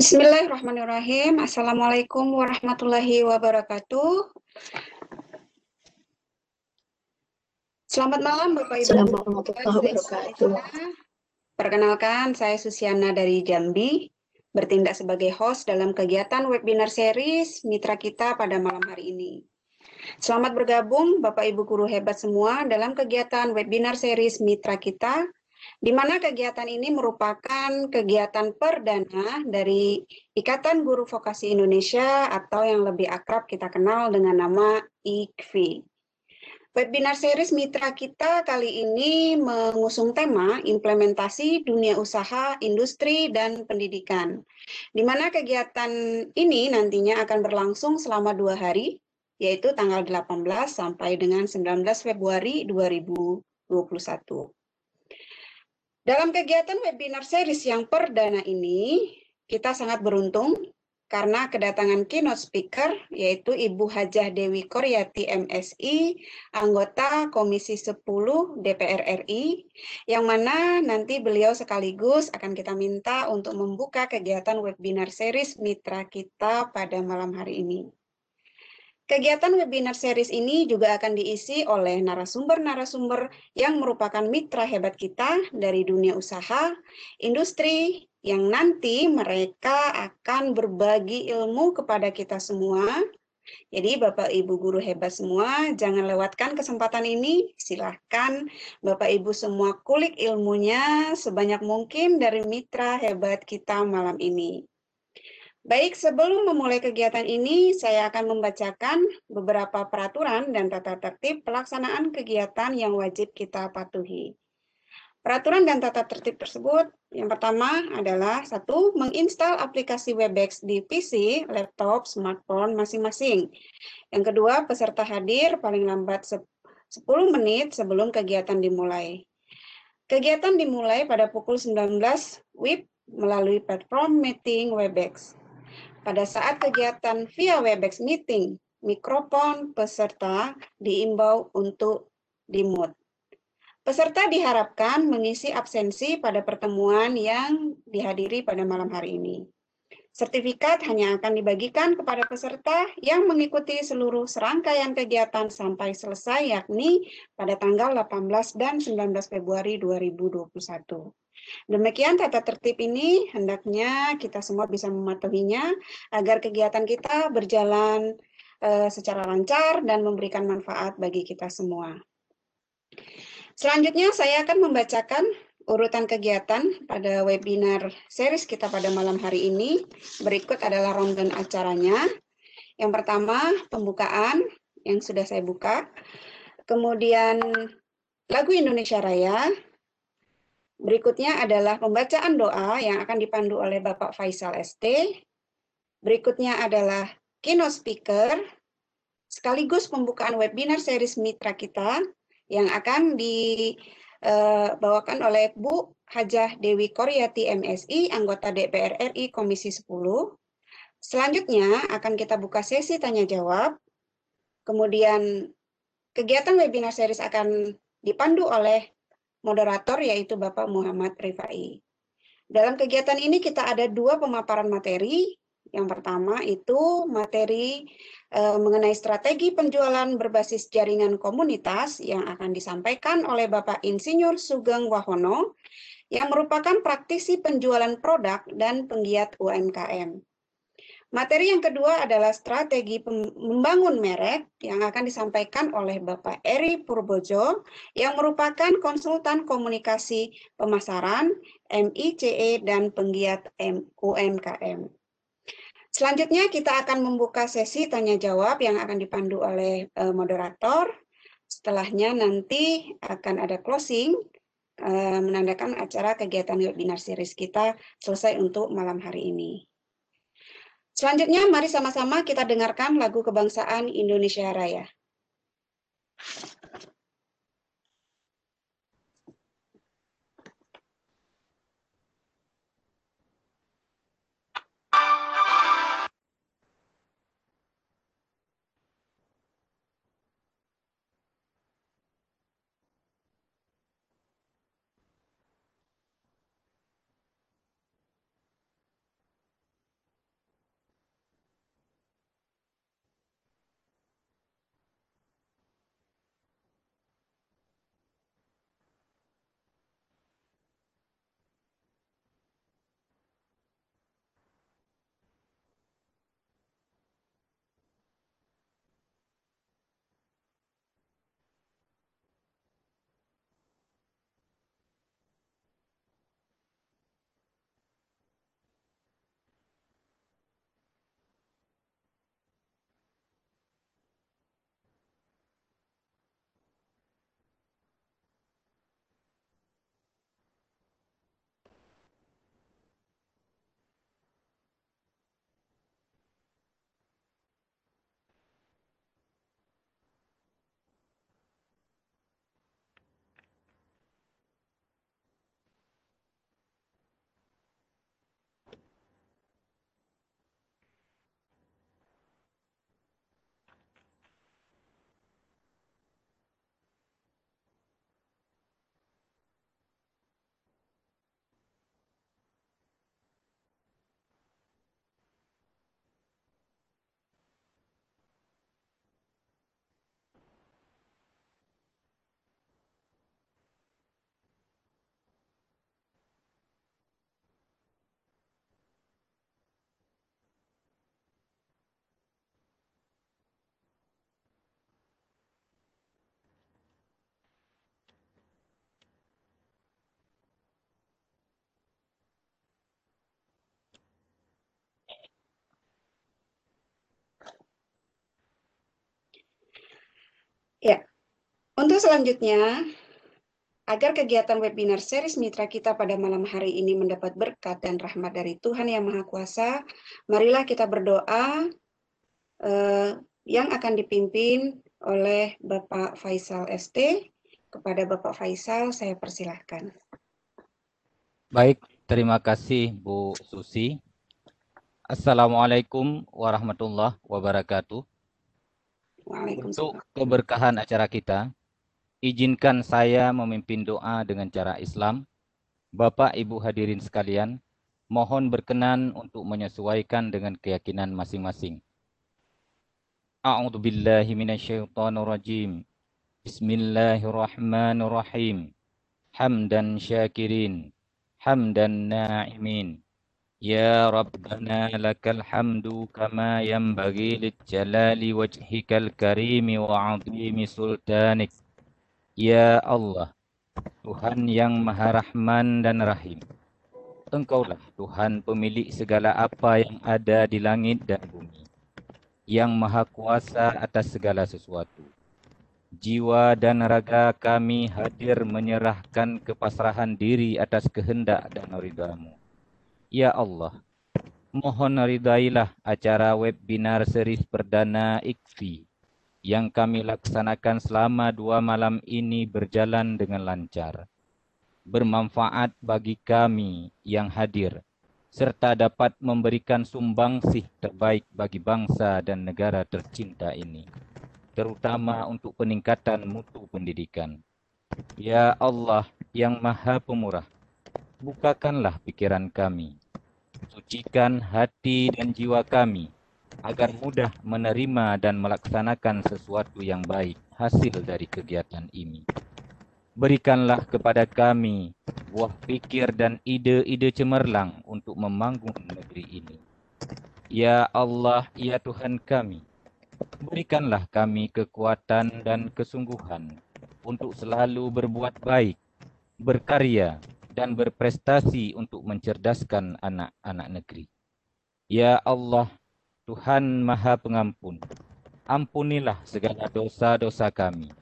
Bismillahirrahmanirrahim. Assalamualaikum warahmatullahi wabarakatuh. Selamat malam Bapak Ibu. Warahmatullahi wabarakatuh. Perkenalkan, saya Susiana dari Jambi, bertindak sebagai host dalam kegiatan webinar series Mitra Kita pada malam hari ini. Selamat bergabung Bapak Ibu guru hebat semua dalam kegiatan webinar series Mitra Kita di mana kegiatan ini merupakan kegiatan perdana dari Ikatan Guru Vokasi Indonesia atau yang lebih akrab kita kenal dengan nama IKVI. Webinar series mitra kita kali ini mengusung tema implementasi dunia usaha, industri, dan pendidikan. Di mana kegiatan ini nantinya akan berlangsung selama dua hari, yaitu tanggal 18 sampai dengan 19 Februari 2021. Dalam kegiatan webinar series yang perdana ini, kita sangat beruntung karena kedatangan keynote speaker yaitu Ibu Hajah Dewi Koryati MSI, anggota Komisi 10 DPR RI, yang mana nanti beliau sekaligus akan kita minta untuk membuka kegiatan webinar series mitra kita pada malam hari ini. Kegiatan webinar series ini juga akan diisi oleh narasumber-narasumber yang merupakan mitra hebat kita dari dunia usaha, industri, yang nanti mereka akan berbagi ilmu kepada kita semua. Jadi Bapak Ibu guru hebat semua, jangan lewatkan kesempatan ini. Silahkan Bapak Ibu semua kulik ilmunya sebanyak mungkin dari mitra hebat kita malam ini. Baik, sebelum memulai kegiatan ini, saya akan membacakan beberapa peraturan dan tata tertib pelaksanaan kegiatan yang wajib kita patuhi. Peraturan dan tata tertib tersebut, yang pertama adalah satu, menginstal aplikasi Webex di PC, laptop, smartphone masing-masing. Yang kedua, peserta hadir paling lambat 10 menit sebelum kegiatan dimulai. Kegiatan dimulai pada pukul 19 WIB melalui platform meeting Webex. Pada saat kegiatan via Webex meeting, mikrofon peserta diimbau untuk dimute. Peserta diharapkan mengisi absensi pada pertemuan yang dihadiri pada malam hari ini. Sertifikat hanya akan dibagikan kepada peserta yang mengikuti seluruh serangkaian kegiatan sampai selesai, yakni pada tanggal 18 dan 19 Februari 2021. Demikian tata tertib ini hendaknya kita semua bisa mematuhinya agar kegiatan kita berjalan uh, secara lancar dan memberikan manfaat bagi kita semua. Selanjutnya saya akan membacakan urutan kegiatan pada webinar series kita pada malam hari ini. Berikut adalah rundown acaranya. Yang pertama, pembukaan yang sudah saya buka. Kemudian lagu Indonesia Raya, Berikutnya adalah pembacaan doa yang akan dipandu oleh Bapak Faisal ST. Berikutnya adalah keynote speaker, sekaligus pembukaan webinar series mitra kita yang akan dibawakan oleh Bu Hajah Dewi Koryati MSI, anggota DPR RI Komisi 10. Selanjutnya akan kita buka sesi tanya jawab. Kemudian kegiatan webinar series akan dipandu oleh moderator yaitu Bapak Muhammad Rifai. Dalam kegiatan ini kita ada dua pemaparan materi. Yang pertama itu materi e, mengenai strategi penjualan berbasis jaringan komunitas yang akan disampaikan oleh Bapak Insinyur Sugeng Wahono yang merupakan praktisi penjualan produk dan penggiat UMKM. Materi yang kedua adalah strategi membangun merek yang akan disampaikan oleh Bapak Eri Purbojo yang merupakan konsultan komunikasi pemasaran, MICE, dan penggiat UMKM. Selanjutnya kita akan membuka sesi tanya jawab yang akan dipandu oleh eh, moderator. Setelahnya nanti akan ada closing eh, menandakan acara kegiatan webinar series kita selesai untuk malam hari ini. Selanjutnya, mari sama-sama kita dengarkan lagu kebangsaan Indonesia Raya. Selanjutnya, agar kegiatan webinar series mitra kita pada malam hari ini mendapat berkat dan rahmat dari Tuhan Yang Maha Kuasa, marilah kita berdoa eh, yang akan dipimpin oleh Bapak Faisal ST. Kepada Bapak Faisal, saya persilahkan. Baik, terima kasih Bu Susi. Assalamualaikum warahmatullahi wabarakatuh. Untuk keberkahan acara kita, izinkan saya memimpin doa dengan cara Islam. Bapak Ibu hadirin sekalian, mohon berkenan untuk menyesuaikan dengan keyakinan masing-masing. A'udzu billahi minasyaitonir rajim. Bismillahirrahmanirrahim. Hamdan syakirin, hamdan na'imin. Rabbana lakal hamdu kama yanbaghi jalali wajhikal karimi wa 'azimi sultanik. Ya Allah, Tuhan yang Maha Rahman dan Rahim. Engkaulah Tuhan pemilik segala apa yang ada di langit dan bumi. Yang Maha Kuasa atas segala sesuatu. Jiwa dan raga kami hadir menyerahkan kepasrahan diri atas kehendak dan ridhamu. Ya Allah, mohon ridailah acara webinar series perdana IKFI yang kami laksanakan selama dua malam ini berjalan dengan lancar. Bermanfaat bagi kami yang hadir, serta dapat memberikan sumbangsih terbaik bagi bangsa dan negara tercinta ini, terutama untuk peningkatan mutu pendidikan. Ya Allah yang Maha Pemurah, bukakanlah pikiran kami, sucikan hati dan jiwa kami, agar mudah menerima dan melaksanakan sesuatu yang baik hasil dari kegiatan ini. Berikanlah kepada kami buah pikir dan ide-ide cemerlang untuk membangun negeri ini. Ya Allah, ya Tuhan kami, berikanlah kami kekuatan dan kesungguhan untuk selalu berbuat baik, berkarya, dan berprestasi untuk mencerdaskan anak-anak negeri. Ya Allah, Tuhan Maha Pengampun, ampunilah segala dosa-dosa kami,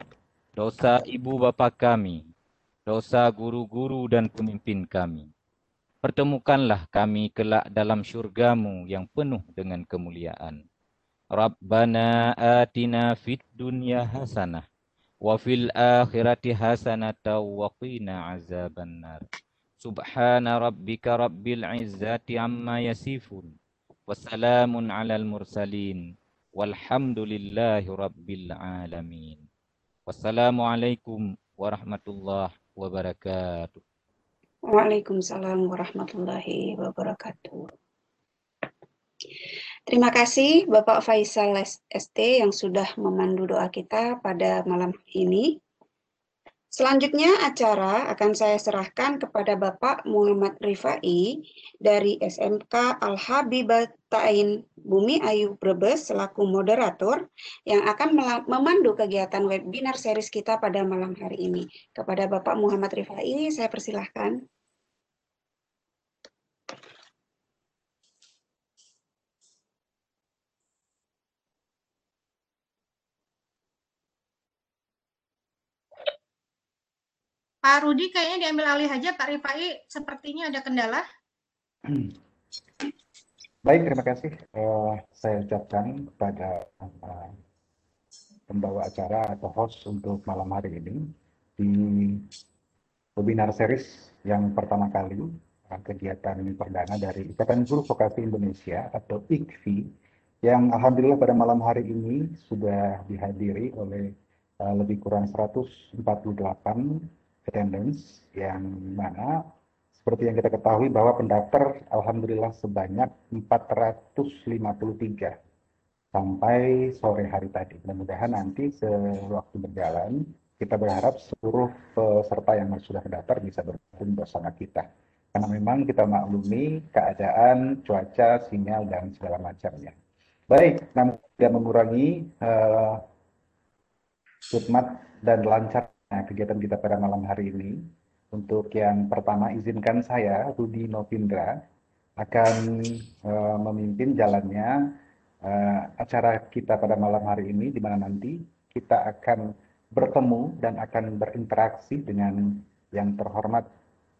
dosa ibu bapa kami, dosa guru-guru dan pemimpin kami. Pertemukanlah kami kelak dalam syurgamu yang penuh dengan kemuliaan. Rabbana atina fid dunya hasanah wa fil akhirati hasanatan wa qina azabannar. Subhana rabbika rabbil izzati amma yasifun. Wassalamun alal mursalin. Walhamdulillahi rabbil alamin. Wassalamualaikum warahmatullahi wabarakatuh. Waalaikumsalam warahmatullahi wabarakatuh. Terima kasih Bapak Faisal ST yang sudah memandu doa kita pada malam ini. Selanjutnya acara akan saya serahkan kepada Bapak Muhammad Rifai dari SMK Al-Habibatain Bumi Ayu Brebes selaku moderator yang akan memandu kegiatan webinar series kita pada malam hari ini. Kepada Bapak Muhammad Rifai, saya persilahkan. Pak Rudi kayaknya diambil alih aja, Pak Rifai sepertinya ada kendala. Baik, terima kasih. Uh, saya ucapkan kepada uh, pembawa acara atau host untuk malam hari ini di webinar series yang pertama kali uh, kegiatan perdana dari Ikatan Guru Vokasi Indonesia atau IKVI yang alhamdulillah pada malam hari ini sudah dihadiri oleh uh, lebih kurang 148 attendance yang mana seperti yang kita ketahui bahwa pendaftar alhamdulillah sebanyak 453 sampai sore hari tadi. Mudah-mudahan nanti sewaktu berjalan kita berharap seluruh peserta yang sudah mendaftar bisa bergabung bersama kita. Karena memang kita maklumi keadaan, cuaca, sinyal, dan segala macamnya. Baik, namun tidak mengurangi uh, dan lancar Nah, kegiatan kita pada malam hari ini, untuk yang pertama izinkan saya, Rudi Novindra, akan uh, memimpin jalannya uh, acara kita pada malam hari ini, di mana nanti kita akan bertemu dan akan berinteraksi dengan yang terhormat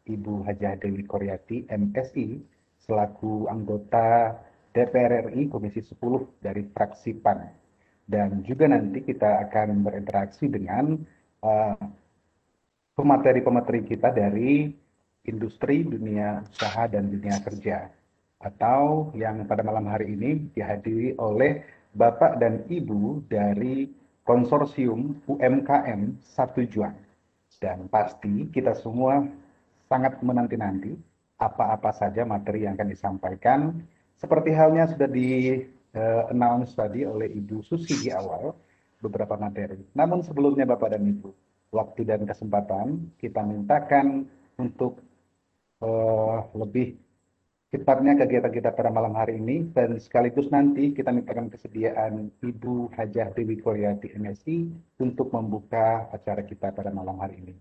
Ibu Hajah Dewi Koryati, MSI, selaku anggota DPR RI Komisi 10 dari fraksi PAN. Dan juga nanti kita akan berinteraksi dengan pemateri-pemateri kita dari industri, dunia usaha, dan dunia kerja. Atau yang pada malam hari ini dihadiri oleh Bapak dan Ibu dari konsorsium UMKM Satu Juang. Dan pasti kita semua sangat menanti-nanti apa-apa saja materi yang akan disampaikan. Seperti halnya sudah di uh, announce tadi oleh Ibu Susi di awal, beberapa materi. Namun sebelumnya Bapak dan Ibu, waktu dan kesempatan kita mintakan untuk uh, lebih cepatnya kegiatan kita pada malam hari ini dan sekaligus nanti kita mintakan kesediaan Ibu Hajah Dewi Koryati MSI untuk membuka acara kita pada malam hari ini.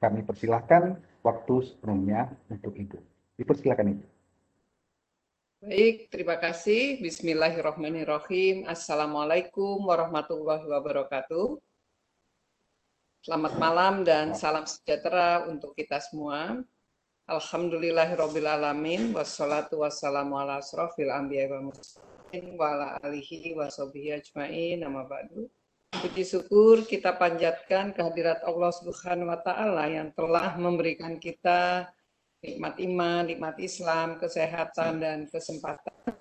Kami persilahkan waktu sepenuhnya untuk Ibu. Dipersilakan Ibu. Baik, terima kasih. Bismillahirrahmanirrahim. Assalamualaikum warahmatullahi wabarakatuh. Selamat malam dan salam sejahtera untuk kita semua. Alhamdulillahirrabbilalamin. Wassalatu wassalamu ala asrafil anbiya wa mursalin wa ala alihi wa sahbihi ajma'in. Nama ba'du. Puji syukur kita panjatkan kehadirat Allah Subhanahu wa taala yang telah memberikan kita nikmat iman, nikmat Islam, kesehatan, dan kesempatan.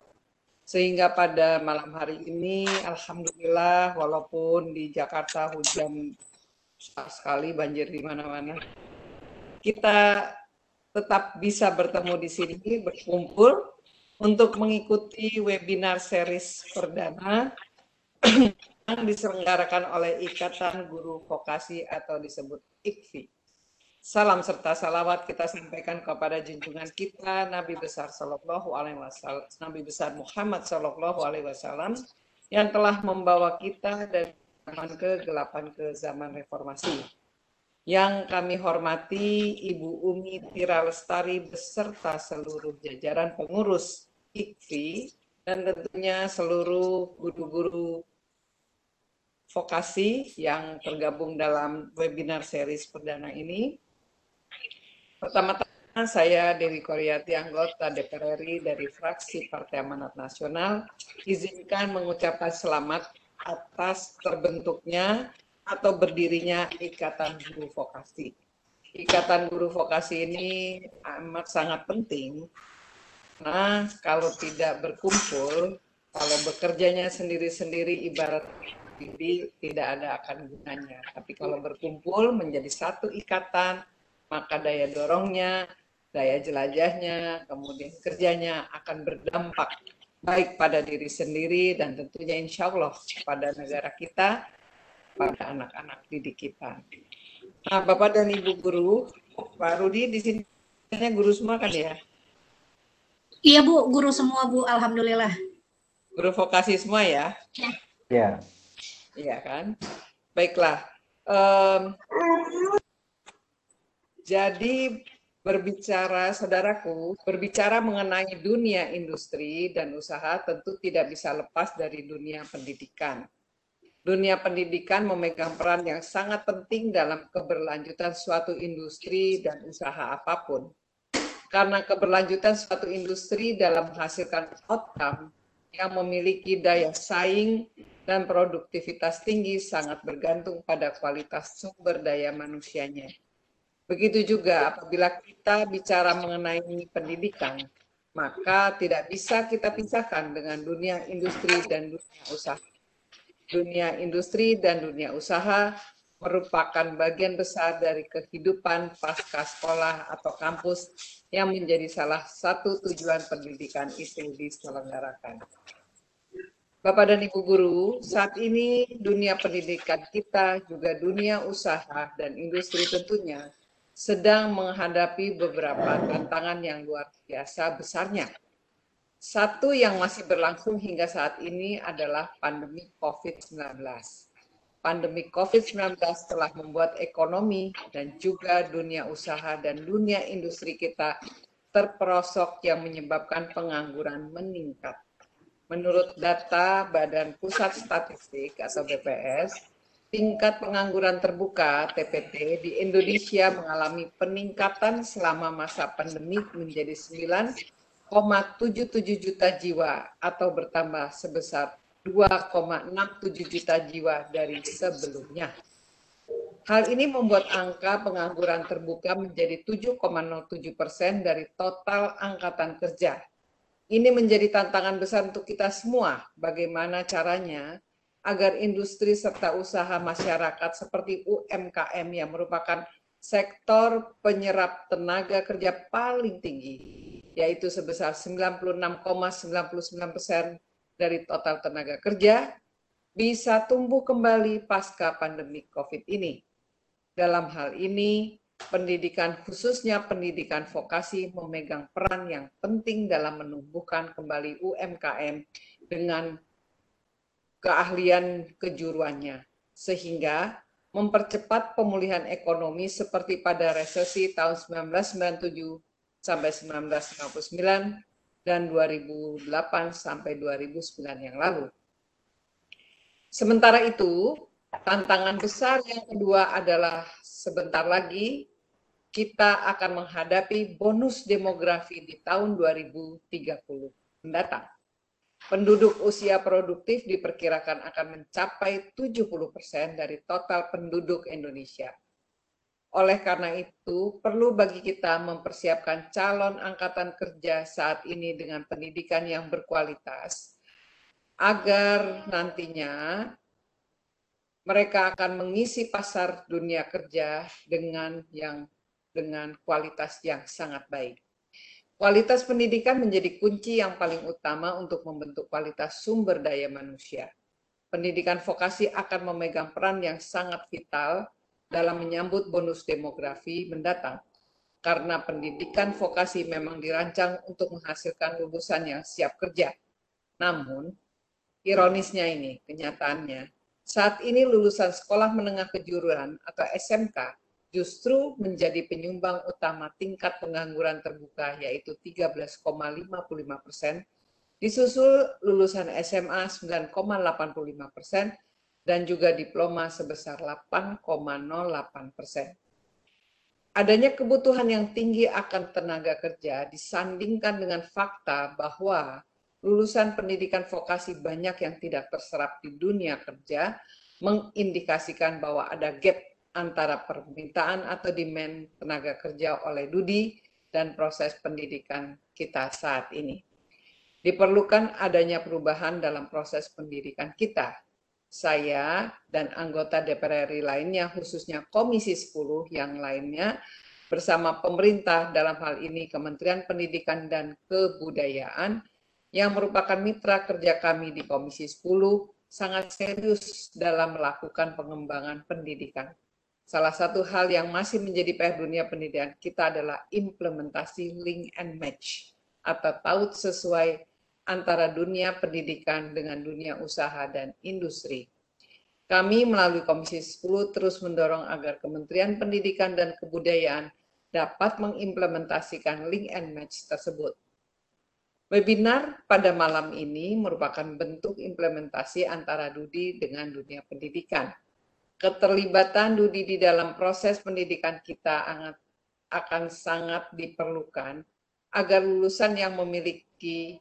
Sehingga pada malam hari ini, Alhamdulillah, walaupun di Jakarta hujan sekali, banjir di mana-mana, kita tetap bisa bertemu di sini, berkumpul untuk mengikuti webinar series perdana yang diselenggarakan oleh Ikatan Guru Vokasi atau disebut IKVI. Salam serta salawat kita sampaikan kepada junjungan kita Nabi besar Shallallahu Alaihi Wasallam, Nabi besar Muhammad Shallallahu Alaihi Wasallam yang telah membawa kita dari zaman kegelapan ke zaman reformasi. Yang kami hormati Ibu Umi Tira Lestari beserta seluruh jajaran pengurus IKFI dan tentunya seluruh guru-guru vokasi yang tergabung dalam webinar series perdana ini. Pertama-tama saya Dewi Koryati, anggota DPR RI dari fraksi Partai Amanat Nasional, izinkan mengucapkan selamat atas terbentuknya atau berdirinya Ikatan Guru Vokasi. Ikatan Guru Vokasi ini amat sangat penting, karena kalau tidak berkumpul, kalau bekerjanya sendiri-sendiri ibarat tidak ada akan gunanya. Tapi kalau berkumpul menjadi satu ikatan, maka daya dorongnya, daya jelajahnya, kemudian kerjanya akan berdampak baik pada diri sendiri dan tentunya insya Allah pada negara kita, pada anak-anak didik kita. Nah, Bapak dan Ibu guru, Pak Rudi di sini guru semua kan ya? Iya Bu, guru semua Bu, Alhamdulillah. Guru vokasi semua ya? Ya. Iya kan? Baiklah. Um, jadi berbicara, saudaraku, berbicara mengenai dunia industri dan usaha tentu tidak bisa lepas dari dunia pendidikan. Dunia pendidikan memegang peran yang sangat penting dalam keberlanjutan suatu industri dan usaha apa pun. Karena keberlanjutan suatu industri dalam menghasilkan outcome yang memiliki daya saing dan produktivitas tinggi sangat bergantung pada kualitas sumber daya manusianya. Begitu juga apabila kita bicara mengenai pendidikan, maka tidak bisa kita pisahkan dengan dunia industri dan dunia usaha. Dunia industri dan dunia usaha merupakan bagian besar dari kehidupan pasca sekolah atau kampus yang menjadi salah satu tujuan pendidikan itu diselenggarakan. Bapak dan Ibu Guru, saat ini dunia pendidikan kita, juga dunia usaha dan industri tentunya sedang menghadapi beberapa tantangan yang luar biasa besarnya. Satu yang masih berlangsung hingga saat ini adalah pandemi COVID-19. Pandemi COVID-19 telah membuat ekonomi dan juga dunia usaha dan dunia industri kita terperosok yang menyebabkan pengangguran meningkat. Menurut data Badan Pusat Statistik atau BPS, tingkat pengangguran terbuka TPT di Indonesia mengalami peningkatan selama masa pandemi menjadi 9,77 juta jiwa atau bertambah sebesar 2,67 juta jiwa dari sebelumnya. Hal ini membuat angka pengangguran terbuka menjadi 7,07 persen dari total angkatan kerja. Ini menjadi tantangan besar untuk kita semua. Bagaimana caranya agar industri serta usaha masyarakat seperti UMKM yang merupakan sektor penyerap tenaga kerja paling tinggi, yaitu sebesar 96,99 persen dari total tenaga kerja, bisa tumbuh kembali pasca pandemi COVID ini. Dalam hal ini, pendidikan khususnya pendidikan vokasi memegang peran yang penting dalam menumbuhkan kembali UMKM dengan keahlian kejuruannya, sehingga mempercepat pemulihan ekonomi seperti pada resesi tahun 1997 sampai 1959 dan 2008 sampai 2009 yang lalu. Sementara itu, tantangan besar yang kedua adalah sebentar lagi kita akan menghadapi bonus demografi di tahun 2030 mendatang penduduk usia produktif diperkirakan akan mencapai 70% dari total penduduk Indonesia. Oleh karena itu, perlu bagi kita mempersiapkan calon angkatan kerja saat ini dengan pendidikan yang berkualitas, agar nantinya mereka akan mengisi pasar dunia kerja dengan yang dengan kualitas yang sangat baik. Kualitas pendidikan menjadi kunci yang paling utama untuk membentuk kualitas sumber daya manusia. Pendidikan vokasi akan memegang peran yang sangat vital dalam menyambut bonus demografi mendatang. Karena pendidikan vokasi memang dirancang untuk menghasilkan lulusan yang siap kerja. Namun, ironisnya ini, kenyataannya, saat ini lulusan sekolah menengah kejuruan atau SMK justru menjadi penyumbang utama tingkat pengangguran terbuka yaitu 13,55 persen, disusul lulusan SMA 9,85 persen, dan juga diploma sebesar 8,08 persen. Adanya kebutuhan yang tinggi akan tenaga kerja disandingkan dengan fakta bahwa lulusan pendidikan vokasi banyak yang tidak terserap di dunia kerja mengindikasikan bahwa ada gap antara permintaan atau demand tenaga kerja oleh Dudi dan proses pendidikan kita saat ini. Diperlukan adanya perubahan dalam proses pendidikan kita. Saya dan anggota DPR RI lainnya, khususnya Komisi 10 yang lainnya, bersama pemerintah dalam hal ini Kementerian Pendidikan dan Kebudayaan, yang merupakan mitra kerja kami di Komisi 10, sangat serius dalam melakukan pengembangan pendidikan Salah satu hal yang masih menjadi PR dunia pendidikan kita adalah implementasi link and match atau taut sesuai antara dunia pendidikan dengan dunia usaha dan industri. Kami melalui Komisi 10 terus mendorong agar Kementerian Pendidikan dan Kebudayaan dapat mengimplementasikan link and match tersebut. Webinar pada malam ini merupakan bentuk implementasi antara Dudi dengan dunia pendidikan keterlibatan Dudi di dalam proses pendidikan kita akan sangat diperlukan agar lulusan yang memiliki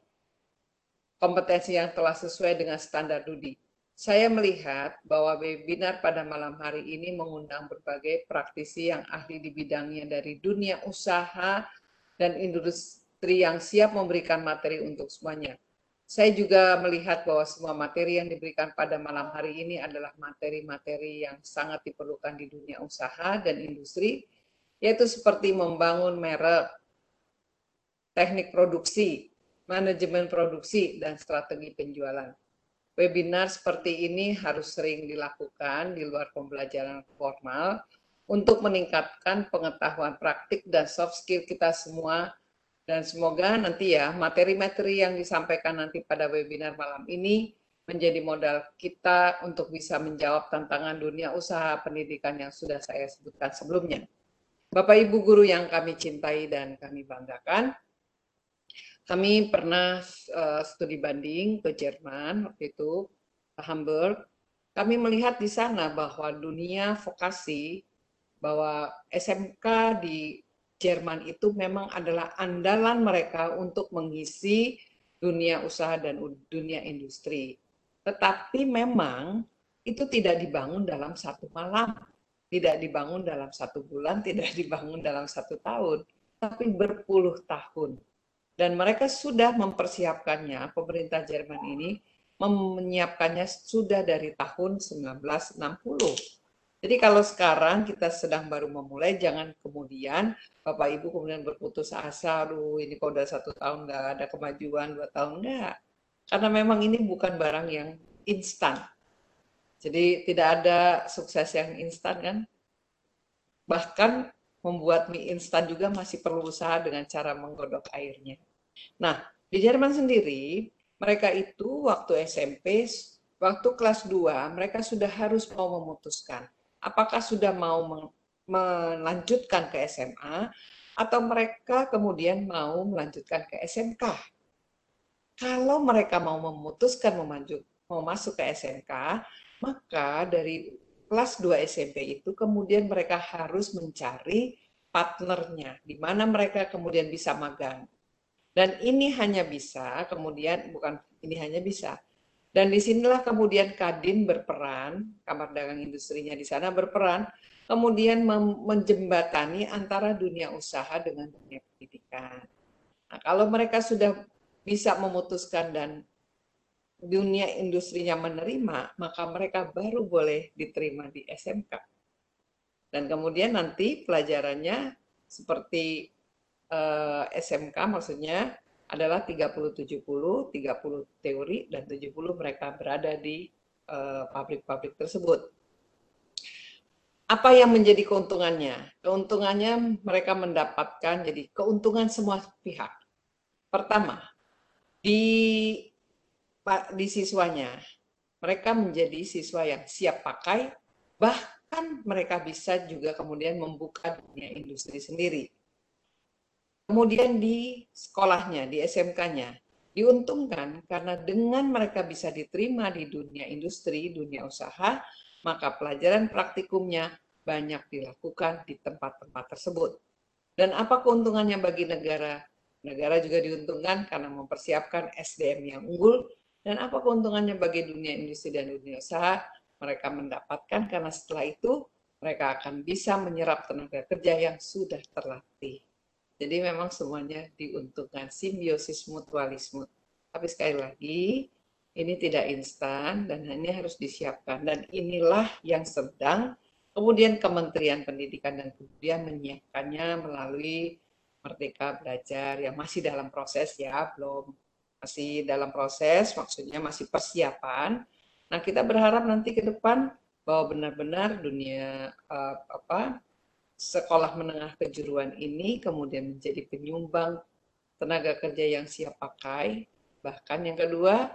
kompetensi yang telah sesuai dengan standar Dudi. Saya melihat bahwa webinar pada malam hari ini mengundang berbagai praktisi yang ahli di bidangnya dari dunia usaha dan industri yang siap memberikan materi untuk semuanya. Saya juga melihat bahwa semua materi yang diberikan pada malam hari ini adalah materi-materi yang sangat diperlukan di dunia usaha dan industri, yaitu seperti membangun merek, teknik produksi, manajemen produksi, dan strategi penjualan. Webinar seperti ini harus sering dilakukan di luar pembelajaran formal untuk meningkatkan pengetahuan praktik dan soft skill kita semua dan semoga nanti ya materi-materi yang disampaikan nanti pada webinar malam ini menjadi modal kita untuk bisa menjawab tantangan dunia usaha pendidikan yang sudah saya sebutkan sebelumnya. Bapak Ibu guru yang kami cintai dan kami banggakan, kami pernah uh, studi banding ke Jerman waktu itu, ke Hamburg. kami melihat di sana bahwa dunia vokasi, bahwa SMK di Jerman itu memang adalah andalan mereka untuk mengisi dunia usaha dan dunia industri. Tetapi memang itu tidak dibangun dalam satu malam, tidak dibangun dalam satu bulan, tidak dibangun dalam satu tahun, tapi berpuluh tahun. Dan mereka sudah mempersiapkannya, pemerintah Jerman ini menyiapkannya sudah dari tahun 1960. Jadi kalau sekarang kita sedang baru memulai, jangan kemudian Bapak Ibu kemudian berputus asa, aduh ini kok udah satu tahun nggak ada kemajuan, dua tahun nggak. Karena memang ini bukan barang yang instan. Jadi tidak ada sukses yang instan kan. Bahkan membuat mie instan juga masih perlu usaha dengan cara menggodok airnya. Nah, di Jerman sendiri mereka itu waktu SMP, waktu kelas 2, mereka sudah harus mau memutuskan apakah sudah mau melanjutkan ke SMA atau mereka kemudian mau melanjutkan ke SMK. Kalau mereka mau memutuskan mau masuk ke SMK, maka dari kelas 2 SMP itu kemudian mereka harus mencari partnernya, di mana mereka kemudian bisa magang. Dan ini hanya bisa, kemudian bukan ini hanya bisa. Dan di sinilah kemudian Kadin berperan, Kamar Dagang Industrinya di sana berperan, kemudian menjembatani antara dunia usaha dengan dunia pendidikan. Nah, kalau mereka sudah bisa memutuskan dan dunia industrinya menerima, maka mereka baru boleh diterima di SMK. Dan kemudian nanti pelajarannya seperti eh, SMK maksudnya adalah 30-70, 30 teori, dan 70 mereka berada di eh, pabrik-pabrik tersebut. Apa yang menjadi keuntungannya? Keuntungannya mereka mendapatkan jadi keuntungan semua pihak. Pertama, di di siswanya, mereka menjadi siswa yang siap pakai, bahkan mereka bisa juga kemudian membuka dunia industri sendiri Kemudian di sekolahnya, di SMK-nya, diuntungkan karena dengan mereka bisa diterima di dunia industri, dunia usaha, maka pelajaran praktikumnya banyak dilakukan di tempat-tempat tersebut. Dan apa keuntungannya bagi negara? Negara juga diuntungkan karena mempersiapkan SDM yang unggul. Dan apa keuntungannya bagi dunia industri dan dunia usaha? Mereka mendapatkan karena setelah itu mereka akan bisa menyerap tenaga kerja yang sudah terlatih. Jadi memang semuanya diuntungkan simbiosis mutualisme. Tapi sekali lagi ini tidak instan dan ini harus disiapkan dan inilah yang sedang kemudian Kementerian Pendidikan dan Kebudayaan menyiapkannya melalui Merdeka Belajar yang masih dalam proses ya, belum masih dalam proses, maksudnya masih persiapan. Nah, kita berharap nanti ke depan bahwa benar-benar dunia uh, apa sekolah menengah kejuruan ini kemudian menjadi penyumbang tenaga kerja yang siap pakai. Bahkan yang kedua,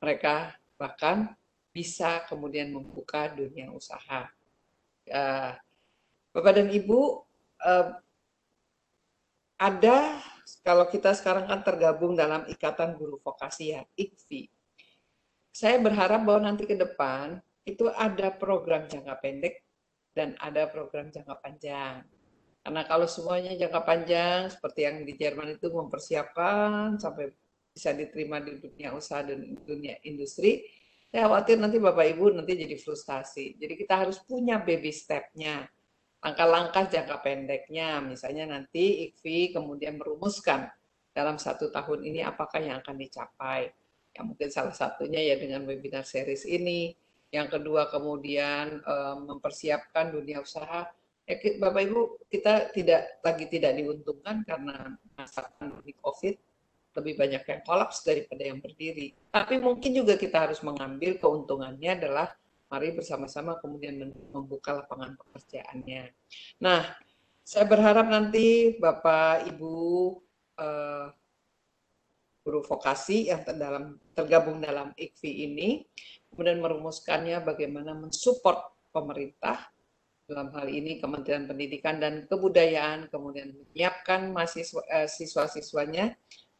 mereka bahkan bisa kemudian membuka dunia usaha. Uh, Bapak dan Ibu, uh, ada kalau kita sekarang kan tergabung dalam Ikatan Guru Vokasi ya, IKVI. Saya berharap bahwa nanti ke depan itu ada program jangka pendek dan ada program jangka panjang. Karena kalau semuanya jangka panjang, seperti yang di Jerman itu mempersiapkan sampai bisa diterima di dunia usaha dan dunia industri, saya khawatir nanti Bapak Ibu nanti jadi frustasi. Jadi kita harus punya baby step-nya, langkah-langkah jangka pendeknya. Misalnya nanti IKVI kemudian merumuskan dalam satu tahun ini apakah yang akan dicapai. Ya mungkin salah satunya ya dengan webinar series ini, yang kedua kemudian um, mempersiapkan dunia usaha. Ya, Bapak Ibu, kita tidak lagi tidak diuntungkan karena masa pandemi COVID lebih banyak yang kolaps daripada yang berdiri. Tapi mungkin juga kita harus mengambil keuntungannya adalah mari bersama-sama kemudian membuka lapangan pekerjaannya. Nah, saya berharap nanti Bapak Ibu uh, guru vokasi yang terdalam, tergabung dalam IKVI ini kemudian merumuskannya bagaimana mensupport pemerintah dalam hal ini Kementerian Pendidikan dan Kebudayaan kemudian menyiapkan mahasiswa eh, siswa-siswanya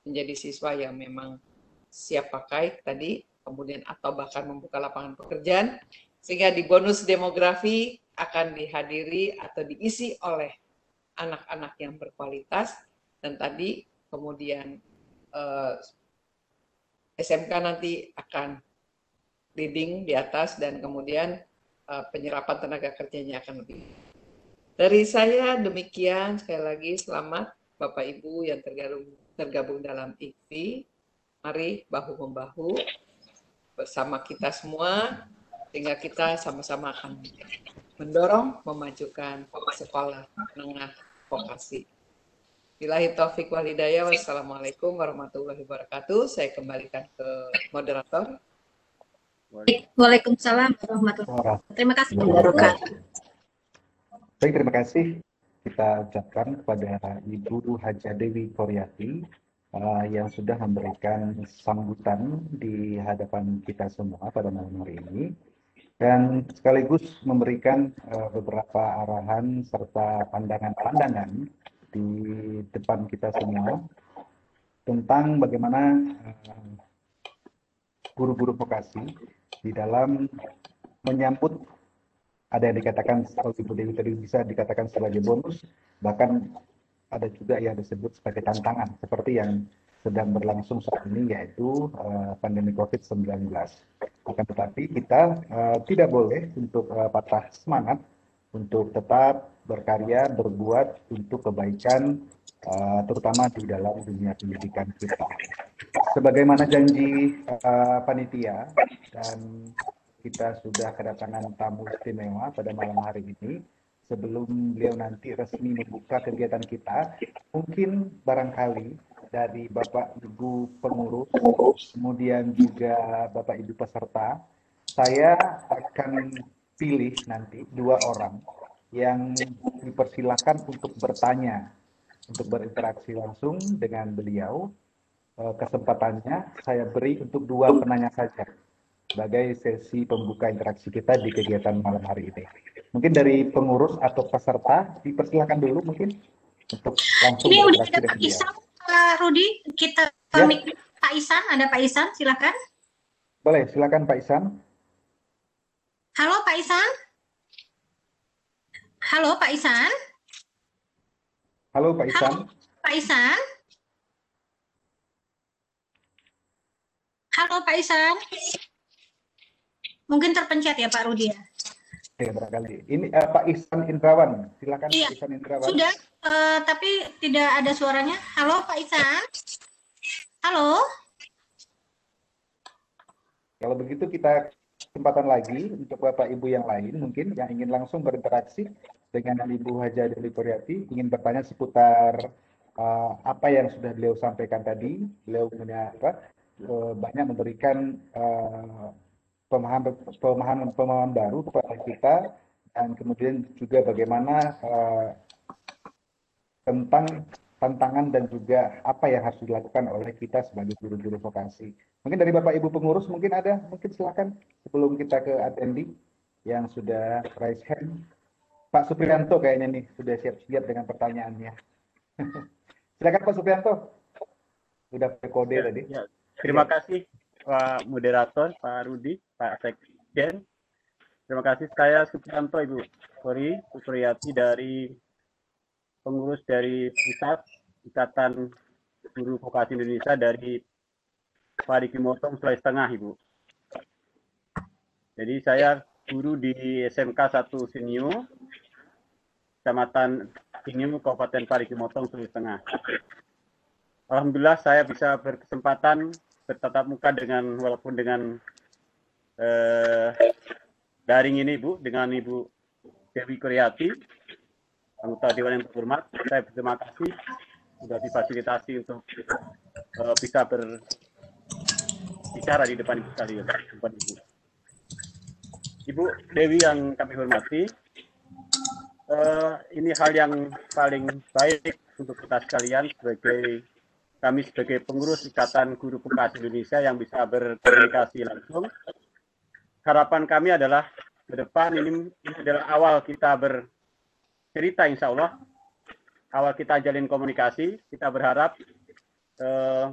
menjadi siswa yang memang siap pakai tadi kemudian atau bahkan membuka lapangan pekerjaan, sehingga di bonus demografi akan dihadiri atau diisi oleh anak-anak yang berkualitas, dan tadi kemudian eh, SMK nanti akan leading di atas dan kemudian eh, penyerapan tenaga kerjanya akan lebih. Dari saya demikian sekali lagi selamat Bapak Ibu yang tergabung tergabung dalam IKFI. Mari bahu membahu bersama kita semua sehingga kita sama-sama akan mendorong memajukan sekolah menengah vokasi. Bilahi taufik wal hidayah. Wassalamualaikum warahmatullahi wabarakatuh. Saya kembalikan ke moderator. Waalaikumsalam warahmatullahi wabarakatuh. Terima kasih. Baik, terima kasih kita ucapkan kepada Ibu Haja Dewi Koryati uh, yang sudah memberikan sambutan di hadapan kita semua pada malam hari ini. Dan sekaligus memberikan uh, beberapa arahan serta pandangan-pandangan di depan kita semua tentang bagaimana uh, guru-guru vokasi di dalam menyambut ada yang dikatakan kalau Ibu Dewi tadi bisa dikatakan sebagai bonus, bahkan ada juga yang disebut sebagai tantangan seperti yang sedang berlangsung saat ini yaitu uh, pandemi COVID-19. Akan tetapi kita uh, tidak boleh untuk uh, patah semangat untuk tetap berkarya, berbuat untuk kebaikan uh, terutama di dalam dunia pendidikan kita. Sebagaimana janji uh, panitia dan kita sudah kedatangan tamu istimewa pada malam hari ini. Sebelum beliau nanti resmi membuka kegiatan kita, mungkin barangkali dari Bapak Ibu pengurus, kemudian juga Bapak Ibu peserta, saya akan pilih nanti dua orang yang dipersilakan untuk bertanya, untuk berinteraksi langsung dengan beliau. Eh, kesempatannya saya beri untuk dua penanya saja sebagai sesi pembuka interaksi kita di kegiatan malam hari ini. Mungkin dari pengurus atau peserta dipersilakan dulu mungkin untuk langsung Ini udah ada Pak. Isan, Pak Rudi. Kita Ya. Pak Isan, ada Pak Isan, silakan. Boleh, silakan Pak Isan. Halo Pak Isan. Halo Pak Isan. Halo Pak Isan. Pak Isan. Halo Pak Isan. Mungkin terpencet ya Pak Rudi ya. Ya, barangkali. Ini eh, Pak Ihsan Indrawan. Silakan Iya, Pak Ihsan Indrawan. Sudah, eh, tapi tidak ada suaranya. Halo Pak Isan. Halo. Kalau begitu kita kesempatan lagi untuk Bapak Ibu yang lain mungkin yang ingin langsung berinteraksi dengan Ibu Haja Dewi Koryati ingin bertanya seputar eh, apa yang sudah beliau sampaikan tadi. Beliau punya apa? banyak memberikan pemahaman pemahaman pemahaman baru kepada kita dan kemudian juga bagaimana eh, tentang tantangan dan juga apa yang harus dilakukan oleh kita sebagai guru-guru vokasi. Mungkin dari Bapak Ibu pengurus mungkin ada, mungkin silakan sebelum kita ke attendi yang sudah raise hand. Pak Supriyanto kayaknya nih sudah siap-siap dengan pertanyaannya. silakan Pak Supriyanto. Sudah kode tadi. Ya, terima kasih Pak Moderator, Pak Rudi, Pak Sekjen. Terima kasih saya Supriyanto Ibu Kori Supriyati dari pengurus dari pusat Ikatan Guru Vokasi Indonesia dari Parigi Motong Sulawesi Tengah Ibu. Jadi saya guru di SMK 1 Sinyo, Kecamatan Sinyo, Kabupaten Parigi Motong Sulawesi Tengah. Alhamdulillah saya bisa berkesempatan bertatap muka dengan walaupun dengan eh, daring ini Bu dengan Ibu Dewi Kuryati anggota Dewan yang terhormat. Saya berterima kasih sudah difasilitasi untuk eh, bisa berbicara di depan Ibu sekalian, depan Ibu. Ibu Dewi yang kami hormati, eh, ini hal yang paling baik untuk kita sekalian sebagai kami sebagai pengurus Ikatan Guru Vokasi Indonesia yang bisa berkomunikasi langsung. Harapan kami adalah ke depan ini, ini adalah awal kita bercerita insya Allah, awal kita jalin komunikasi, kita berharap eh,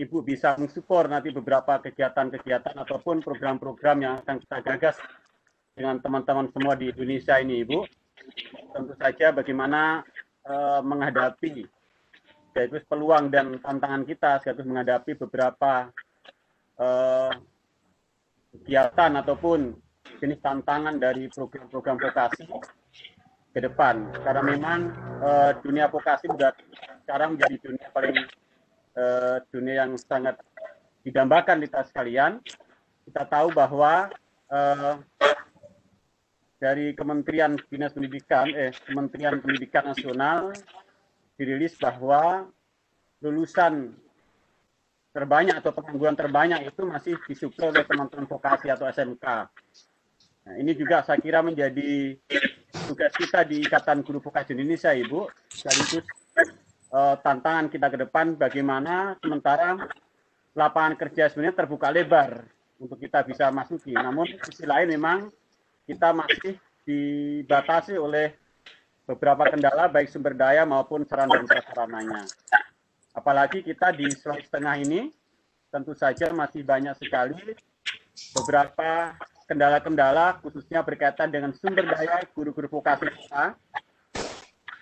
Ibu bisa mensupport nanti beberapa kegiatan-kegiatan ataupun program-program yang akan kita gagas dengan teman-teman semua di Indonesia ini, Ibu. Tentu saja bagaimana uh, menghadapi yaitu peluang dan tantangan kita sekaligus menghadapi beberapa uh, kegiatan ataupun jenis tantangan dari program-program vokasi ke depan karena memang uh, dunia vokasi sudah sekarang menjadi dunia paling uh, dunia yang sangat didambakan kita sekalian. Kita tahu bahwa uh, dari Kementerian Dinas Pendidikan, eh Kementerian Pendidikan Nasional dirilis bahwa lulusan terbanyak atau pengangguran terbanyak itu masih disuplai oleh teman-teman vokasi atau SMK. Nah, ini juga saya kira menjadi tugas kita di Ikatan Guru Vokasi Indonesia, Ibu, sekaligus uh, tantangan kita ke depan bagaimana sementara lapangan kerja sebenarnya terbuka lebar untuk kita bisa masuki. Namun sisi lain memang kita masih dibatasi oleh beberapa kendala baik sumber daya maupun sarana dan prasarananya. Apalagi kita di Sulawesi Tengah ini tentu saja masih banyak sekali beberapa kendala-kendala khususnya berkaitan dengan sumber daya guru-guru vokasi kita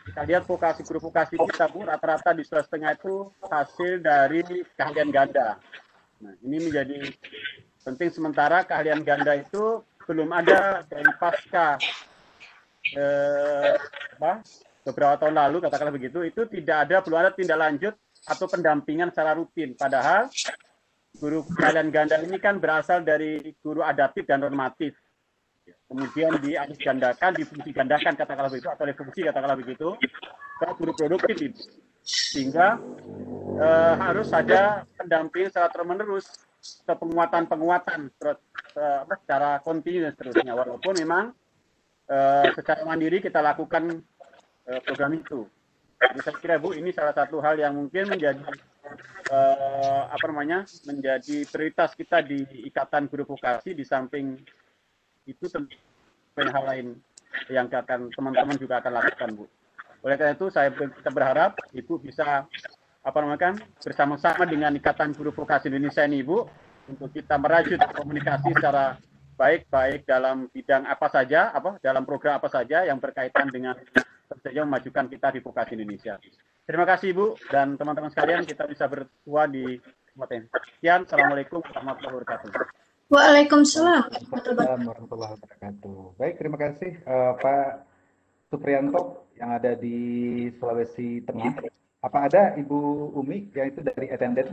kita lihat vokasi guru vokasi kita Bu rata-rata di Sulawesi Tengah itu hasil dari keahlian ganda. Nah, ini menjadi penting sementara keahlian ganda itu belum ada dari pasca eh, apa, beberapa tahun lalu katakanlah begitu itu tidak ada belum ada tindak lanjut atau pendampingan secara rutin padahal guru keahlian ganda ini kan berasal dari guru adaptif dan normatif kemudian dialih gandakan, difungsi gandakan katakanlah begitu atau difungsi katakanlah begitu ke guru produktif. Sehingga eh, harus ada pendamping secara terus menerus ke penguatan-penguatan eh, secara kontinu dan seterusnya. Walaupun memang eh, secara mandiri kita lakukan eh, program itu. Jadi saya kira Bu ini salah satu hal yang mungkin menjadi eh, apa namanya menjadi prioritas kita di Ikatan Guru Vokasi di samping itu tentu hal lain yang akan teman-teman juga akan lakukan Bu. Oleh karena itu saya kita berharap Ibu bisa apa namanya kan bersama-sama dengan Ikatan Guru Vokasi Indonesia ini Ibu untuk kita merajut komunikasi secara baik-baik dalam bidang apa saja, apa dalam program apa saja yang berkaitan dengan tentunya memajukan kita di vokasi Indonesia. Terima kasih Ibu dan teman-teman sekalian kita bisa bertua di tempat ini. Sekian, Assalamualaikum warahmatullahi wabarakatuh. Waalaikumsalam warahmatullahi wabarakatuh. Baik, terima kasih uh, Pak Suprianto yang ada di Sulawesi Tengah. Apa ada Ibu Umi yang itu dari attendant?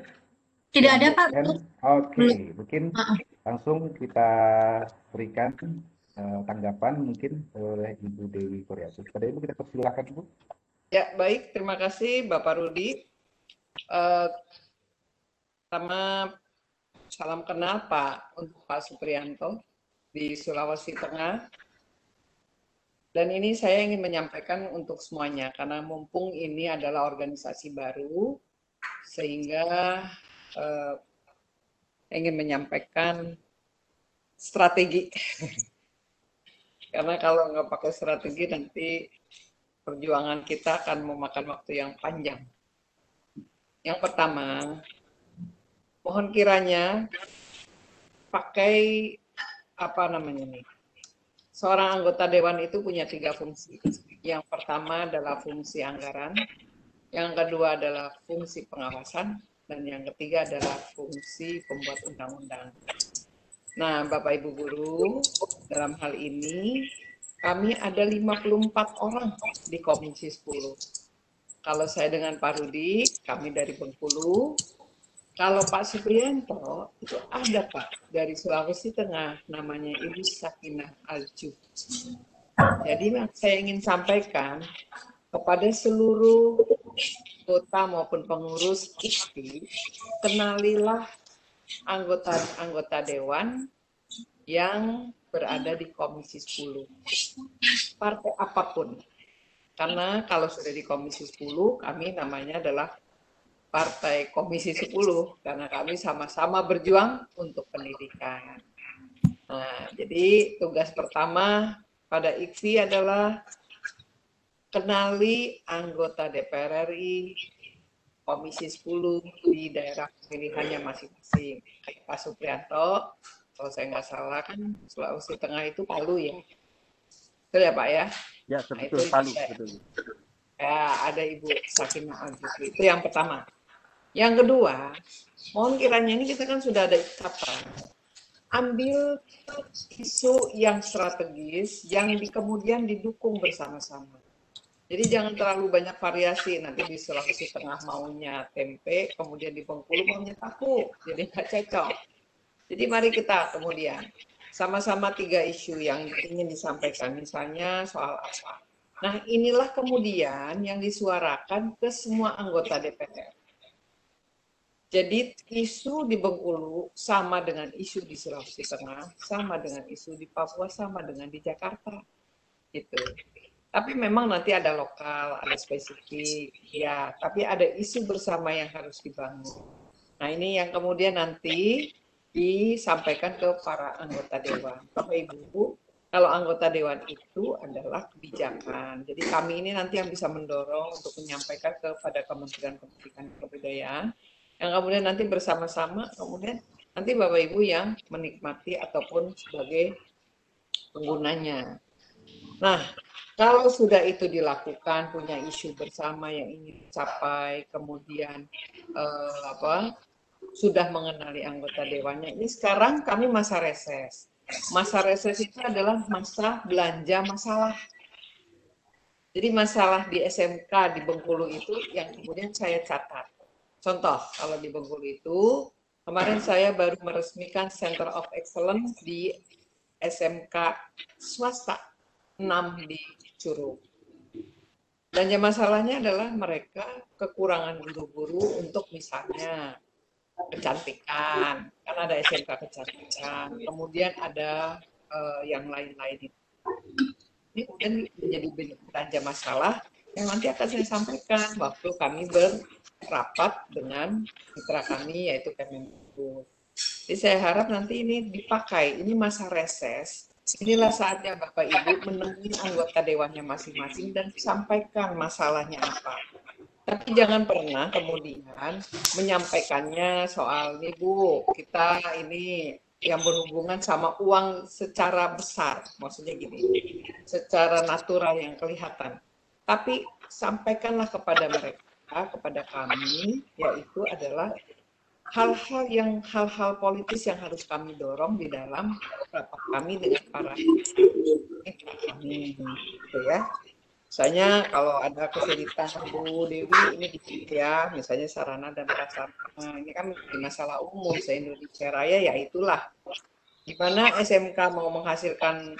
Tidak ada Pak. Oke, okay. mungkin langsung kita berikan uh, tanggapan mungkin oleh Ibu Dewi Koryasi. Pada Ibu kita persilahkan Bu. Ya, baik. Terima kasih Bapak Rudi. Uh, pertama Salam kenal Pak untuk Pak Suprianto di Sulawesi Tengah. Dan ini saya ingin menyampaikan untuk semuanya karena mumpung ini adalah organisasi baru sehingga eh, ingin menyampaikan strategi. karena kalau nggak pakai strategi nanti perjuangan kita akan memakan waktu yang panjang. Yang pertama, mohon kiranya pakai apa namanya nih seorang anggota dewan itu punya tiga fungsi yang pertama adalah fungsi anggaran yang kedua adalah fungsi pengawasan dan yang ketiga adalah fungsi pembuat undang-undang. Nah bapak ibu guru dalam hal ini kami ada 54 orang di komisi 10 kalau saya dengan Pak Rudi kami dari Bengkulu. Kalau Pak Supriyanto itu ada Pak dari Sulawesi Tengah namanya Ibu Sakinah Alju. Jadi saya ingin sampaikan kepada seluruh kota maupun pengurus IKTI, kenalilah anggota-anggota dewan yang berada di Komisi 10. Partai apa pun. Karena kalau sudah di Komisi 10, kami namanya adalah Partai Komisi 10 karena kami sama-sama berjuang untuk pendidikan. Nah, jadi tugas pertama pada IKSI adalah kenali anggota DPR RI Komisi 10 di daerah pemilihannya masing-masing. Pak Suprianto, kalau saya nggak salah kan Sulawesi Tengah itu Palu ya. Betul ya Pak ya? Ya, Nah, betul, itu Palu, saya. betul. Ya, ada Ibu Sakinah al Itu yang pertama. Yang kedua, mohon kiranya ini kita kan sudah ada ikatan. Ambil isu yang strategis yang di, kemudian didukung bersama-sama. Jadi jangan terlalu banyak variasi. Nanti di Sulawesi Tengah maunya tempe, kemudian di Bengkulu maunya tahu. Jadi nggak cocok. Jadi mari kita kemudian sama-sama tiga isu yang ingin disampaikan. Misalnya soal apa. Nah inilah kemudian yang disuarakan ke semua anggota DPR. Jadi isu di Bengkulu sama dengan isu di Sulawesi Tengah, sama dengan isu di Papua, sama dengan di Jakarta. Gitu. Tapi memang nanti ada lokal, ada spesifik, ya. Tapi ada isu bersama yang harus dibangun. Nah ini yang kemudian nanti disampaikan ke para anggota dewan. Bapak Ibu, kalau anggota dewan itu adalah kebijakan. Jadi kami ini nanti yang bisa mendorong untuk menyampaikan kepada Kementerian Pendidikan Kebudayaan, yang kemudian nanti bersama-sama, kemudian nanti Bapak Ibu yang menikmati ataupun sebagai penggunanya. Nah, kalau sudah itu dilakukan, punya isu bersama yang ingin dicapai, kemudian eh, apa sudah mengenali anggota dewannya. Ini sekarang kami masa reses. Masa reses itu adalah masa belanja masalah. Jadi masalah di SMK di Bengkulu itu yang kemudian saya catat. Contoh, kalau di Bengkulu itu, kemarin saya baru meresmikan Center of Excellence di SMK swasta 6 di Curug. Belanja masalahnya adalah mereka kekurangan guru-guru untuk misalnya kecantikan, kan ada SMK kecantikan, kemudian ada eh, yang lain-lain itu. Ini kemudian menjadi belanja masalah yang nanti akan saya sampaikan waktu kami berrapat dengan mitra kami yaitu Kementerian Jadi saya harap nanti ini dipakai, ini masa reses, inilah saatnya Bapak Ibu menemui anggota dewannya masing-masing dan sampaikan masalahnya apa. Tapi jangan pernah kemudian menyampaikannya soal nih Bu, kita ini yang berhubungan sama uang secara besar, maksudnya gini, secara natural yang kelihatan. Tapi sampaikanlah kepada mereka, kepada kami, yaitu adalah hal-hal yang hal-hal politis yang harus kami dorong di dalam rapat kami dengan para kami, gitu ya. Misalnya kalau ada kesulitan Bu Dewi ini dikit ya, misalnya sarana dan prasarana. Ini kan masalah umum se-Indonesia Raya ya itulah. Gimana SMK mau menghasilkan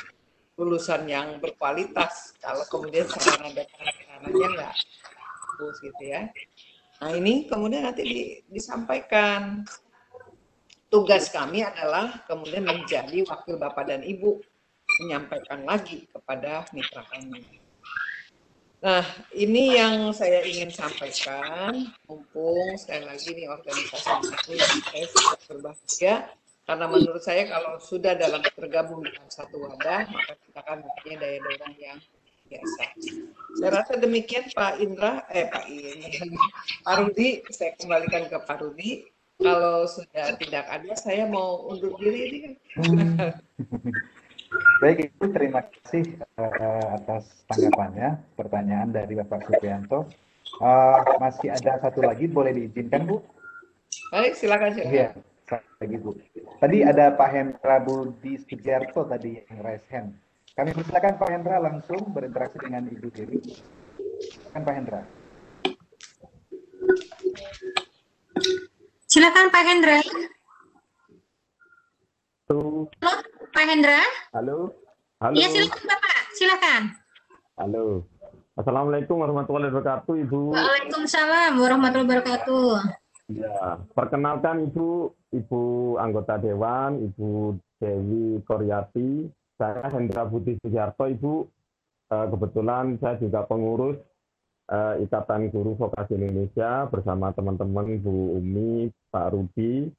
lulusan yang berkualitas kalau kemudian sarana dan prasarananya enggak bagus gitu ya. Nah ini kemudian nanti di, disampaikan tugas kami adalah kemudian menjadi wakil bapak dan ibu menyampaikan lagi kepada mitra kami. Nah, ini yang saya ingin sampaikan, mumpung sekali lagi nih organisasi ini saya sangat berbahagia, karena menurut saya kalau sudah dalam tergabung dalam satu wadah, maka kita akan mempunyai daya dorong yang biasa. Saya rasa demikian Pak Indra, eh Pak Indra, Pak Rudi, saya kembalikan ke Pak Rudi. Kalau sudah tidak ada, saya mau undur diri ini kan. Baik, Ibu, terima kasih uh, atas tanggapannya, pertanyaan dari Bapak Suprianto. Uh, masih ada satu lagi, boleh diizinkan, Bu? Baik, silakan. silakan. Iya, satu lagi, Bu. Tadi ada Pak Hendra Budi Sugiarto tadi yang raise hand. Kami persilakan Pak Hendra langsung berinteraksi dengan Ibu Dewi. Silakan Pak Hendra. Silakan Pak Hendra. Halo, Halo, Pak Hendra. halo, halo, Iya, silakan Bapak. Silakan. halo. Assalamualaikum warahmatullahi wabarakatuh, Ibu. Waalaikumsalam warahmatullahi wabarakatuh. Ya, perkenalkan Ibu, Ibu anggota Dewan, Ibu Dewi Koryati. Saya Hendra Budi Sugiarto, Ibu. Eh, kebetulan saya juga pengurus eh, Ikatan Guru Vokasi Indonesia bersama teman-teman Bu Umi, Pak Rudi.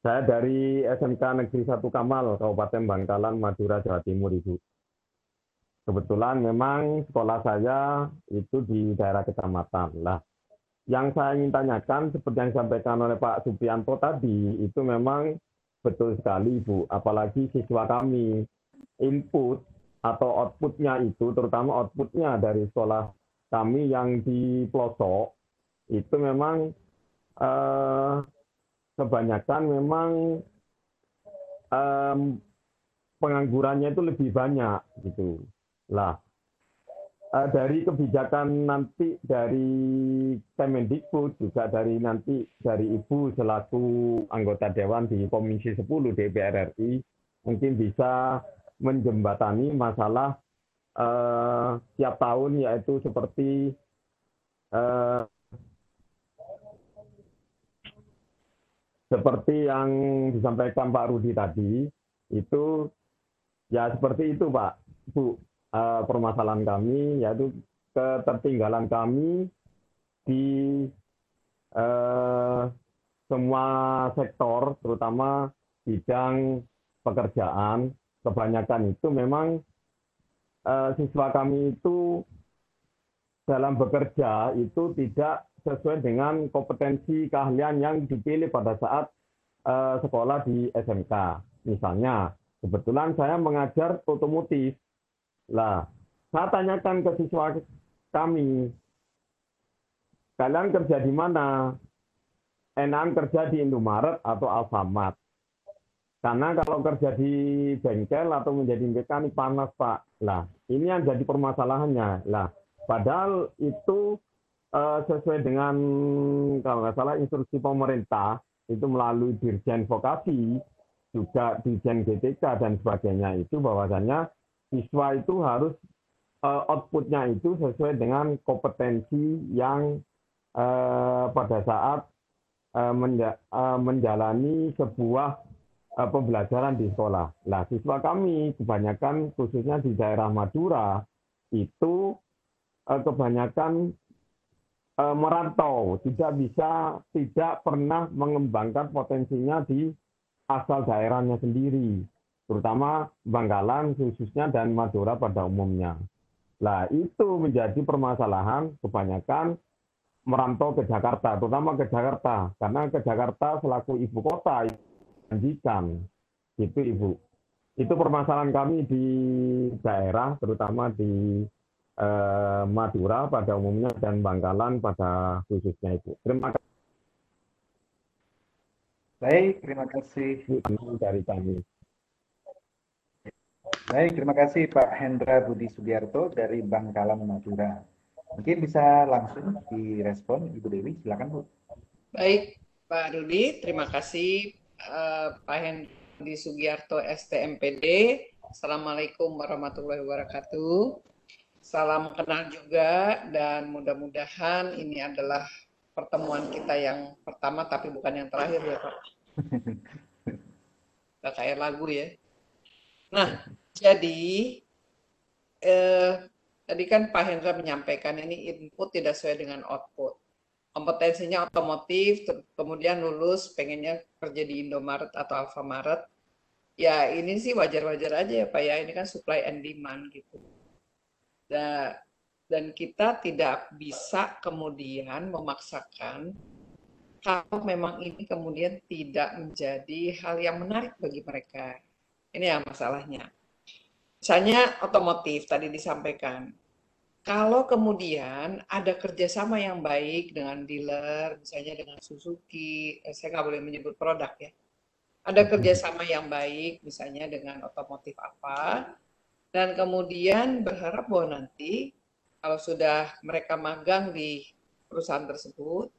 Saya dari SMK Negeri 1 Kamal, Kabupaten Bangkalan, Madura, Jawa Timur, Ibu. Kebetulan memang sekolah saya itu di daerah kecamatan. Lah, yang saya ingin tanyakan seperti yang disampaikan oleh Pak Suprianto tadi itu memang betul sekali Bu, apalagi siswa kami input atau outputnya itu terutama outputnya dari sekolah kami yang di pelosok itu memang eh, kebanyakan memang eh, penganggurannya itu lebih banyak gitu. Lah uh, dari kebijakan nanti dari Kemendikbud juga dari nanti dari Ibu selaku anggota dewan di Komisi 10 DPR RI mungkin bisa menjembatani masalah uh, tiap tahun yaitu seperti uh, seperti yang disampaikan Pak Rudi tadi itu ya seperti itu Pak Bu uh, permasalahan kami yaitu ketertinggalan kami di uh, semua sektor, terutama bidang pekerjaan. Kebanyakan itu memang uh, siswa kami itu dalam bekerja itu tidak sesuai dengan kompetensi keahlian yang dipilih pada saat uh, sekolah di SMK. Misalnya, kebetulan saya mengajar otomotif lah, saya tanyakan ke siswa kami, kalian kerja di mana? Enak kerja di Indomaret atau Alfamart? Karena kalau kerja di bengkel atau menjadi mekanik panas, Pak. Lah, ini yang jadi permasalahannya. Lah, padahal itu uh, sesuai dengan kalau nggak salah instruksi pemerintah itu melalui Dirjen Vokasi, juga Dirjen GTK dan sebagainya itu bahwasannya siswa itu harus uh, outputnya itu sesuai dengan kompetensi yang uh, pada saat uh, menja uh, menjalani sebuah pembelajaran di sekolah. Nah, siswa kami kebanyakan khususnya di daerah Madura itu uh, kebanyakan uh, merantau, tidak bisa, tidak pernah mengembangkan potensinya di asal daerahnya sendiri terutama Bangkalan khususnya dan Madura pada umumnya. Nah, itu menjadi permasalahan kebanyakan merantau ke Jakarta, terutama ke Jakarta, karena ke Jakarta selaku ibu kota janjikan, itu ibu. Itu permasalahan kami di daerah, terutama di eh, Madura pada umumnya dan Bangkalan pada khususnya itu. Terima kasih. Baik, terima kasih dari kami. Baik, terima kasih Pak Hendra Budi Sugiarto dari Bangkalan Madura. Mungkin bisa langsung direspon Ibu Dewi, silakan Bu. Baik, Pak Rudi, terima kasih uh, Pak Hendra Sugiarto STMPD. Assalamualaikum warahmatullahi wabarakatuh. Salam kenal juga dan mudah-mudahan ini adalah pertemuan kita yang pertama tapi bukan yang terakhir ya Pak. Gak kayak lagu ya. Nah, jadi eh, tadi kan Pak Hendra menyampaikan ini input tidak sesuai dengan output. Kompetensinya otomotif, kemudian lulus pengennya kerja di Indomaret atau Alfamaret. Ya ini sih wajar-wajar aja ya Pak ya, ini kan supply and demand gitu. Dan, dan kita tidak bisa kemudian memaksakan kalau memang ini kemudian tidak menjadi hal yang menarik bagi mereka. Ini yang masalahnya. Misalnya otomotif tadi disampaikan. Kalau kemudian ada kerjasama yang baik dengan dealer, misalnya dengan Suzuki, eh, saya nggak boleh menyebut produk ya. Ada kerjasama yang baik, misalnya dengan otomotif apa, dan kemudian berharap bahwa nanti kalau sudah mereka magang di perusahaan tersebut,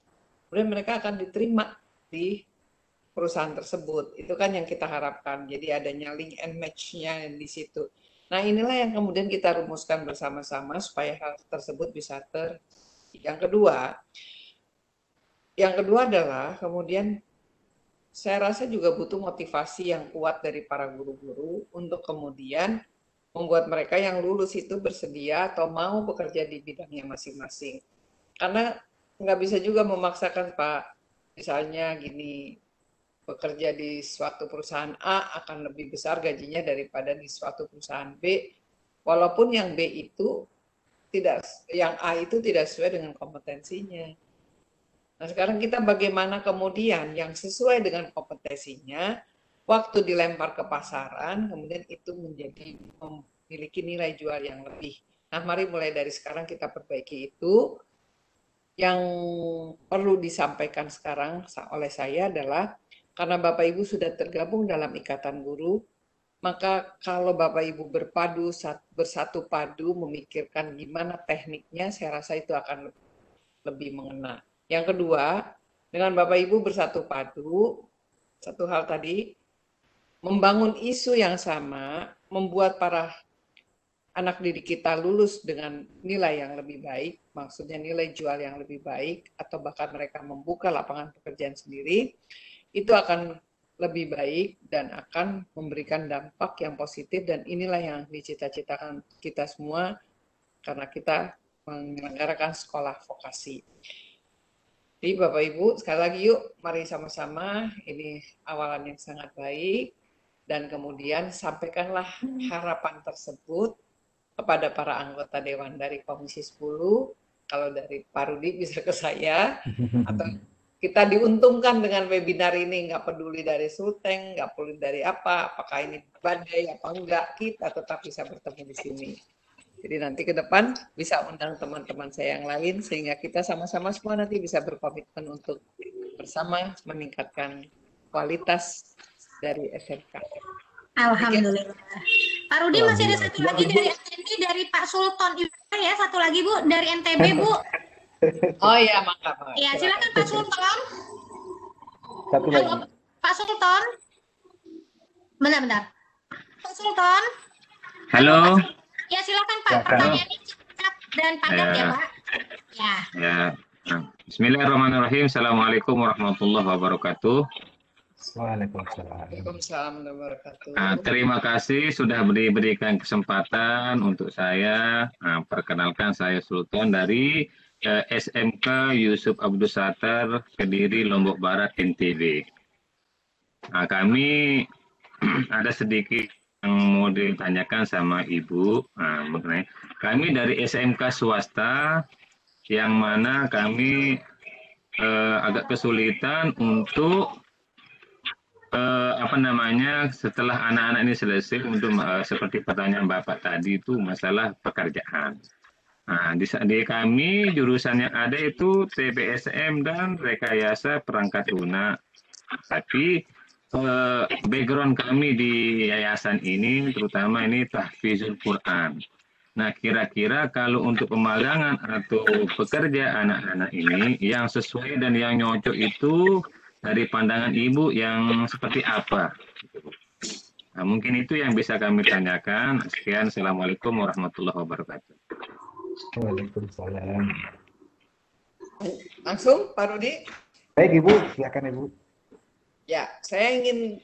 kemudian mereka akan diterima di perusahaan tersebut. Itu kan yang kita harapkan. Jadi adanya link and match-nya di situ. Nah, inilah yang kemudian kita rumuskan bersama-sama supaya hal tersebut bisa ter. Yang kedua, yang kedua adalah kemudian saya rasa juga butuh motivasi yang kuat dari para guru-guru untuk kemudian membuat mereka yang lulus itu bersedia atau mau bekerja di bidangnya masing-masing. Karena nggak bisa juga memaksakan Pak, misalnya gini, bekerja di suatu perusahaan A akan lebih besar gajinya daripada di suatu perusahaan B walaupun yang B itu tidak yang A itu tidak sesuai dengan kompetensinya Nah, sekarang kita bagaimana kemudian yang sesuai dengan kompetensinya, waktu dilempar ke pasaran, kemudian itu menjadi memiliki nilai jual yang lebih. Nah, mari mulai dari sekarang kita perbaiki itu. Yang perlu disampaikan sekarang oleh saya adalah karena Bapak Ibu sudah tergabung dalam ikatan guru, maka kalau Bapak Ibu berpadu bersatu padu memikirkan gimana tekniknya, saya rasa itu akan lebih mengena. Yang kedua, dengan Bapak Ibu bersatu padu, satu hal tadi, membangun isu yang sama, membuat para anak didik kita lulus dengan nilai yang lebih baik, maksudnya nilai jual yang lebih baik, atau bahkan mereka membuka lapangan pekerjaan sendiri, itu akan lebih baik dan akan memberikan dampak yang positif dan inilah yang dicita-citakan kita semua karena kita menyelenggarakan sekolah vokasi. Jadi Bapak Ibu, sekali lagi yuk mari sama-sama, ini awalan yang sangat baik, dan kemudian sampaikanlah harapan tersebut kepada para anggota Dewan dari Komisi 10, kalau dari Pak Rudi bisa ke saya, atau kita diuntungkan dengan webinar ini, nggak peduli dari Sulteng, nggak peduli dari apa, apakah ini badai apa enggak, kita tetap bisa bertemu di sini. Jadi nanti ke depan bisa undang teman-teman saya yang lain sehingga kita sama-sama semua nanti bisa berkomitmen untuk bersama meningkatkan kualitas dari SMK. Alhamdulillah. Pak Rudi masih ada satu lagi dari NTB dari Pak Sultan ya satu lagi Bu dari NTB Bu. Oh iya maka Pak. Ya silakan Pak Sultan. Satu lagi. Halo Pak Sultan. Benar-benar. Pak Sultan. Halo. Ya silakan Pak. Ya, Pertanyaannya cepat dan padat ya, Ya. Pak. Ya. Ya. Bismillahirrahmanirrahim. Assalamualaikum warahmatullahi wabarakatuh. Waalaikumsalam. Wabarakatuh. Nah, terima kasih sudah diberikan kesempatan untuk saya. Nah, perkenalkan saya Sultan dari SMK Yusuf Abdul Satar, Kediri, Lombok Barat, NTB. Nah, kami ada sedikit yang mau ditanyakan sama Ibu nah, mengenai kami dari SMK swasta yang mana kami eh, agak kesulitan untuk eh, apa namanya setelah anak-anak ini selesai untuk eh, seperti pertanyaan Bapak tadi itu masalah pekerjaan. Nah, di, di kami jurusan yang ada itu TPSM dan rekayasa perangkat lunak. Tapi eh, background kami di yayasan ini terutama ini tahfizul Quran. Nah, kira-kira kalau untuk pemagangan atau pekerja anak-anak ini yang sesuai dan yang nyocok itu dari pandangan Ibu yang seperti apa? Nah, mungkin itu yang bisa kami tanyakan. Sekian, Assalamualaikum warahmatullahi wabarakatuh. Waalaikumsalam. Langsung Pak Rudi. Baik Ibu, silakan Ibu. Ya, saya ingin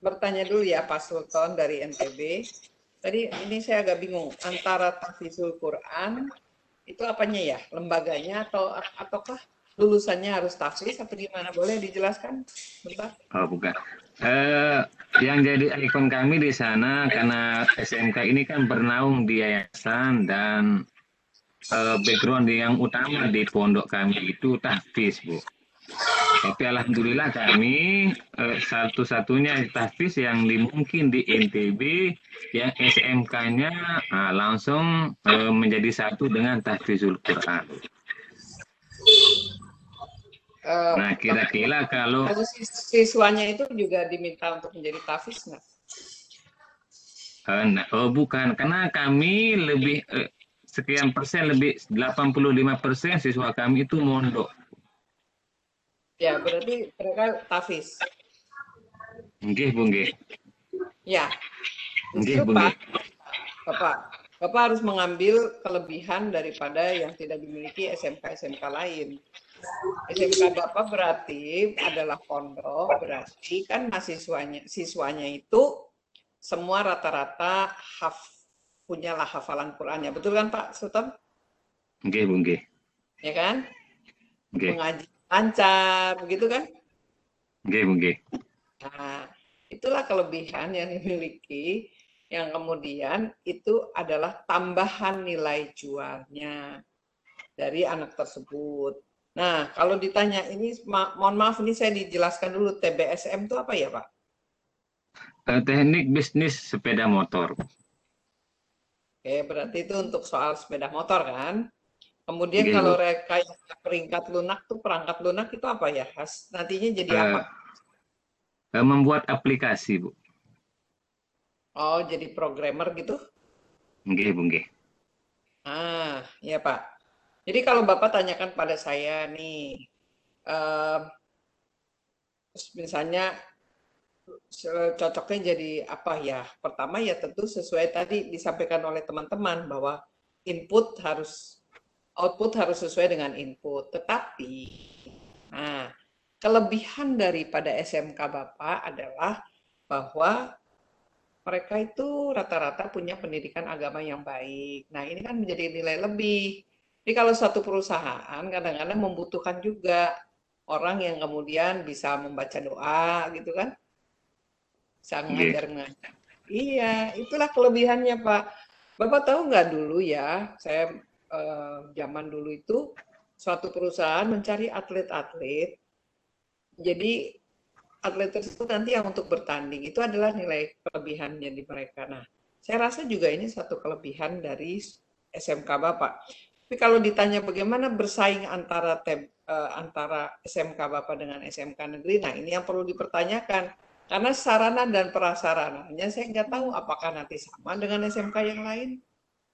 bertanya dulu ya Pak Sultan dari NTB. Tadi ini saya agak bingung antara tahfizul Quran itu apanya ya? Lembaganya atau ataukah lulusannya harus tahfiz atau gimana? Boleh dijelaskan, Bentar. Oh, bukan. Eh, yang jadi ikon kami di sana karena SMK ini kan bernaung di yayasan dan eh, background yang utama di pondok kami itu tahfiz, Bu. Tapi alhamdulillah kami eh, satu-satunya tahfiz yang di, mungkin di NTB yang SMK-nya ah, langsung eh, menjadi satu dengan tahfizul Quran. Eh, Nah, kira-kira kalau kalau sis- siswanya itu juga diminta untuk menjadi tahfiz nggak? Eh, nah, oh bukan, karena kami lebih eh, sekian persen lebih 85 persen siswa kami itu mondok. Ya, berarti mereka tahfiz. Nggih, Bu, nggih. Ya, Nggih, Bu, nggih. Bapak, Bapak harus mengambil kelebihan daripada yang tidak dimiliki SMK-SMK lain. SMK Bapak berarti adalah pondok, berarti kan mahasiswanya siswanya itu semua rata-rata haf punyalah hafalan Qurannya. Betul kan Pak Sultan? Nggih, Bu, nggih. Ya kan? Nggih, Mengaji lancar, begitu kan? nggih, Bu, nggih. Nah, itulah kelebihan yang dimiliki yang kemudian itu adalah tambahan nilai jualnya dari anak tersebut. Nah, kalau ditanya ini, ma mohon maaf ini saya dijelaskan dulu TBSM itu apa ya Pak? Eh, teknik bisnis sepeda motor. Oke, berarti itu untuk soal sepeda motor kan? Kemudian Oke, kalau rekayasa peringkat lunak tuh perangkat lunak itu apa ya? Has, nantinya jadi Eh, apa? eh, membuat aplikasi, Bu. Oh, jadi programmer gitu? Nggih, Bu, nggih. Ah, ya Pak. Jadi kalau Bapak tanyakan pada saya nih, terus misalnya cocoknya jadi apa ya? Pertama ya tentu sesuai tadi disampaikan oleh teman-teman bahwa input harus output harus sesuai dengan input. Tetapi, nah kelebihan daripada SMK Bapak adalah bahwa mereka itu rata-rata punya pendidikan agama yang baik. Nah, ini kan menjadi nilai lebih. Jadi kalau satu perusahaan kadang-kadang membutuhkan juga orang yang kemudian bisa membaca doa gitu kan. Bisa Nggih. ngajar-ngajar. Iya, itulah kelebihannya, Pak. Bapak tahu nggak dulu ya, saya eh, zaman dulu itu suatu perusahaan mencari atlet-atlet. Jadi atlet tersebut nanti yang untuk bertanding itu adalah nilai kelebihannya di mereka. Nah, saya rasa juga ini satu kelebihan dari SMK Bapak. Tapi kalau ditanya bagaimana bersaing antara tem, eh, antara SMK Bapak dengan SMK negeri, nah ini yang perlu dipertanyakan. Karena sarana dan prasarananya saya nggak tahu apakah nanti sama dengan SMK yang lain.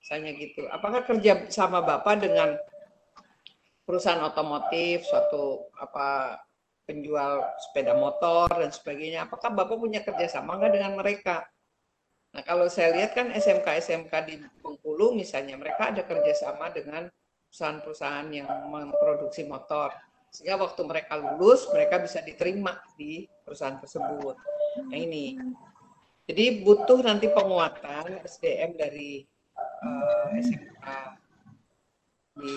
Misalnya gitu. Apakah kerja sama Bapak dengan perusahaan otomotif, suatu apa penjual sepeda motor dan sebagainya. Apakah Bapak punya kerjasama nggak dengan mereka? Nah, kalau saya lihat kan SMK-SMK di Bengkulu misalnya, mereka ada kerjasama dengan perusahaan-perusahaan yang memproduksi motor. Sehingga waktu mereka lulus, mereka bisa diterima di perusahaan tersebut. Nah ini. Jadi butuh nanti penguatan SDM dari eh, SMK di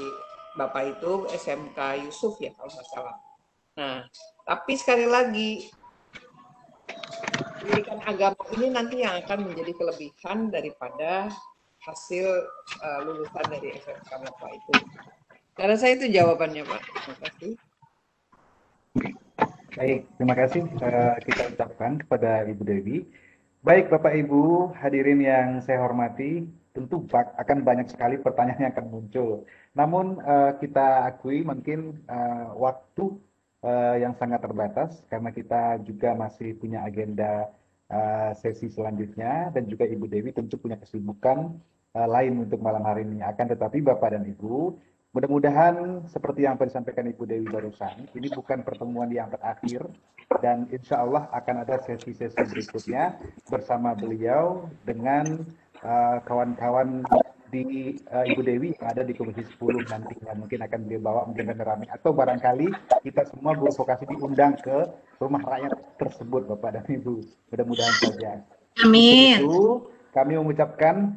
Bapak itu SMK Yusuf ya kalau nggak salah. Nah, tapi sekali lagi pendidikan agama ini nanti yang akan menjadi kelebihan daripada hasil uh, lulusan dari SMK Bapak itu. Karena saya itu jawabannya Pak. Terima kasih. Baik, terima kasih eh, kita ucapkan kepada Ibu Dewi. Baik Bapak Ibu hadirin yang saya hormati, tentu bak- akan banyak sekali pertanyaan yang akan muncul. Namun eh, kita akui mungkin eh, waktu eh, yang sangat terbatas karena kita juga masih punya agenda eh, sesi selanjutnya dan juga Ibu Dewi tentu punya kesibukan eh, lain untuk malam hari ini. Akan tetapi Bapak dan Ibu, mudah-mudahan seperti yang tadi disampaikan Ibu Dewi barusan, ini bukan pertemuan yang terakhir dan insya Allah akan ada sesi-sesi berikutnya bersama beliau dengan eh, kawan-kawan di eh, Ibu Dewi yang ada di Komisi 10 nantinya. Mungkin akan beliau bawa mungkin rame-rame. Atau barangkali kita semua guru vokasi diundang ke rumah rakyat tersebut Bapak dan Ibu. Mudah-mudahan saja. Amin. itu kami mengucapkan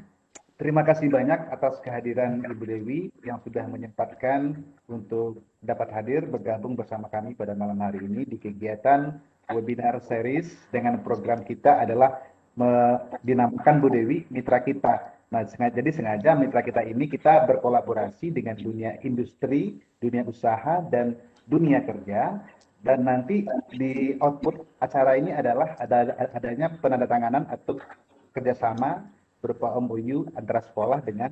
terima kasih banyak atas kehadiran Ibu Dewi yang sudah menyempatkan untuk dapat hadir bergabung bersama kami pada malam hari ini di kegiatan webinar series dengan program kita adalah dinamakan Bu Dewi Mitra Kita. Nah, sengaja, jadi sengaja mitra kita ini kita berkolaborasi dengan dunia industri, dunia usaha, dan dunia kerja. Dan nanti di output acara ini adalah ada adanya penandatanganan atau kerjasama berupa MOU antara sekolah dengan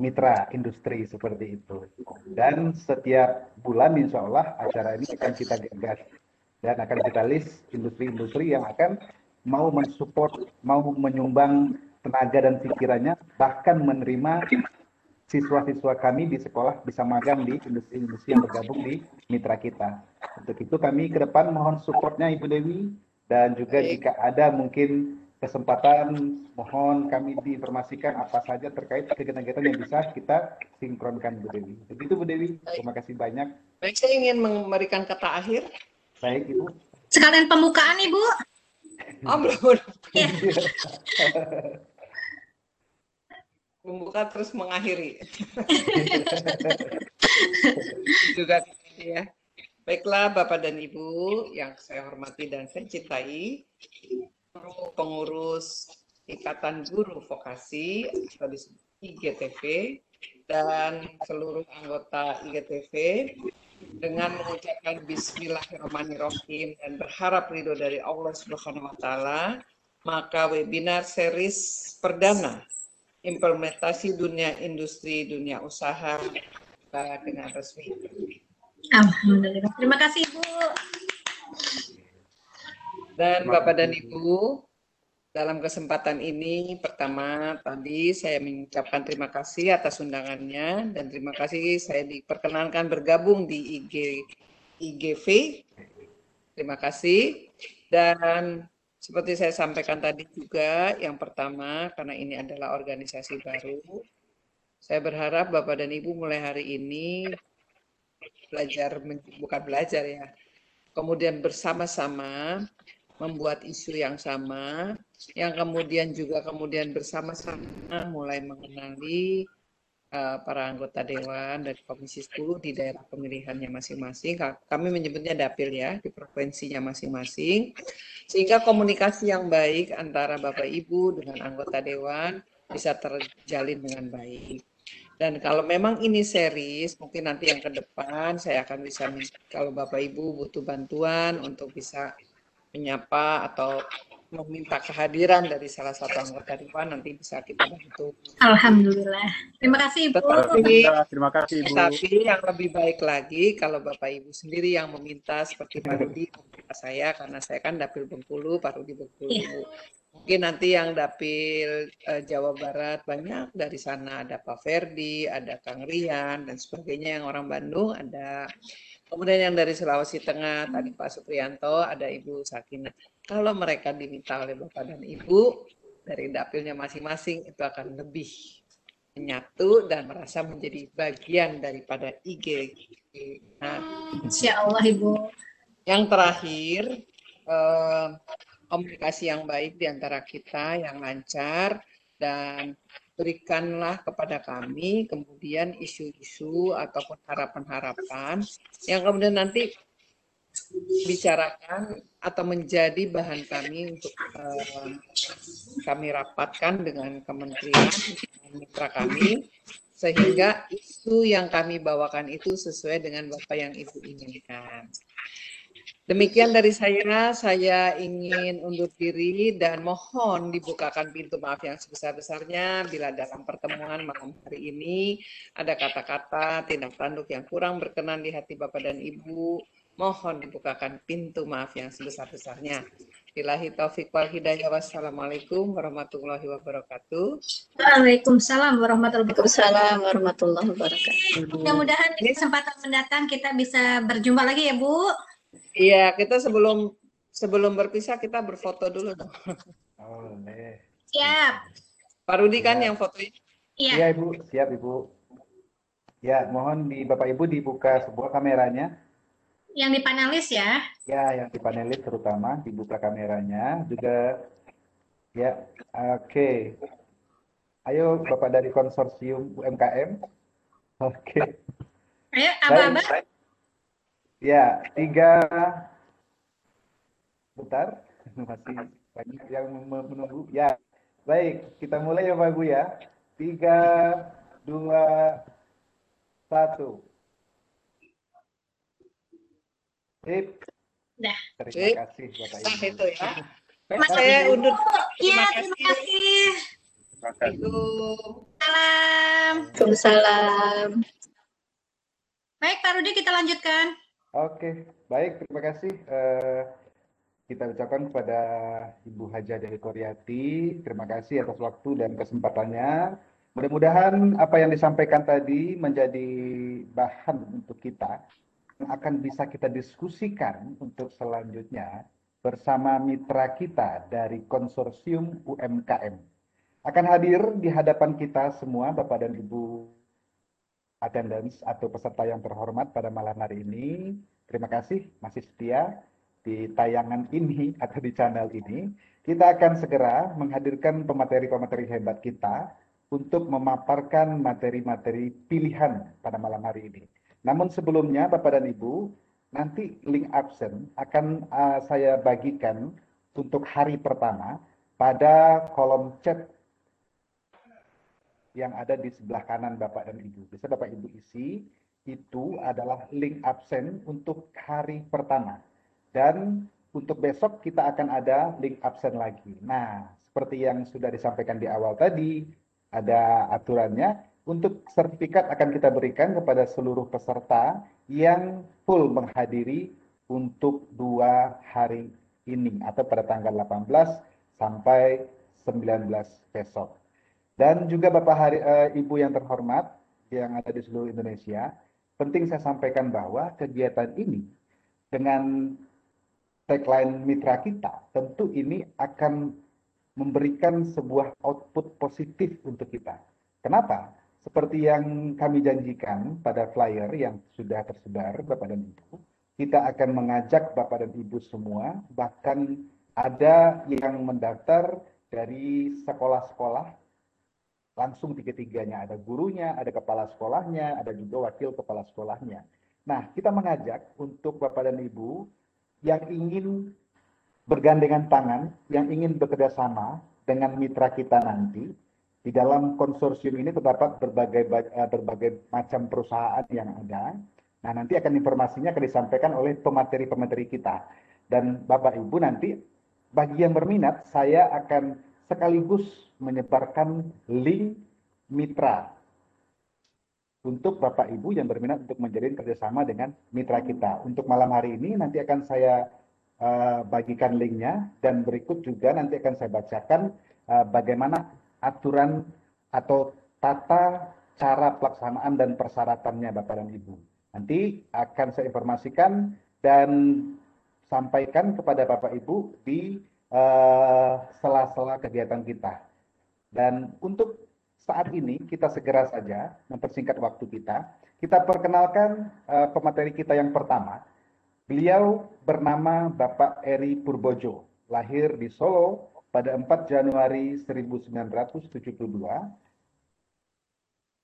mitra industri seperti itu. Dan setiap bulan insya Allah acara ini akan kita gagas dan akan kita list industri-industri yang akan mau mensupport, mau menyumbang tenaga dan pikirannya, bahkan menerima siswa-siswa kami di sekolah bisa magang di industri-industri yang bergabung di mitra kita. Untuk itu kami ke depan mohon supportnya Ibu Dewi dan juga jika ada mungkin kesempatan mohon kami diinformasikan apa saja terkait kegiatan-kegiatan yang bisa kita sinkronkan Bu Dewi. Begitu Bu Dewi, terima kasih banyak. Baik, saya ingin memberikan kata akhir. Baik Ibu. Sekalian pembukaan Ibu. Oh, belum. Iya. Membuka terus mengakhiri. Juga ya. Baiklah Bapak dan Ibu yang saya hormati dan saya cintai, pengurus Ikatan Guru Vokasi atau disebut IGTV dan seluruh anggota IGTV dengan mengucapkan Bismillahirrahmanirrahim dan berharap ridho dari Allah Subhanahu wa Ta'ala, maka webinar series perdana implementasi dunia industri, dunia usaha dengan resmi. Alhamdulillah. Terima kasih Ibu. Dan Bapak dan Ibu, dalam kesempatan ini pertama tadi saya mengucapkan terima kasih atas undangannya dan terima kasih saya diperkenankan bergabung di IG IGV. Terima kasih dan seperti saya sampaikan tadi juga yang pertama karena ini adalah organisasi baru saya berharap Bapak dan Ibu mulai hari ini belajar bukan belajar ya kemudian bersama-sama membuat isu yang sama, yang kemudian juga kemudian bersama-sama mulai mengenali uh, para anggota dewan dari Komisi 10 di daerah pemilihannya masing-masing. Kami menyebutnya dapil ya di provinsinya masing-masing, sehingga komunikasi yang baik antara Bapak Ibu dengan anggota dewan bisa terjalin dengan baik. Dan kalau memang ini series, mungkin nanti yang ke depan saya akan bisa, kalau Bapak Ibu butuh bantuan untuk bisa menyapa atau meminta kehadiran dari salah satu anggota dewan nanti bisa kita bantu. Alhamdulillah. Terima kasih Ibu. Tetapi, terima kasih Ibu. Tapi yang lebih baik lagi kalau Bapak Ibu sendiri yang meminta seperti Pak Rudi saya karena saya kan dapil Bengkulu, Pak Rudi Bengkulu. Yeah. Mungkin nanti yang dapil uh, Jawa Barat banyak dari sana ada Pak Ferdi, ada Kang Rian dan sebagainya yang orang Bandung ada Kemudian yang dari Sulawesi Tengah, tadi Pak Suprianto, ada Ibu Sakina. Kalau mereka diminta oleh Bapak dan Ibu, dari dapilnya masing-masing, itu akan lebih menyatu dan merasa menjadi bagian daripada IG. Nah, Insya Allah Ibu. Yang terakhir, eh, komunikasi yang baik di antara kita, yang lancar, dan berikanlah kepada kami kemudian isu-isu ataupun harapan-harapan yang kemudian nanti bicarakan atau menjadi bahan kami untuk uh, kami rapatkan dengan kementerian mitra kami sehingga isu yang kami bawakan itu sesuai dengan Bapak yang Ibu inginkan. Demikian dari saya, saya ingin undur diri dan mohon dibukakan pintu maaf yang sebesar-besarnya bila dalam pertemuan malam hari ini ada kata-kata, tindak tanduk yang kurang berkenan di hati Bapak dan Ibu, mohon dibukakan pintu maaf yang sebesar-besarnya. Bilahi taufik wal hidayah. Wassalamualaikum warahmatullahi wabarakatuh. Waalaikumsalam warahmatullahi wabarakatuh. warahmatullahi wabarakatuh. Mudah-mudahan di kesempatan mendatang kita bisa berjumpa lagi ya Bu. Iya, kita sebelum sebelum berpisah kita berfoto dulu dong. Oleh. Siap. Pak Rudi kan yang fotonya? Iya. Iya, Ibu. Siap, Ibu. Ya, mohon di Bapak Ibu dibuka sebuah kameranya. Yang di panelis ya? Ya, yang di panelis terutama dibuka kameranya. Juga ya, oke. Okay. Ayo Bapak dari konsorsium UMKM. Oke. Okay. Ayo, Aba-aba. Ya, tiga. Bentar, masih banyak yang menunggu. Ya, baik, kita mulai ya Pak Ibu ya. Tiga, dua, satu. Sip. Nah. Terima kasih Bapak Ibu. Nah, itu ya. Mas saya undur. Iya, terima kasih. Terima kasih. Salam. Waalaikumsalam. Baik, Pak Rudi kita lanjutkan. Oke, baik. Terima kasih. Uh, kita ucapkan kepada Ibu Haja Dewi Koryati. Terima kasih atas waktu dan kesempatannya. Mudah-mudahan apa yang disampaikan tadi menjadi bahan untuk kita yang akan bisa kita diskusikan untuk selanjutnya bersama mitra kita dari konsorsium UMKM. Akan hadir di hadapan kita semua Bapak dan Ibu attendance atau peserta yang terhormat pada malam hari ini. Terima kasih masih setia di tayangan ini atau di channel ini. Kita akan segera menghadirkan pemateri-pemateri hebat kita untuk memaparkan materi-materi pilihan pada malam hari ini. Namun sebelumnya Bapak dan Ibu, nanti link absen akan uh, saya bagikan untuk hari pertama pada kolom chat yang ada di sebelah kanan Bapak dan Ibu. Bisa Bapak Ibu isi itu adalah link absen untuk hari pertama. Dan untuk besok kita akan ada link absen lagi. Nah, seperti yang sudah disampaikan di awal tadi, ada aturannya. Untuk sertifikat akan kita berikan kepada seluruh peserta yang full menghadiri untuk dua hari ini atau pada tanggal 18 sampai 19 besok. Dan juga Bapak hari, uh, Ibu yang terhormat yang ada di seluruh Indonesia, penting saya sampaikan bahwa kegiatan ini dengan tagline mitra kita, tentu ini akan memberikan sebuah output positif untuk kita. Kenapa? Seperti yang kami janjikan pada flyer yang sudah tersebar Bapak dan Ibu, kita akan mengajak Bapak dan Ibu semua, bahkan ada yang mendaftar dari sekolah-sekolah langsung tiga-tiganya. Ada gurunya, ada kepala sekolahnya, ada juga wakil kepala sekolahnya. Nah, kita mengajak untuk Bapak dan Ibu yang ingin bergandengan tangan, yang ingin bekerja sama dengan mitra kita nanti, di dalam konsorsium ini terdapat berbagai eh, berbagai macam perusahaan yang ada. Nah, nanti akan informasinya akan disampaikan oleh pemateri-pemateri kita. Dan Bapak Ibu nanti bagi yang berminat, saya akan sekaligus menyebarkan link mitra untuk Bapak Ibu yang berminat untuk menjalin kerjasama dengan mitra kita. Untuk malam hari ini nanti akan saya uh, bagikan linknya dan berikut juga nanti akan saya bacakan uh, bagaimana aturan atau tata cara pelaksanaan dan persyaratannya Bapak dan Ibu. Nanti akan saya informasikan dan sampaikan kepada Bapak Ibu di Eh, sela-sela uh, kegiatan kita. Dan untuk saat ini kita segera saja mempersingkat waktu kita. Kita perkenalkan uh, pemateri kita yang pertama. Beliau bernama Bapak Eri Purbojo, lahir di Solo pada 4 Januari 1972.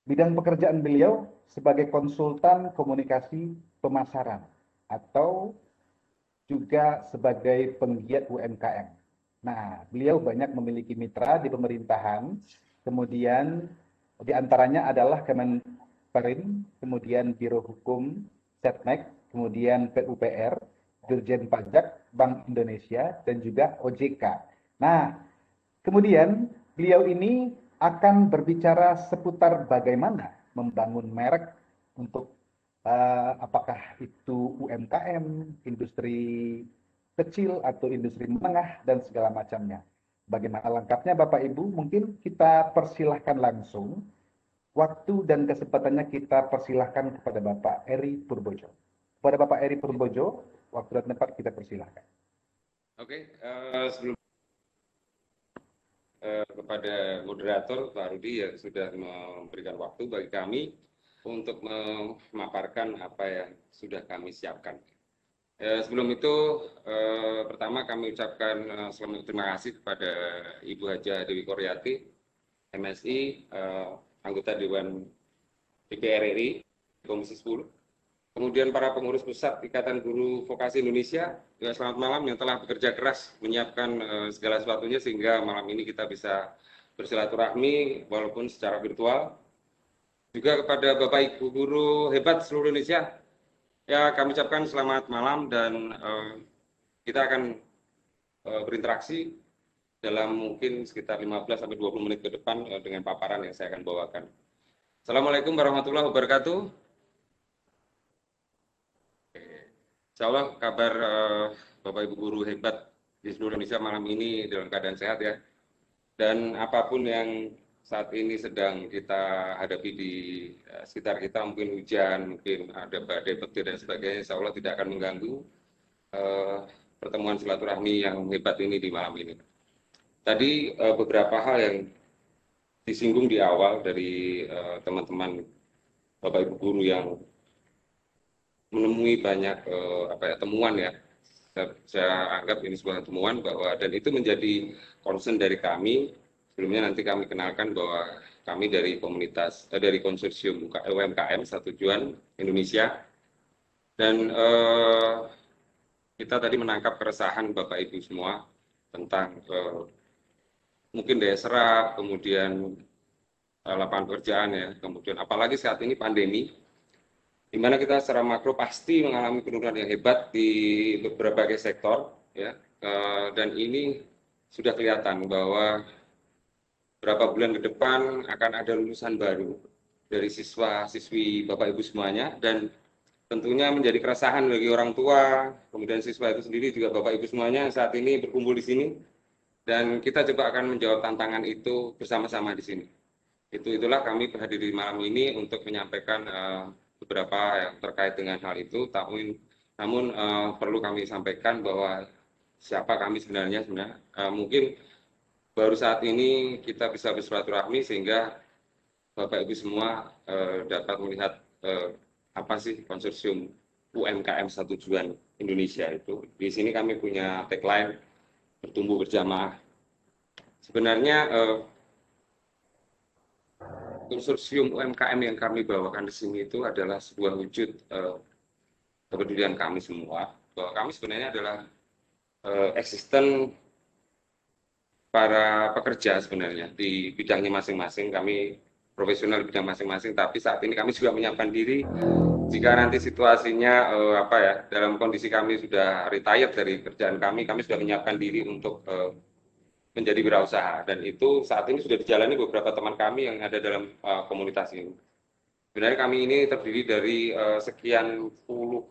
Bidang pekerjaan beliau sebagai konsultan komunikasi pemasaran atau juga sebagai penggiat UMKM. Nah, beliau banyak memiliki mitra di pemerintahan, kemudian di antaranya adalah Kemenperin, kemudian Biro Hukum, Setnek, kemudian PUPR, Dirjen Pajak, Bank Indonesia, dan juga OJK. Nah, kemudian beliau ini akan berbicara seputar bagaimana membangun merek untuk uh, apakah itu UMKM, industri kecil atau industri menengah dan segala macamnya. Bagaimana lengkapnya Bapak Ibu? Mungkin kita persilahkan langsung. Waktu dan kesempatannya kita persilahkan kepada Bapak Eri Purbojo. Kepada Bapak Eri Purbojo, waktu dan tempat kita persilahkan. Oke, uh, sebelum uh, kepada moderator Pak Rudi yang sudah memberikan waktu bagi kami untuk memaparkan apa yang sudah kami siapkan. Eh, sebelum itu, eh, pertama kami ucapkan eh, selamat terima kasih kepada Ibu Haja Dewi Koryati, MSI, eh, anggota Dewan DPR RI, Komisi 10. Kemudian para pengurus pusat Ikatan Guru Vokasi Indonesia, juga selamat malam yang telah bekerja keras menyiapkan eh, segala sesuatunya sehingga malam ini kita bisa bersilaturahmi walaupun secara virtual. Juga kepada Bapak Ibu Guru hebat seluruh Indonesia Ya, kami ucapkan selamat malam dan uh, kita akan uh, berinteraksi dalam mungkin sekitar 15 sampai 20 menit ke depan uh, dengan paparan yang saya akan bawakan. Assalamualaikum warahmatullahi wabarakatuh. Insya Allah kabar uh, Bapak Ibu guru hebat di seluruh Indonesia malam ini dalam keadaan sehat ya. Dan apa pun yang saat ini sedang kita hadapi di uh, sekitar kita mungkin hujan, mungkin ada badai petir dan sebagainya, insya Allah tidak akan mengganggu uh, pertemuan silaturahmi yang hebat ini di malam ini. Tadi uh, beberapa hal yang disinggung di awal dari teman-teman Bapak Ibu guru yang menemui banyak uh, apa ya temuan ya. Saya, saya anggap ini sebuah temuan bahwa dan itu menjadi concern dari kami Sebelumnya nanti kami kenalkan bahwa kami dari komunitas eh, dari konsorsium UMKM Satu Tujuan Indonesia. Dan eh, kita tadi menangkap keresahan Bapak Ibu semua tentang eh, mungkin daya serap, kemudian eh, lapangan pekerjaan ya, kemudian apalagi saat ini pandemi di mana kita secara makro pasti mengalami penurunan yang hebat di beberapa sektor, ya, eh, dan ini sudah kelihatan bahwa beberapa bulan ke depan akan ada lulusan baru dari siswa-siswi Bapak Ibu semuanya dan tentunya menjadi keresahan bagi orang tua, kemudian siswa itu sendiri juga Bapak Ibu semuanya saat ini berkumpul di sini dan kita coba akan menjawab tantangan itu bersama-sama di sini. Itu itulah kami berhadir di malam ini untuk menyampaikan uh, beberapa yang terkait dengan hal itu. Namun, namun uh, perlu kami sampaikan bahwa siapa kami sebenarnya sebenarnya uh, mungkin baru saat ini kita bisa bersilaturahmi sehingga Bapak Ibu semua uh, dapat melihat uh, apa sih konsorsium UMKM satu tujuan Indonesia itu. Di sini kami punya tagline bertumbuh berjamaah. Sebenarnya uh, konsorsium UMKM yang kami bawakan di sini itu adalah sebuah wujud uh, kepedulian kami semua bahwa kami sebenarnya adalah uh, eksisten para pekerja sebenarnya di bidangnya masing-masing. Kami profesional bidang masing-masing tapi saat ini kami juga menyiapkan diri. Jika nanti situasinya uh, apa ya dalam kondisi kami sudah retired dari kerjaan kami kami sudah menyiapkan diri untuk uh, menjadi wirausaha. Dan itu saat ini sudah dijalani beberapa teman kami yang ada dalam uh, komunitas ini. Sebenarnya kami ini terdiri dari uh, sekian puluh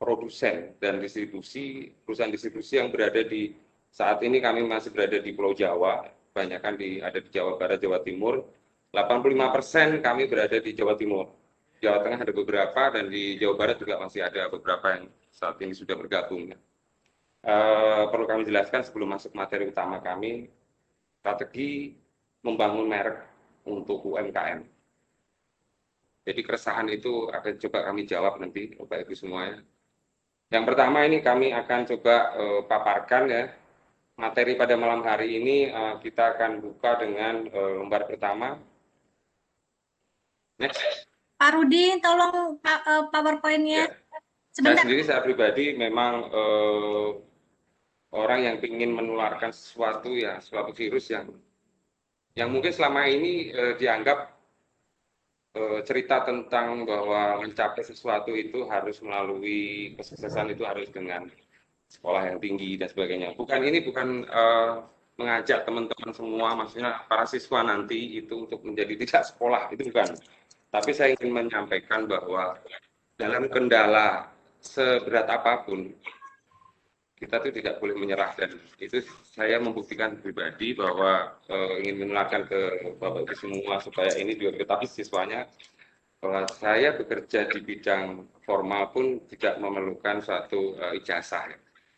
produsen dan distribusi perusahaan distribusi yang berada di saat ini kami masih berada di Pulau Jawa, kebanyakan di ada di Jawa Barat, Jawa Timur. 85 persen kami berada di Jawa Timur. Jawa Tengah ada beberapa dan di Jawa Barat juga masih ada beberapa yang saat ini sudah bergabung. Uh, perlu kami jelaskan sebelum masuk materi utama kami, strategi membangun merek untuk UMKM. Jadi keresahan itu akan coba kami jawab nanti, Bapak Ibu semuanya. Yang pertama ini kami akan coba uh, paparkan ya, materi pada malam hari ini uh, kita akan buka dengan uh, lembar pertama. Next. Pak Rudi, tolong uh, PowerPoint-nya. Ya. Sebentar. Saya sendiri, saya pribadi memang uh, orang yang ingin menularkan sesuatu ya suatu virus yang yang mungkin selama ini eh, dianggap eh, cerita tentang bahwa mencapai sesuatu itu harus melalui kesuksesan itu harus dengan sekolah yang tinggi dan sebagainya. Bukan ini bukan eh, mengajak teman-teman semua, maksudnya para siswa nanti itu untuk menjadi tidak sekolah itu bukan. Tapi saya ingin menyampaikan bahwa dalam kendala seberat apa pun kita tuh tidak boleh menyerah dan itu saya membuktikan pribadi bahwa uh, ingin menularkan ke bapak ibu semua supaya ini juga ketahui siswanya bahwa saya bekerja di bidang formal pun tidak memerlukan suatu uh, ijazah.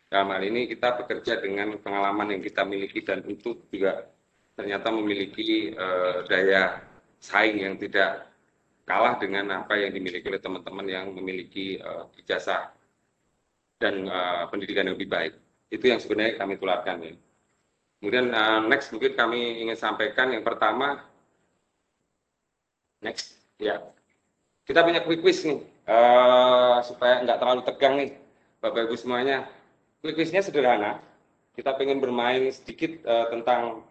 Dalam hal ini kita bekerja dengan pengalaman yang kita miliki dan itu juga ternyata memiliki uh, daya saing yang tidak kalah dengan apa yang dimiliki oleh teman-teman yang memiliki uh, ijazah dan uh, pendidikan yang lebih baik. Itu yang sebenarnya kami tularkan ya. Kemudian uh, next mungkin kami ingin sampaikan yang pertama, next ya, kita punya quick quiz nih uh, supaya nggak terlalu tegang nih, bapak ibu semuanya. Quick quiznya sederhana. Kita pengen bermain sedikit uh, tentang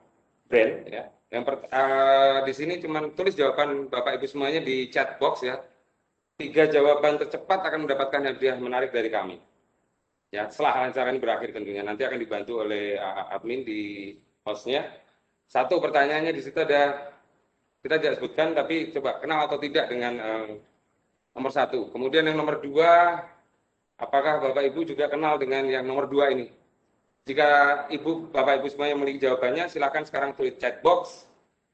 brand ya. Yang per, uh, di sini cuma tulis jawaban bapak ibu semuanya di chat box ya. Tiga jawaban tercepat akan mendapatkan hadiah menarik dari kami ya setelah acara ini berakhir tentunya nanti akan dibantu oleh admin di hostnya satu pertanyaannya di situ ada kita tidak sebutkan tapi coba kenal atau tidak dengan um, nomor satu kemudian yang nomor dua apakah bapak ibu juga kenal dengan yang nomor dua ini jika ibu bapak ibu semuanya memiliki jawabannya silakan sekarang tulis chat box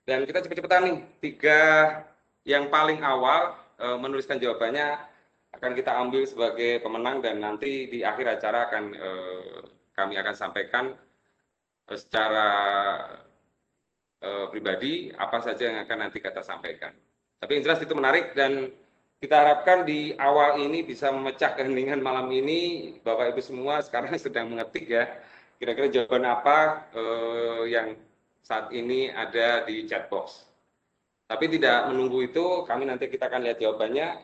dan kita cepet-cepetan nih tiga yang paling awal uh, menuliskan jawabannya akan kita ambil sebagai pemenang dan nanti di akhir acara akan eh, kami akan sampaikan eh, secara eh, pribadi apa saja yang akan nanti kita sampaikan. Tapi yang jelas itu menarik dan kita harapkan di awal ini bisa memecah keheningan malam ini Bapak Ibu semua sekarang sedang mengetik ya kira-kira jawaban apa eh, yang saat ini ada di chat box. Tapi tidak menunggu itu, kami nanti kita akan lihat jawabannya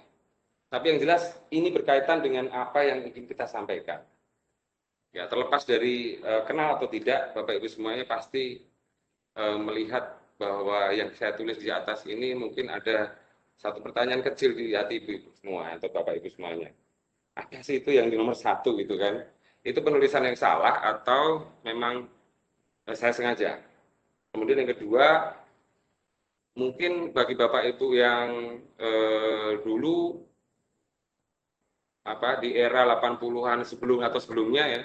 tapi yang jelas ini berkaitan dengan apa yang ingin kita sampaikan. Ya, terlepas dari uh, kenal atau tidak, Bapak Ibu semuanya pasti uh, melihat bahwa yang saya tulis di atas ini mungkin ada satu pertanyaan kecil di hati ibu-ibu semua atau bapak ibu semuanya. Apa sih itu yang di nomor satu gitu kan? Itu penulisan yang salah atau memang eh, saya sengaja? Kemudian yang kedua, mungkin bagi bapak ibu yang eh, dulu apa di era 80-an sebelum atau sebelumnya ya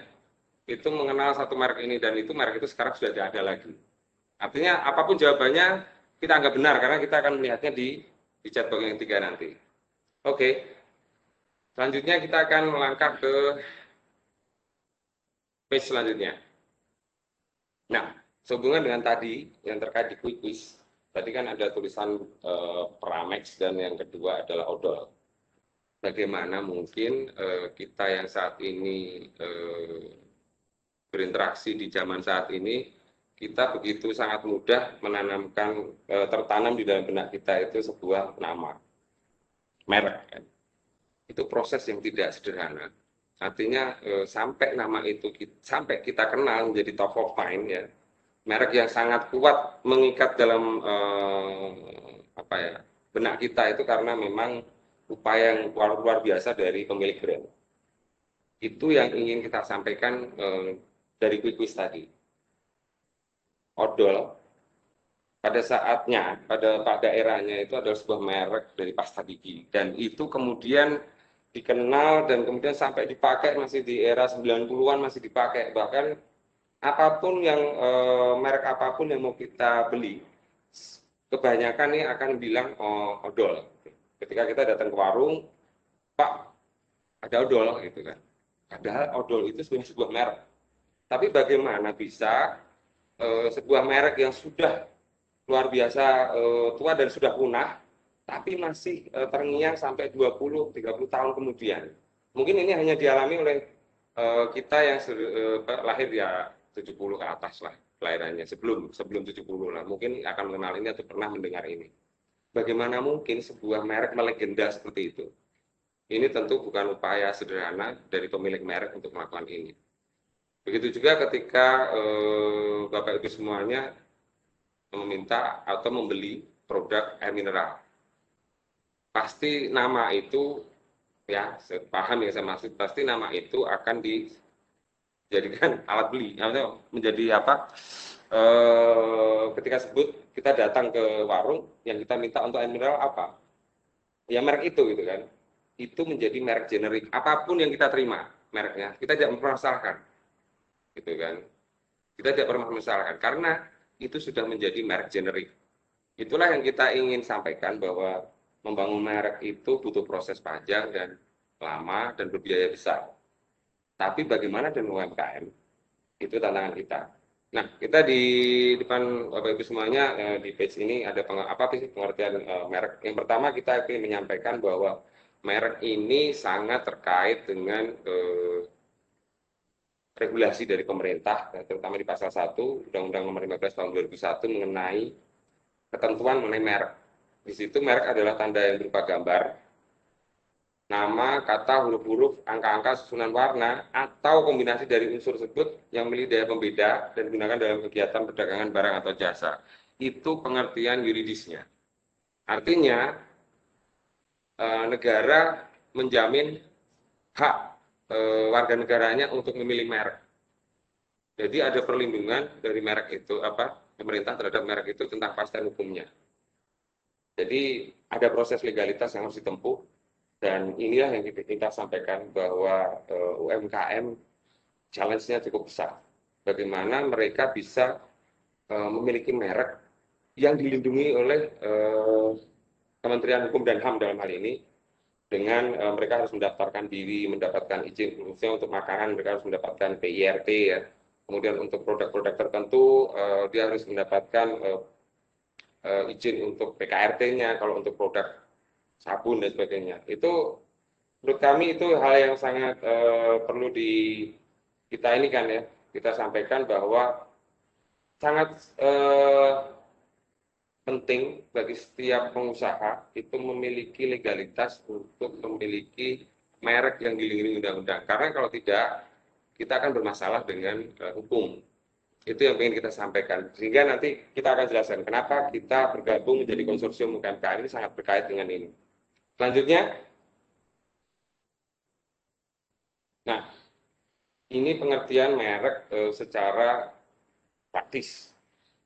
itu mengenal satu merek ini dan itu merek itu sekarang sudah tidak ada lagi. Artinya apa pun jawabannya kita anggap benar karena kita akan melihatnya di di chatbox yang tiga nanti. Oke, selanjutnya kita akan melangkah ke page selanjutnya. Nah, sehubungan dengan tadi yang terkait di quick quiz, tadi kan ada tulisan eh, Pramex dan yang kedua adalah odol. Bagaimana mungkin eh, kita yang saat ini eh, berinteraksi di zaman saat ini kita begitu sangat mudah menanamkan e, tertanam di dalam benak kita itu sebuah nama merek kan. itu proses yang tidak sederhana. Artinya e, sampai nama itu sampai kita kenal menjadi top of mind ya merek yang sangat kuat mengikat dalam e, apa ya benak kita itu karena memang upaya yang luar, luar biasa dari pemilik brand. Itu yang ingin kita sampaikan e, dari quick quiz tadi odol. Pada saatnya, pada pada eranya itu adalah sebuah merek dari pasta gigi. Dan itu kemudian dikenal dan kemudian sampai dipakai masih di era 90-an masih dipakai. Bahkan apa pun yang e, merek apa pun yang mau kita beli kebanyakan nih akan bilang oh, odol. Ketika kita datang ke warung Pak ada odol gitu kan. Padahal odol itu sebenarnya sebuah merek. Tapi bagaimana bisa eh, sebuah merek yang sudah luar biasa eh, tua dan sudah punah, tapi masih eh, terngiang sampai 20-30 tahun kemudian. Mungkin ini hanya dialami oleh eh, kita yang lahir ya 70 ke atas lah kelahirannya sebelum sebelum 70 lah mungkin akan mengenal ini atau pernah mendengar ini. Bagaimana mungkin sebuah merek melegenda seperti itu? Ini tentu bukan upaya sederhana dari pemilik merek untuk melakukan ini. Begitu juga ketika eh, Bapak Ibu semuanya meminta atau membeli produk air mineral. Pasti nama itu ya saya paham yang saya maksud pasti nama itu akan dijadikan alat beli. Menjadi apa? E, ketika sebut kita datang ke warung yang kita minta untuk air mineral apa? Ya merek itu gitu kan. Itu menjadi merek generik. Apa pun yang kita terima mereknya kita tidak mempermasalahkan gitu kan. Kita tidak pernah mempermasalahkan karena itu sudah menjadi merek generik. Itulah yang kita ingin sampaikan bahwa membangun merek itu butuh proses panjang dan lama dan berbiaya besar. Tapi bagaimana dengan UMKM itu tantangan kita. Nah kita di depan bapak ibu semuanya eh, di page ini ada peng, apa sih pengertian eh, merek? Yang pertama kita ingin menyampaikan bahwa merek ini sangat terkait dengan eh, regulasi dari pemerintah, terutama di pasal 1 Undang-Undang Nomor 15 Tahun 2001 mengenai ketentuan mengenai merek. Di situ merek adalah tanda yang berupa gambar, nama, kata, huruf-huruf, angka-angka, susunan warna, atau kombinasi dari unsur tersebut yang memiliki daya pembeda dan digunakan dalam kegiatan perdagangan barang atau jasa. Itu pengertian yuridisnya. Artinya, eh, negara menjamin hak e, warga negaranya untuk memilih merek. Jadi ada perlindungan dari merek itu apa pemerintah terhadap merek itu tentang kepastian hukumnya. Jadi ada proses legalitas yang harus ditempuh dan inilah yang kita sampaikan bahwa e, UMKM challenge-nya cukup besar. Bagaimana mereka bisa e, memiliki merek yang dilindungi oleh e, Kementerian Hukum dan HAM dalam hal ini dengan uh, mereka harus mendaftarkan diri, mendapatkan izin khususnya untuk makanan mereka harus mendapatkan PIRT ya. Kemudian untuk produk-produk tertentu uh, dia harus mendapatkan uh, uh, izin untuk PKRT-nya kalau untuk produk sabun dan sebagainya. Itu menurut kami itu hal yang sangat uh, perlu di kita ini kan ya kita sampaikan bahwa sangat uh, penting bagi setiap pengusaha itu memiliki legalitas untuk memiliki merek yang dilindungi undang-undang. Karena kalau tidak, kita akan bermasalah dengan uh, hukum. Itu yang ingin kita sampaikan. Sehingga nanti kita akan jelaskan kenapa kita bergabung menjadi konsorsium UMKM ini sangat berkait dengan ini. Selanjutnya, nah ini pengertian merek eh, secara praktis.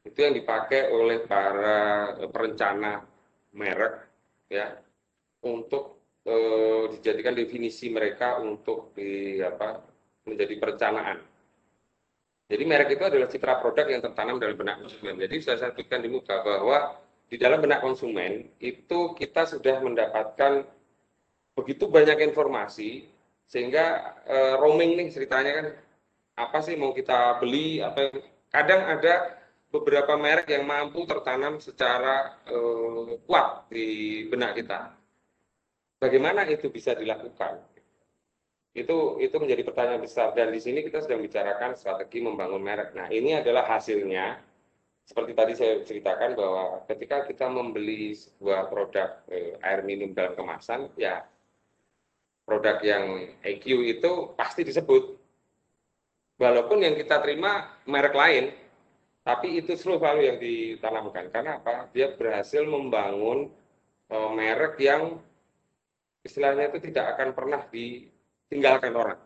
Itu yang dipakai oleh para eh, perencana merek ya untuk eh, dijadikan definisi mereka untuk di apa menjadi perencanaan jadi merek itu adalah citra produk yang tertanam dalam benak konsumen. Jadi saya sebutkan di muka bahwa di dalam benak konsumen itu kita sudah mendapatkan begitu banyak informasi sehingga uh, roaming nih ceritanya kan apa sih mau kita beli apa kadang ada beberapa merek yang mampu tertanam secara uh, kuat di benak kita. Bagaimana itu bisa dilakukan? Itu itu menjadi pertanyaan besar dan di sini kita sedang bicarakan strategi membangun merek. Nah, ini adalah hasilnya seperti tadi saya ceritakan bahwa ketika kita membeli sebuah produk eh, air minum dalam kemasan, ya produk yang EQ itu pasti disebut. Walaupun yang kita terima merek lain, tapi itu selalu yang ditanamkan. Karena apa? Dia berhasil membangun eh, merek yang istilahnya itu tidak akan pernah di tinggalkan orang.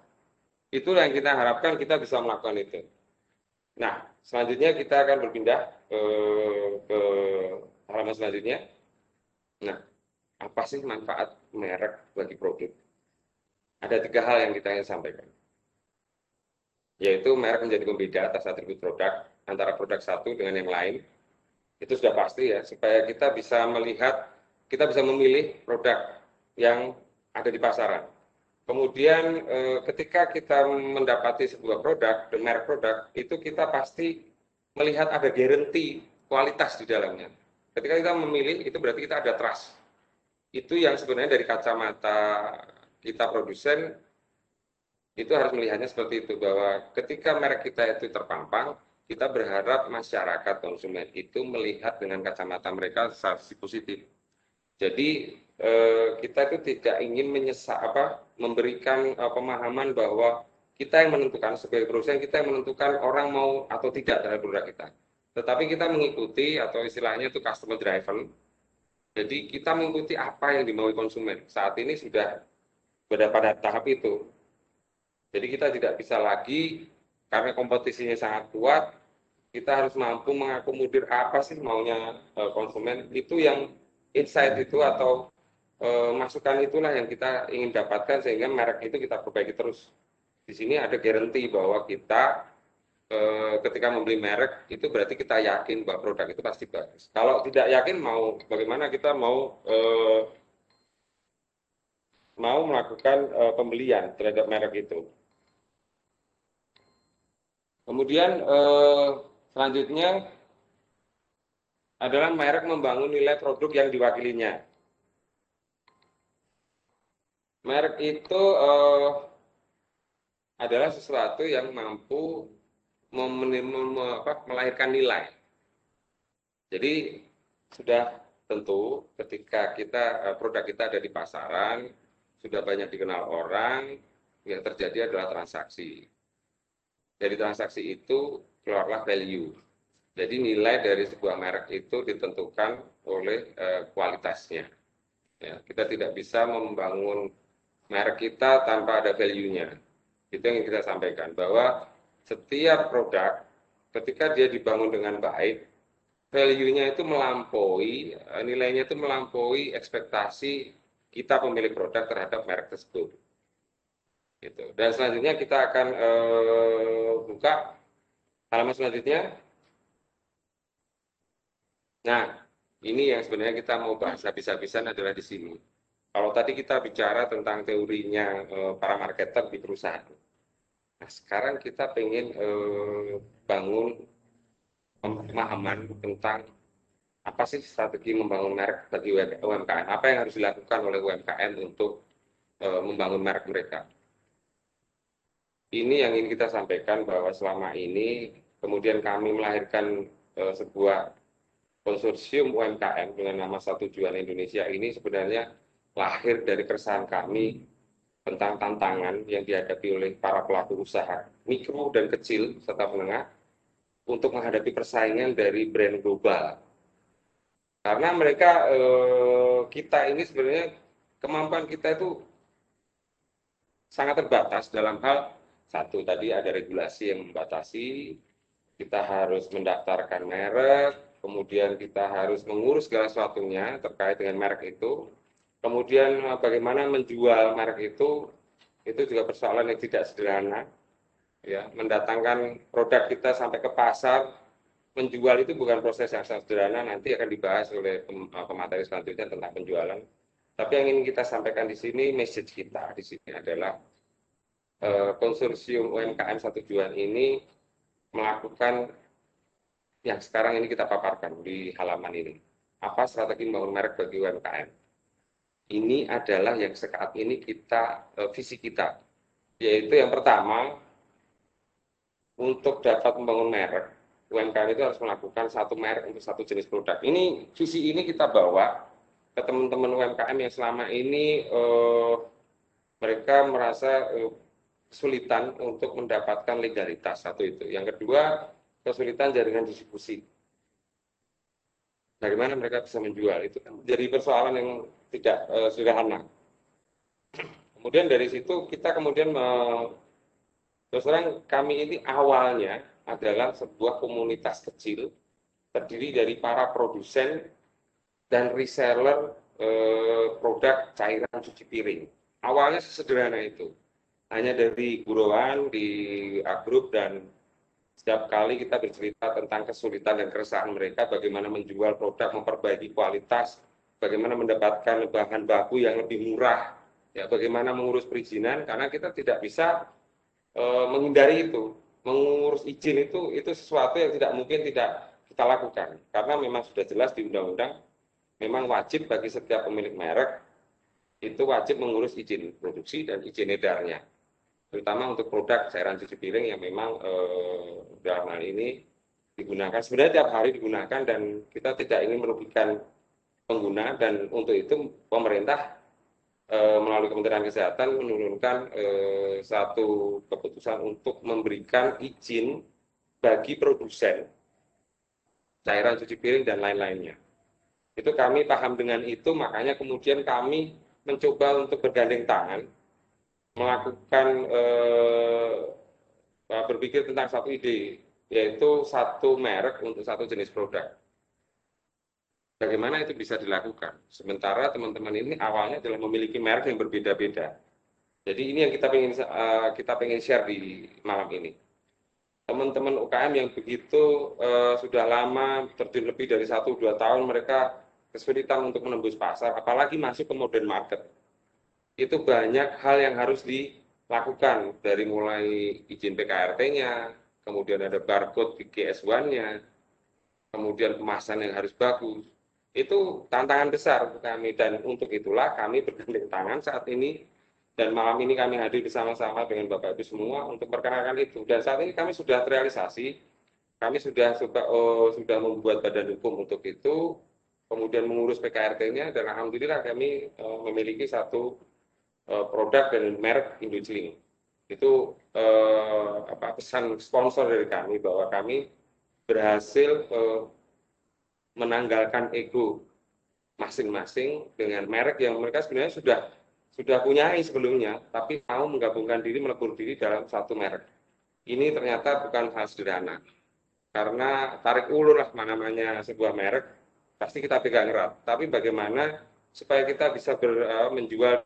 Itulah yang kita harapkan kita bisa melakukan itu. Nah, selanjutnya kita akan berpindah ke, ke halaman selanjutnya. Nah, apa sih manfaat merek bagi produk? Ada tiga hal yang kita ingin sampaikan. Yaitu merek menjadi pembeda atas atribut produk antara produk satu dengan yang lain. Itu sudah pasti ya, supaya kita bisa melihat, kita bisa memilih produk yang ada di pasaran Kemudian eh, ketika kita mendapati sebuah produk, merek produk, itu kita pasti melihat ada garansi kualitas di dalamnya. Ketika kita memilih, itu berarti kita ada trust. Itu yang sebenarnya dari kacamata kita produsen, itu harus melihatnya seperti itu, bahwa ketika merek kita itu terpampang, kita berharap masyarakat konsumen itu melihat dengan kacamata mereka secara positif. Jadi eh, kita itu tidak ingin menyesak apa memberikan uh, pemahaman bahwa kita yang menentukan sebagai perusahaan kita yang menentukan orang mau atau tidak terhadap produk kita. Tetapi kita mengikuti atau istilahnya itu customer driven. Jadi kita mengikuti apa yang dimaui konsumen. Saat ini sudah berada pada tahap itu. Jadi kita tidak bisa lagi karena kompetisinya sangat kuat, kita harus mampu mengakomodir apa sih maunya uh, konsumen. Itu yang insight itu atau eh, masukan itulah yang kita ingin dapatkan sehingga merek itu kita perbaiki terus. Di sini ada garansi bahwa kita eh, ketika membeli merek itu berarti kita yakin bahwa produk itu pasti bagus. Kalau tidak yakin mau bagaimana kita mau eh, mau melakukan eh, pembelian terhadap merek itu. Kemudian eh, selanjutnya adalah merek membangun nilai produk yang diwakilinya merek itu uh, adalah sesuatu yang mampu melahirkan nilai. Jadi sudah tentu ketika kita uh, produk kita ada di pasaran, sudah banyak dikenal orang, yang terjadi adalah transaksi. Dari transaksi itu keluarlah value. Jadi nilai dari sebuah merek itu ditentukan oleh uh, kualitasnya. Ya, kita tidak bisa membangun merek kita tanpa ada value-nya. Itu yang kita sampaikan bahwa setiap produk ketika dia dibangun dengan baik, value-nya itu melampaui nilainya itu melampaui ekspektasi kita pemilik produk terhadap merek tersebut. Gitu. Dan selanjutnya kita akan uh, buka halaman selanjutnya. Nah, ini yang sebenarnya kita mau bahas habis-habisan adalah di sini. Kalau tadi kita bicara tentang teorinya eh, para marketer di perusahaan. Nah, sekarang kita pengen eh, bangun pemahaman tentang apa sih strategi membangun merek bagi UMKM? Apa yang harus dilakukan oleh UMKM untuk eh, membangun merek mereka? Ini yang ingin kita sampaikan bahwa selama ini kemudian kami melahirkan eh, sebuah konsorsium UMKM dengan nama Satu Jualan Indonesia ini sebenarnya lahir dari keresahan kami tentang tantangan yang dihadapi oleh para pelaku usaha mikro dan kecil serta menengah untuk menghadapi persaingan dari brand global. Karena mereka eh, kita ini sebenarnya kemampuan kita itu sangat terbatas dalam hal satu tadi ada regulasi yang membatasi kita harus mendaftarkan merek, kemudian kita harus mengurus segala sesuatunya terkait dengan merek itu. Kemudian eh, bagaimana menjual merek itu itu juga persoalan yang tidak sederhana. Ya, mendatangkan produk kita sampai ke pasar, menjual itu bukan proses yang sederhana. Nanti akan dibahas oleh eh, pemateri selanjutnya tentang penjualan. Tapi yang ingin kita sampaikan di sini, message kita di sini adalah konsorsium UMKM satu tujuan ini melakukan yang sekarang ini kita paparkan di halaman ini. Apa strategi membangun merek bagi UMKM? Ini adalah yang saat ini kita eh, visi kita, yaitu yang pertama untuk dapat membangun merek UMKM itu harus melakukan satu merek untuk satu jenis produk. Ini visi ini kita bawa ke teman-teman UMKM yang selama ini eh, mereka merasa eh, kesulitan untuk mendapatkan legalitas satu itu. Yang kedua kesulitan jaringan distribusi. Bagaimana mereka bisa menjual itu kan jadi persoalan yang tidak uh, sederhana. Kemudian dari situ kita kemudian terus terang kami ini awalnya adalah sebuah komunitas kecil terdiri dari para produsen dan reseller eh, produk cairan cuci piring. Awalnya sesederhana itu. Hanya dari guruan di agrup dan setiap kali kita bercerita tentang kesulitan dan keresahan mereka, bagaimana menjual produk, memperbaiki kualitas, bagaimana mendapatkan bahan baku yang lebih murah, ya bagaimana mengurus perizinan, karena kita tidak bisa e, menghindari itu. Mengurus izin itu itu sesuatu yang tidak mungkin tidak kita lakukan, karena memang sudah jelas di undang-undang, memang wajib bagi setiap pemilik merek itu wajib mengurus izin produksi dan izin edarnya terutama untuk produk cairan cuci piring yang memang eh, dalam hal ini digunakan sebenarnya tiap hari digunakan dan kita tidak ingin merugikan pengguna dan untuk itu pemerintah eh, melalui Kementerian Kesehatan menurunkan eh, satu keputusan untuk memberikan izin bagi produsen cairan cuci piring dan lain-lainnya. Itu kami paham dengan itu, makanya kemudian kami mencoba untuk bergandeng tangan melakukan eh, berpikir tentang satu ide, yaitu satu merek untuk satu jenis produk. Bagaimana itu bisa dilakukan? Sementara teman-teman ini awalnya adalah memiliki merek yang berbeda-beda. Jadi ini yang kita ingin uh, kita pengen share di malam ini. Teman-teman UKM yang begitu uh, sudah lama terjun lebih dari satu dua tahun mereka kesulitan untuk menembus pasar, apalagi masuk ke modern market itu banyak hal yang harus dilakukan dari mulai izin PKRT-nya, kemudian ada barcode di GS1-nya, kemudian kemasan yang harus bagus. Itu tantangan besar untuk kami dan untuk itulah kami bergandeng tangan saat ini dan malam ini kami hadir bersama-sama dengan Bapak Ibu semua untuk perkenalkan itu. Dan saat ini kami sudah terrealisasi, kami sudah sudah, oh, sudah membuat badan hukum untuk itu, kemudian mengurus PKRT-nya dan alhamdulillah kami uh, memiliki satu uh, produk dan merek Indojling. Itu uh, apa pesan sponsor dari kami bahwa kami berhasil uh, menanggalkan ego masing-masing dengan merek yang mereka sebenarnya sudah sudah punya sebelumnya, tapi mau menggabungkan diri, melebur diri dalam satu merek. Ini ternyata bukan hal sederhana. Karena tarik ulur lah namanya sebuah merek, pasti kita pegang erat. Tapi bagaimana supaya kita bisa ber, uh, menjual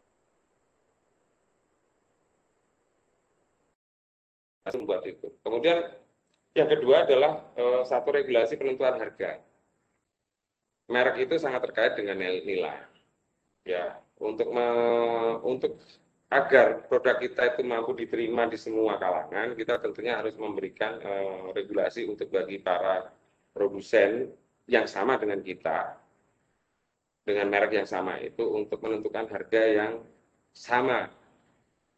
membuat itu. Kemudian yang kedua adalah uh, satu regulasi penentuan harga. Merek itu sangat terkait dengan nilai. Ya, untuk me, untuk agar produk kita itu mampu diterima di semua kalangan, kita tentunya harus memberikan uh, regulasi untuk bagi para produsen yang sama dengan kita, dengan merek yang sama itu untuk menentukan harga yang sama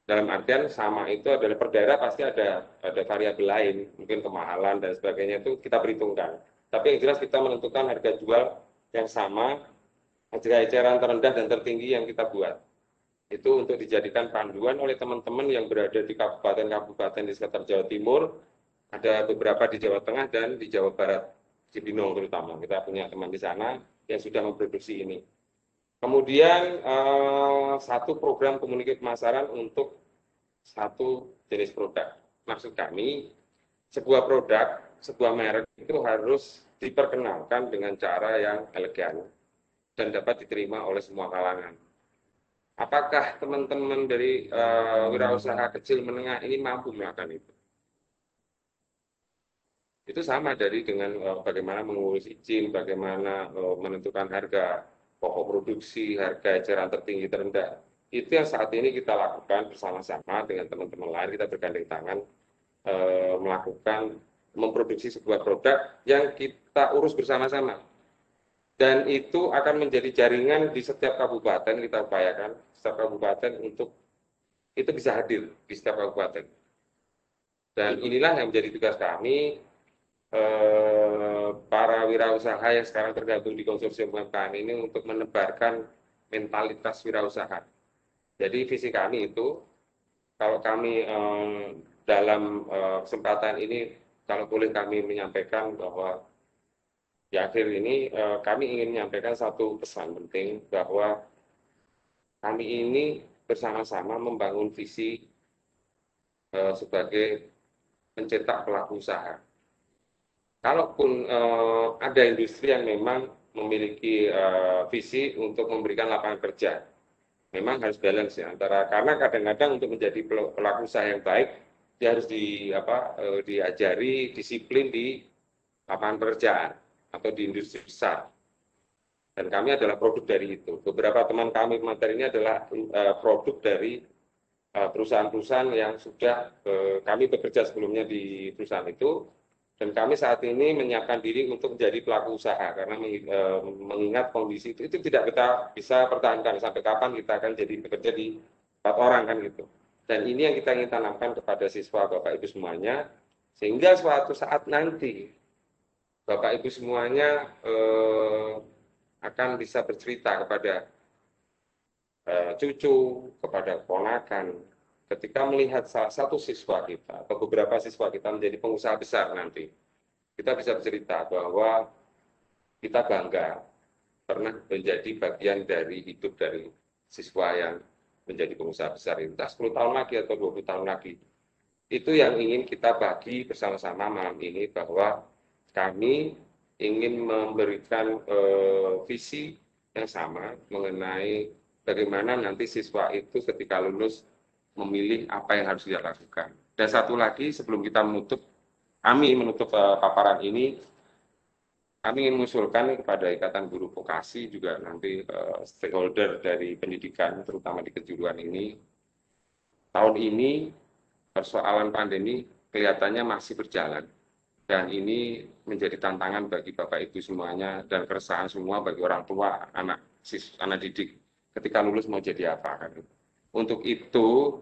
dalam artian sama itu adalah per daerah pasti ada ada variabel lain, mungkin kemahalan dan sebagainya itu kita perhitungkan. Tapi yang jelas kita menentukan harga jual yang sama, harga eceran terendah dan tertinggi yang kita buat. Itu untuk dijadikan panduan oleh teman-teman yang berada di kabupaten-kabupaten di sekitar Jawa Timur ada beberapa di Jawa Tengah dan di Jawa Barat, Cibinong terutama. Kita punya teman di sana yang sudah memproduksi ini. Kemudian eh, satu program komunikasi pemasaran untuk satu jenis produk. Maksud kami, sebuah produk, sebuah merek itu harus diperkenalkan dengan cara yang elegan dan dapat diterima oleh semua kalangan. Apakah teman-teman dari uh, wirausaha kecil menengah ini mampu melakukan itu? Itu sama dari dengan uh, bagaimana mengurus izin, bagaimana uh, menentukan harga pokok produksi, harga eceran tertinggi terendah. Itu yang saat ini kita lakukan bersama-sama dengan teman-teman lain, kita bergandeng tangan uh, melakukan memproduksi sebuah produk yang kita urus bersama-sama. Dan itu akan menjadi jaringan di setiap kabupaten kita upayakan, setiap kabupaten untuk itu bisa hadir di setiap kabupaten. Dan inilah yang menjadi tugas kami, eh, para wirausaha yang sekarang tergabung di konsorsium UMKM ini untuk menebarkan mentalitas wirausaha. Jadi visi kami itu, kalau kami eh, dalam eh, kesempatan ini kalau boleh kami menyampaikan bahwa di akhir ini kami ingin menyampaikan satu pesan penting bahwa kami ini bersama-sama membangun visi sebagai pencetak pelaku usaha. Kalaupun eh, ada industri yang memang memiliki eh, visi untuk memberikan lapangan kerja, memang harus balance ya antara karena kadang-kadang untuk menjadi pelaku usaha yang baik dia harus di apa eh, diajari disiplin di lapangan pekerjaan atau di industri besar. Dan kami adalah produk dari itu. Beberapa teman kami materi ini adalah uh, produk dari perusahaan-perusahaan yang sudah uh, kami bekerja sebelumnya di perusahaan itu dan kami saat ini menyiapkan diri untuk menjadi pelaku usaha karena mengingat kondisi itu itu tidak kita bisa pertahankan sampai kapan kita akan jadi bekerja di empat orang kan gitu. Dan ini yang kita ingin tanamkan kepada siswa Bapak Ibu semuanya, sehingga suatu saat nanti Bapak Ibu semuanya eh, akan bisa bercerita kepada eh, cucu, kepada ponakan, ketika melihat salah satu siswa kita atau beberapa siswa kita menjadi pengusaha besar nanti, kita bisa bercerita bahwa kita bangga pernah menjadi bagian dari hidup dari siswa yang menjadi pengusaha besar itu, entah 10 tahun lagi atau 20 tahun lagi. Itu yang ingin kita bagi bersama-sama malam ini bahwa kami ingin memberikan uh, visi yang sama mengenai bagaimana nanti siswa itu ketika lulus memilih apa yang harus dia lakukan. Dan satu lagi sebelum kita menutup, kami menutup uh, paparan ini, kami ingin mengusulkan kepada Ikatan Guru Vokasi juga nanti uh, stakeholder dari pendidikan, terutama di kejuruan ini, tahun ini persoalan pandemi kelihatannya masih berjalan. Dan ini menjadi tantangan bagi Bapak Ibu semuanya dan keresahan semua bagi orang tua, anak anak didik ketika lulus mau jadi apa kan. Untuk itu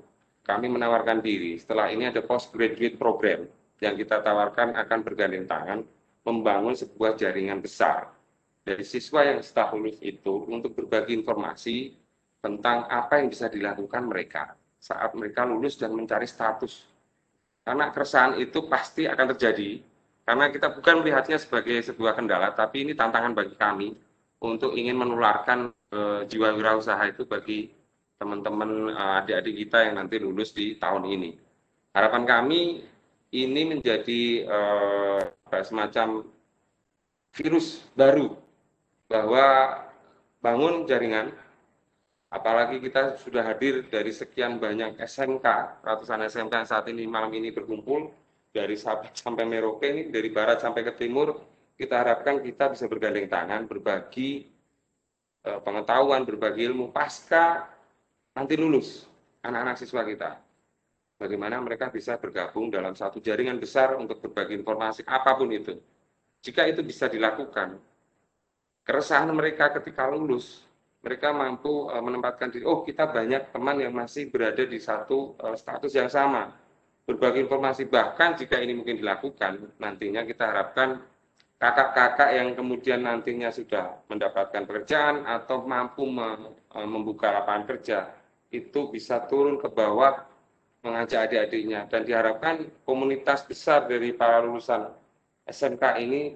kami menawarkan diri. Setelah ini ada postgraduate program yang kita tawarkan akan bergandeng tangan membangun sebuah jaringan besar dari siswa yang setelah lulus itu untuk berbagi informasi tentang apa yang bisa dilakukan mereka saat mereka lulus dan mencari status. Karena keresahan itu pasti akan terjadi, karena kita bukan melihatnya sebagai sebuah kendala, tapi ini tantangan bagi kami untuk ingin menularkan e, jiwa wirausaha itu bagi teman-teman eh, adik-adik kita yang nanti lulus di tahun ini. Harapan kami ini menjadi uh, semacam virus baru bahwa bangun jaringan apalagi kita sudah hadir dari sekian banyak SMK ratusan SMK yang saat ini malam ini berkumpul dari Sabah sampai Merauke ini dari barat sampai ke timur kita harapkan kita bisa bergandeng tangan berbagi uh, pengetahuan berbagi ilmu pasca nanti lulus anak-anak siswa kita bagaimana mereka bisa bergabung dalam satu jaringan besar untuk berbagi informasi apa pun itu. Jika itu bisa dilakukan, keresahan mereka ketika lulus, mereka mampu uh, menempatkan diri, oh kita banyak teman yang masih berada di satu uh, status yang sama. Berbagi informasi, bahkan jika ini mungkin dilakukan, nantinya kita harapkan kakak-kakak yang kemudian nantinya sudah mendapatkan pekerjaan atau mampu membuka lapangan kerja, itu bisa turun ke bawah mengajak adik-adiknya dan diharapkan komunitas besar dari para lulusan SMK ini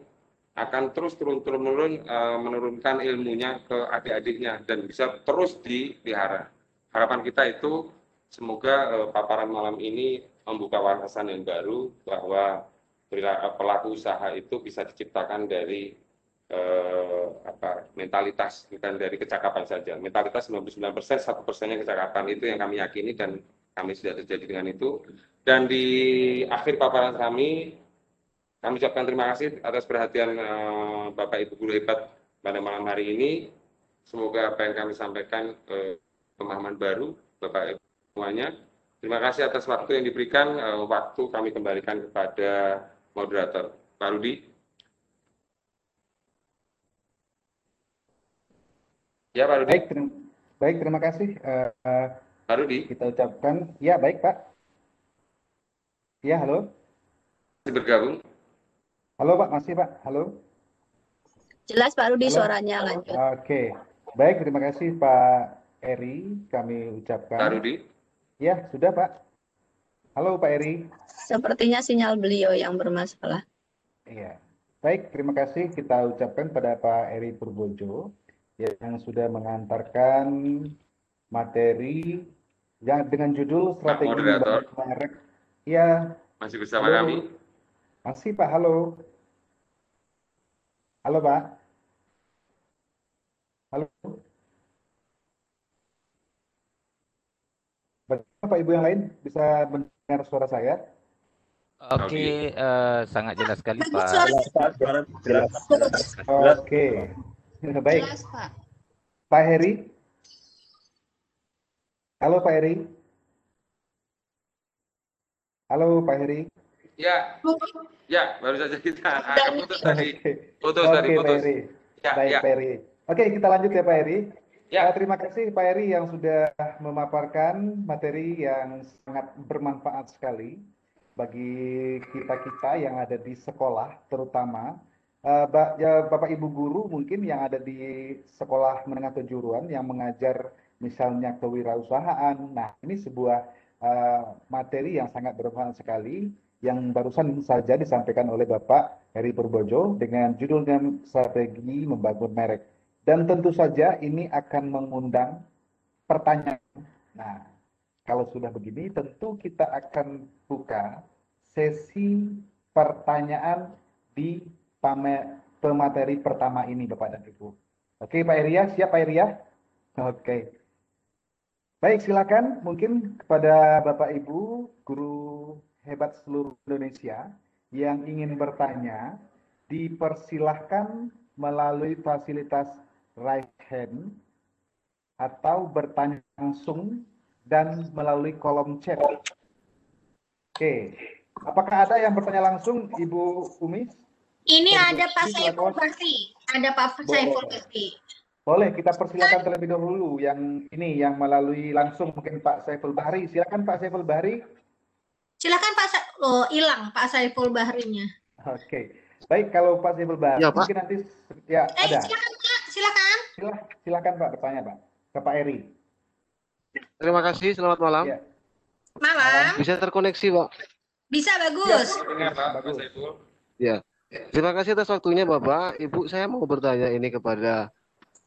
akan terus turun-turun uh, menurunkan ilmunya ke adik-adiknya dan bisa terus dipelihara. Harapan kita itu semoga uh, paparan malam ini membuka wawasan yang baru bahwa pelaku usaha itu bisa diciptakan dari uh, apa mentalitas bukan dari kecakapan saja. Mentalitas 99 persen, satu persennya kecakapan itu yang kami yakini dan kami sudah terjadi dengan itu. Dan di akhir paparan kami kami ucapkan terima kasih atas perhatian uh, Bapak Ibu guru hebat pada malam hari ini. Semoga apa yang kami sampaikan uh, pemahaman baru Bapak Ibu semuanya. Terima kasih atas waktu yang diberikan. Uh, waktu kami kembalikan kepada moderator. Pak Rudi. Ya Pak Rudi. Baik, terima, baik terima kasih. Uh, uh, Pak Rudi. Kita ucapkan, ya baik Pak. Ya halo. Masih bergabung. Halo Pak, masih Pak. Halo. Jelas Pak Rudi Halo. suaranya lanjut. Oke, baik terima kasih Pak Eri. Kami ucapkan. Pak Rudi. Ya sudah Pak. Halo Pak Eri. Sepertinya sinyal beliau yang bermasalah. Iya. Baik, terima kasih kita ucapkan pada Pak Eri Purbojo yang sudah mengantarkan materi yang dengan judul strategi moderator. membangun merek. Ya, Masih bersama Halo. kami. masih Pak. Halo. Halo Pak. Halo. Bagaimana Pak Ibu yang lain bisa mendengar suara saya? Oke, eh, sangat jelas sekali Bagus Pak. suara Pak, suara jelas. Oke, baik. jelas, Pak. Pak Heri. Halo Pak Heri. Halo Pak Heri. Ya, ya baru saja kita agak putus tadi. Oke, Putus Oke, tadi, Pak putus. Heri. Ya, Baik ya. Pak Heri. Oke, kita lanjut ya Pak Heri. Ya. Eh, terima kasih Pak Heri yang sudah memaparkan materi yang sangat bermanfaat sekali bagi kita-kita yang ada di sekolah terutama Bapak Ibu guru mungkin yang ada di sekolah menengah kejuruan yang mengajar misalnya kewirausahaan. Nah, ini sebuah eh, materi yang sangat bermanfaat sekali yang barusan saja disampaikan oleh Bapak Heri Purbojo dengan judulnya strategi membangun merek. Dan tentu saja ini akan mengundang pertanyaan. Nah, kalau sudah begini tentu kita akan buka sesi pertanyaan di pemateri pertama ini Bapak dan Ibu. Oke Pak Eria, siap Pak Eria? Oke. Baik, silakan mungkin kepada Bapak Ibu guru hebat seluruh Indonesia yang ingin bertanya dipersilahkan melalui fasilitas raise hand atau bertanya langsung dan melalui kolom chat. Oke, apakah ada yang bertanya langsung Ibu Umi? Ini Boleh, ada Pak. Saiful Bahri. Ada Pak. Saiful Bahri. Boleh, kita persilakan terlebih dahulu yang ini yang melalui langsung mungkin Pak Saiful Bahri. Silakan Pak Saiful Bahri. Silakan Pak Sa- Oh, hilang Pak Saiful Bahrinya. Oke. Baik, kalau Pak Saiful Bahri Ya, Pak. mungkin nanti ya Eh, ada. silakan Pak, silakan. Silah, silakan Pak bertanya Pak ke Pak Eri. Terima kasih, selamat malam. Ya. Malam. Bisa terkoneksi, Pak? Bisa bagus. Dengar Pak, Pak Bagus. Saiful. Ya. Terima kasih atas waktunya, Bapak. Ibu, saya mau bertanya ini kepada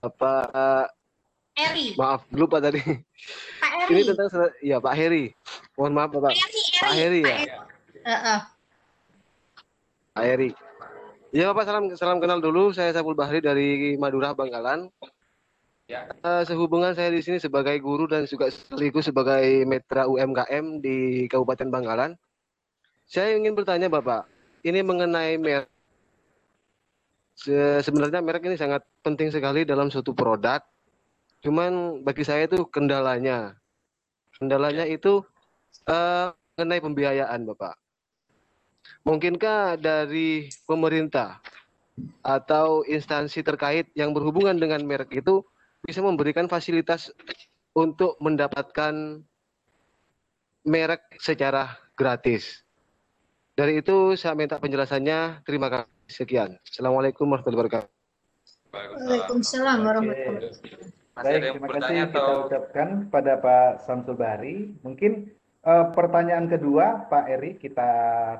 Bapak, eh, Eri. maaf, lupa tadi. Pak Ini Eri. tentang, stra- ya Pak Heri. Mohon maaf, Bapak. Eri, Pak Heri ya? Heeh. Pak Heri. Ya, Bapak, salam, salam kenal dulu. Saya Saiful Bahri dari Madura, Bangkalan. Ya. Eh, sehubungan saya di sini sebagai guru dan juga sekaligus sebagai metra UMKM di Kabupaten Bangkalan. Saya ingin bertanya Bapak, ini mengenai merek. Se- Sebenarnya merek ini sangat penting sekali dalam suatu produk. Cuman bagi saya itu kendalanya. Kendalanya itu eh, mengenai pembiayaan Bapak. Mungkinkah dari pemerintah atau instansi terkait yang berhubungan dengan merek itu bisa memberikan fasilitas untuk mendapatkan merek secara gratis. Dari itu saya minta penjelasannya. Terima kasih. Sekian. Assalamualaikum warahmatullahi wabarakatuh. Waalaikumsalam warahmatullahi wabarakatuh. Baik, yang terima bertanya kasih kita atau ucapkan pada Pak Samsul Bahri. Mungkin Eh, pertanyaan kedua, Pak Eri, kita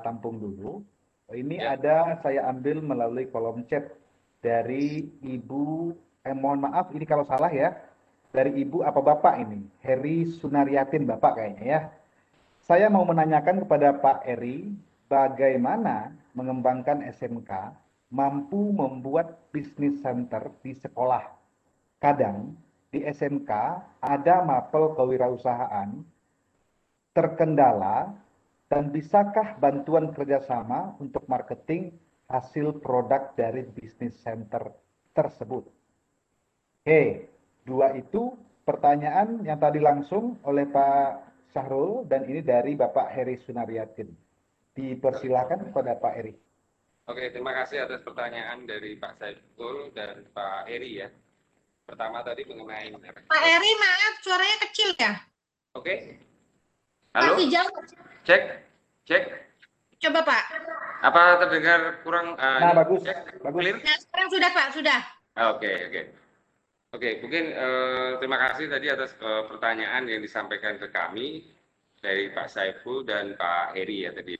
tampung dulu. Ini Ya. ada saya ambil melalui kolom chat dari Ibu, eh, mohon maaf ini kalau salah ya, dari Ibu apa Bapak ini? Heri Sunaryatin Bapak kayaknya ya. Saya mau menanyakan kepada Pak Eri, bagaimana mengembangkan SMK mampu membuat bisnis center di sekolah. Kadang di SMK ada mapel kewirausahaan terkendala dan bisakah bantuan kerjasama untuk marketing hasil produk dari bisnis center tersebut? Oke, dua itu pertanyaan yang tadi langsung oleh Pak Syahrul dan ini dari Bapak Heri Sunaryatin. Dipersilakan kepada Pak Eri. Oke, terima kasih atas pertanyaan dari Pak Saiful dan Pak Eri ya. Pertama tadi mengenai Pak Eri, maaf, suaranya kecil ya? Oke. Halo, Masih jauh. cek, cek. Coba Pak. Apa terdengar kurang? uh, Nah, bagus, Cek, bagus. clear? Nah, sekarang sudah Pak, sudah. Ah, Oke, oke. Oke, mungkin eh, terima kasih tadi atas eh, pertanyaan yang disampaikan ke kami dari Pak Saiful dan Pak Heri ya tadi.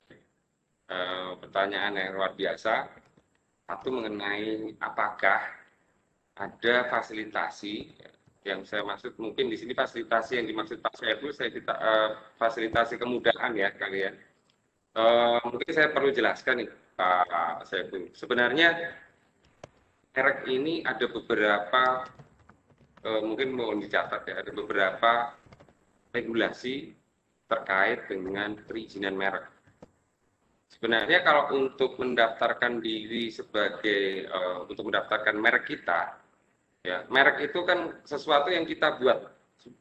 Eh, pertanyaan yang luar biasa. Satu mengenai apakah ada fasilitasi yang saya maksud mungkin di sini fasilitasi yang dimaksud Pak Saiful saya kita eh, fasilitasi kemudahan ya kalian. Eh, mungkin saya perlu jelaskan nih Pak Saiful. Sebenarnya merek ini ada beberapa eh, mungkin mohon dicatat ya ada beberapa regulasi terkait dengan perizinan merek. Sebenarnya kalau untuk mendaftarkan diri sebagai eh, untuk mendaftarkan merek kita, ya merek itu kan sesuatu yang kita buat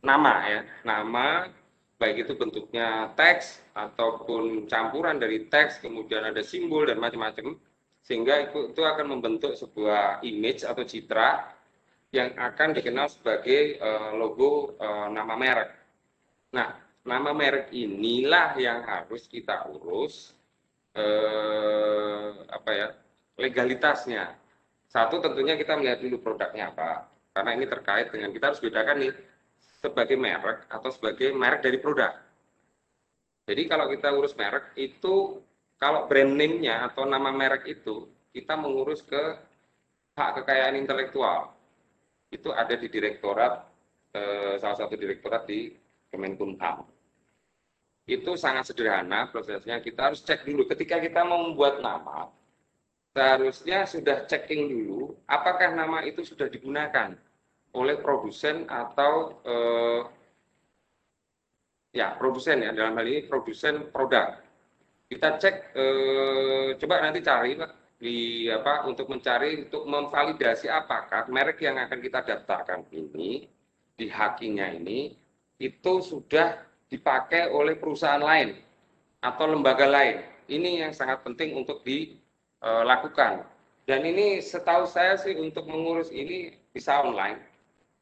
nama ya, nama baik itu bentuknya teks ataupun campuran dari teks, kemudian ada simbol dan macam-macam, sehingga itu, itu akan membentuk sebuah image atau citra yang akan dikenal sebagai eh, logo eh, nama merek. Nah, nama merek inilah yang harus kita urus eh, apa ya legalitasnya. Satu tentunya kita melihat dulu produknya apa, karena ini terkait dengan kita harus bedakan nih sebagai merek atau sebagai merek dari produk. Jadi kalau kita urus merek itu kalau brand name-nya atau nama merek itu kita mengurus ke hak kekayaan intelektual. Itu ada di direktorat eh, salah satu direktorat di Kemenkumham. Itu sangat sederhana prosesnya. Kita harus cek dulu ketika kita mau membuat nama, seharusnya sudah checking dulu apakah nama itu sudah digunakan oleh produsen atau eh, ya produsen ya dalam hal ini produsen produk. Kita cek eh, coba nanti cari di apa untuk mencari untuk memvalidasi apakah merek yang akan kita daftarkan ini di hakinya ini itu sudah dipakai oleh perusahaan lain atau lembaga lain. Ini yang sangat penting untuk dilakukan. Dan ini setahu saya sih untuk mengurus ini bisa online.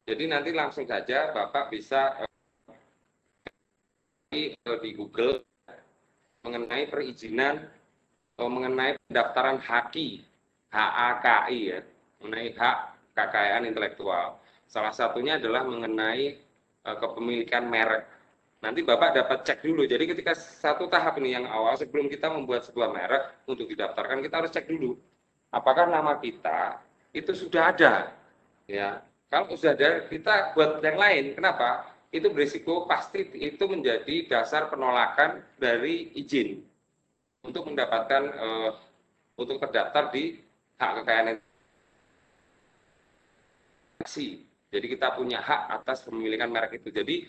Jadi nanti langsung saja Bapak bisa eh, di Google mengenai perizinan atau mengenai pendaftaran HAKI, HAKI ya, mengenai hak kekayaan intelektual. Salah satunya adalah mengenai eh, kepemilikan merek. Nanti Bapak dapat cek dulu. Jadi ketika satu tahap ini yang awal sebelum kita membuat sebuah merek untuk didaftarkan kita harus cek dulu apakah nama kita itu sudah ada. Ya, kalau sudah ada kita buat yang lain. Kenapa? Itu berisiko pasti itu menjadi dasar penolakan dari izin untuk mendapatkan eh, untuk terdaftar di hak kekayaan jadi kita punya hak atas pemilikan merek itu. Jadi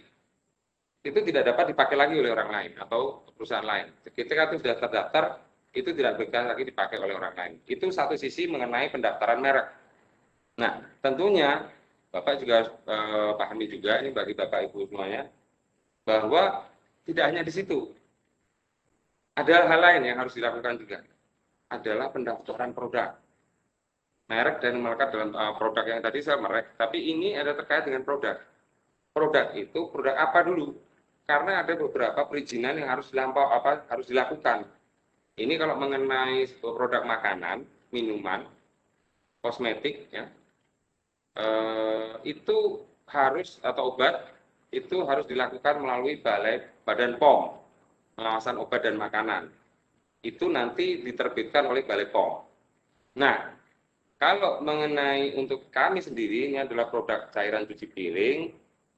itu tidak dapat dipakai lagi oleh orang lain atau perusahaan lain. Ketika itu sudah terdaftar, itu tidak bisa lagi dipakai oleh orang lain. Itu satu sisi mengenai pendaftaran merek. Nah, tentunya Bapak juga eh, pahami juga ini bagi Bapak Ibu semuanya bahwa tidak hanya di situ. Ada hal lain yang harus dilakukan juga. Adalah pendaftaran produk merek dan melekat dalam uh, produk yang tadi saya merek, tapi ini ada terkait dengan produk. Produk itu produk apa dulu? Karena ada beberapa perizinan yang harus dilampau apa harus dilakukan. Ini kalau mengenai produk makanan, minuman, kosmetik, ya, eh, itu harus atau obat itu harus dilakukan melalui balai Badan POM. pengawasan obat dan makanan. Itu nanti diterbitkan oleh Balai POM. Nah, kalau mengenai untuk kami sendiri, ini adalah produk cairan cuci piring,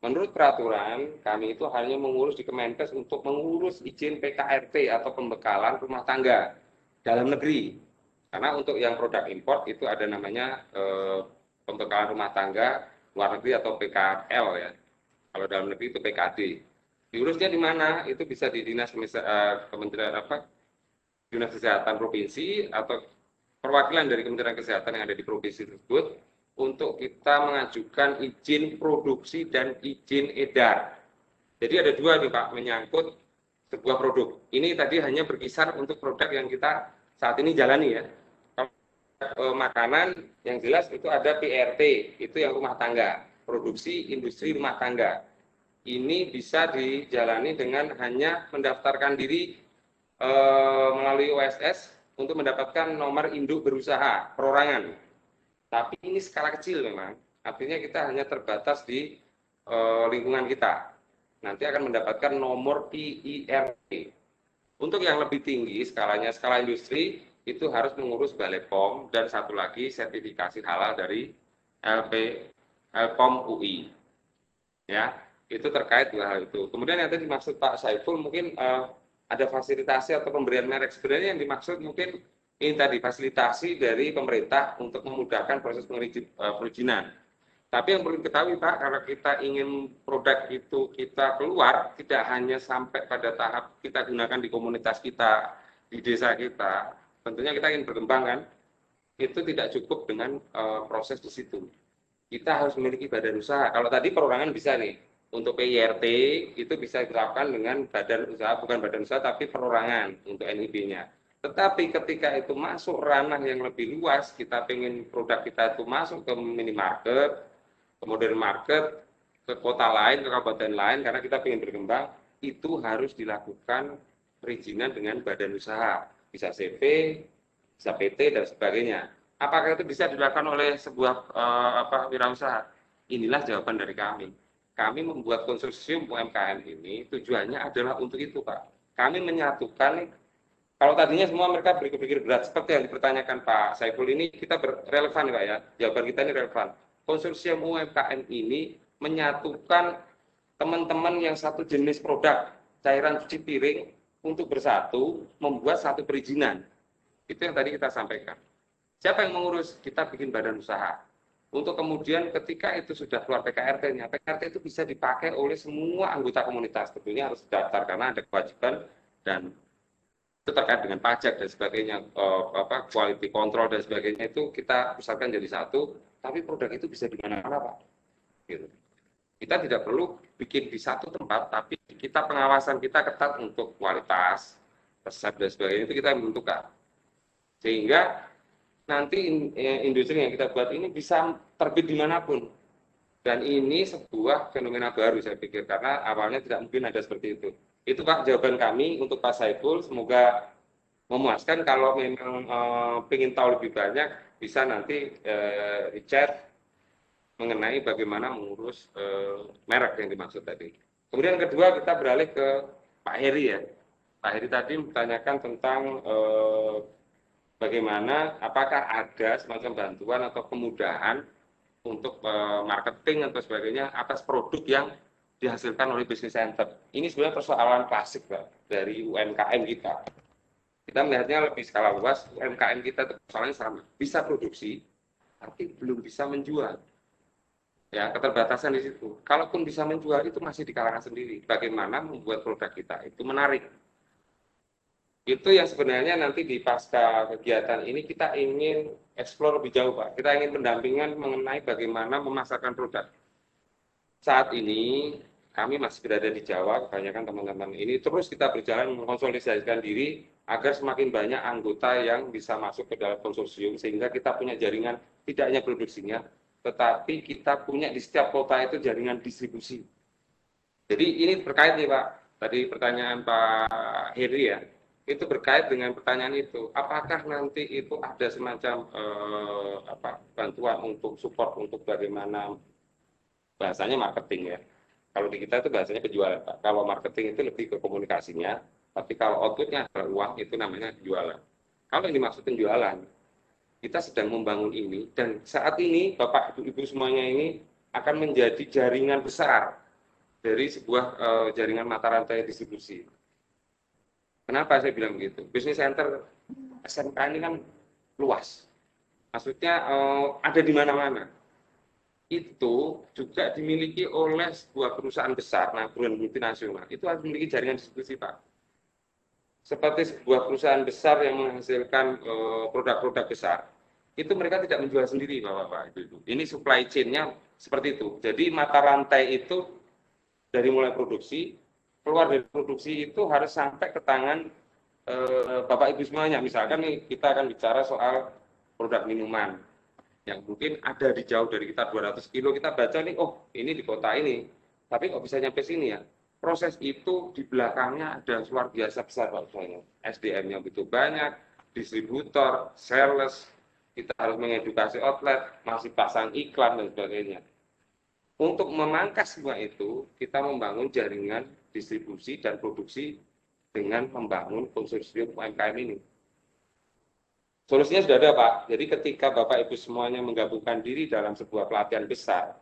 menurut peraturan kami itu hanya mengurus di Kemenkes untuk mengurus izin PKRT atau pembekalan rumah tangga dalam negeri. Karena untuk yang produk import itu ada namanya eh, pembekalan rumah tangga luar negeri atau PKL ya. Kalau dalam negeri itu PKD. Diurusnya di mana? Itu bisa di dinas eh, kementerian apa? Dinas Kesehatan Provinsi atau perwakilan dari Kementerian Kesehatan yang ada di provinsi tersebut untuk kita mengajukan izin produksi dan izin edar. Jadi ada dua nih Pak menyangkut sebuah produk. Ini tadi hanya berkisar untuk produk yang kita saat ini jalani ya. Kalau makanan yang jelas itu ada PRT, itu yang rumah tangga, produksi industri rumah tangga. Ini bisa dijalani dengan hanya mendaftarkan diri eh, melalui OSS untuk mendapatkan nomor induk berusaha perorangan. Tapi ini skala kecil memang. Artinya kita hanya terbatas di uh, lingkungan kita. Nanti akan mendapatkan nomor PIRT. Untuk yang lebih tinggi skalanya skala industri itu harus mengurus Balai POM dan satu lagi sertifikasi halal dari LP LPOM UI. Ya, itu terkait dengan hal itu. Kemudian yang tadi dimaksud Pak Saiful mungkin uh, ada fasilitasi atau pemberian merek sebenarnya yang dimaksud mungkin ini tadi fasilitasi dari pemerintah untuk memudahkan proses eh, perizinan. Tapi yang perlu diketahui Pak, kalau kita ingin produk itu kita keluar, tidak hanya sampai pada tahap kita gunakan di komunitas kita, di desa kita, tentunya kita ingin berkembang kan, itu tidak cukup dengan uh, proses di situ. Kita harus memiliki badan usaha. Kalau tadi perorangan bisa nih, untuk PIRT itu bisa diterapkan dengan badan usaha, bukan badan usaha tapi perorangan untuk NIB-nya. Tetapi ketika itu masuk ranah yang lebih luas, kita ingin produk kita itu masuk ke minimarket, ke modern market, ke kota lain, ke kabupaten lain, karena kita ingin berkembang, itu harus dilakukan perizinan dengan badan usaha. Bisa CV, bisa PT, dan sebagainya. Apakah itu bisa dilakukan oleh sebuah uh, apa wirausaha? Inilah jawaban dari kami kami membuat konsorsium UMKM ini tujuannya adalah untuk itu Pak. Kami menyatukan, kalau tadinya semua mereka berpikir berat, seperti yang dipertanyakan Pak Saiful ini, kita relevan Pak ya, jawaban kita ini relevan. Konsorsium UMKM ini menyatukan teman-teman yang satu jenis produk cairan cuci piring untuk bersatu membuat satu perizinan. Itu yang tadi kita sampaikan. Siapa yang mengurus? Kita bikin badan usaha untuk kemudian ketika itu sudah keluar PKRT-nya, PKRT itu bisa dipakai oleh semua anggota komunitas. Tentunya harus daftar karena ada kewajiban dan terkait dengan pajak dan sebagainya, uh, apa quality control dan sebagainya itu kita pusatkan jadi satu, tapi produk itu bisa di mana-mana pak. Gitu. Kita tidak perlu bikin di satu tempat, tapi kita pengawasan kita ketat untuk kualitas, resep dan sebagainya itu kita menentukan. Sehingga nanti eh, industri yang kita buat ini bisa terbit di mana pun. Dan ini sebuah fenomena baru saya pikir, karena awalnya tidak mungkin ada seperti itu. Itu Pak jawaban kami untuk Pak Saiful, semoga memuaskan. Kalau memang eh, ingin tahu lebih banyak, bisa nanti eh, di chat mengenai bagaimana mengurus eh, merek yang dimaksud tadi. Kemudian kedua kita beralih ke Pak Heri ya. Pak Heri tadi menanyakan tentang eh, bagaimana apakah ada semacam bantuan atau kemudahan untuk marketing atau sebagainya atas produk yang dihasilkan oleh bisnis center. Ini sebenarnya persoalan klasik Pak, dari UMKM kita. Kita melihatnya lebih skala luas, UMKM kita persoalannya sama. Bisa produksi, tapi belum bisa menjual. Ya, keterbatasan di situ. Kalaupun bisa menjual, itu masih di kalangan sendiri. Bagaimana membuat produk kita itu menarik itu yang sebenarnya nanti di pasca kegiatan ini kita ingin eksplor lebih jauh Pak. Kita ingin pendampingan mengenai bagaimana memasarkan produk. Saat ini kami masih berada di Jawa, kebanyakan teman-teman. Ini terus kita berjalan mengkonsolidasikan diri agar semakin banyak anggota yang bisa masuk ke dalam konsorsium sehingga kita punya jaringan tidak hanya produksinya, tetapi kita punya di setiap kota itu jaringan distribusi. Jadi ini terkait nih Pak, tadi pertanyaan Pak Heri ya, itu berkait dengan pertanyaan itu. Apakah nanti itu ada semacam eh, apa bantuan untuk support untuk bagaimana bahasanya marketing ya kalau di kita itu bahasanya penjualan Pak. kalau marketing itu lebih ke komunikasinya Tapi kalau outputnya adalah uang, itu namanya jualan. Kalau yang dimaksud penjualan, kita sedang membangun ini, dan saat ini Bapak Ibu, Ibu semuanya ini akan menjadi jaringan besar dari sebuah uh, jaringan mata rantai distribusi. Kenapa saya bilang begitu? Business center SMK ini kan luas. Maksudnya uh, ada di mana-mana. Itu juga dimiliki oleh sebuah perusahaan besar, nah perusahaan multinasional. Itu harus memiliki jaringan distribusi, Pak seperti sebuah perusahaan besar yang menghasilkan eh, produk-produk besar, itu mereka tidak menjual sendiri, Bapak-Bapak Ibu. Ini supply chain-nya seperti itu. Jadi mata rantai itu dari mulai produksi, keluar dari produksi itu harus sampai ke tangan uh, Bapak Ibu semuanya. Misalkan nih kita akan bicara soal produk minuman yang mungkin ada di jauh dari kita 200 kilo, kita baca nih, oh ini di kota ini, tapi kok bisa nyampe sini ya? proses itu di belakangnya ada luar biasa besar Pak Soalnya. SDM-nya begitu banyak, distributor, sales, kita harus mengedukasi outlet, masih pasang iklan dan sebagainya. Untuk memangkas semua itu, kita membangun jaringan distribusi dan produksi dengan membangun konsorsium UMKM ini. Solusinya sudah ada Pak, jadi ketika Bapak Ibu semuanya menggabungkan diri dalam sebuah pelatihan besar,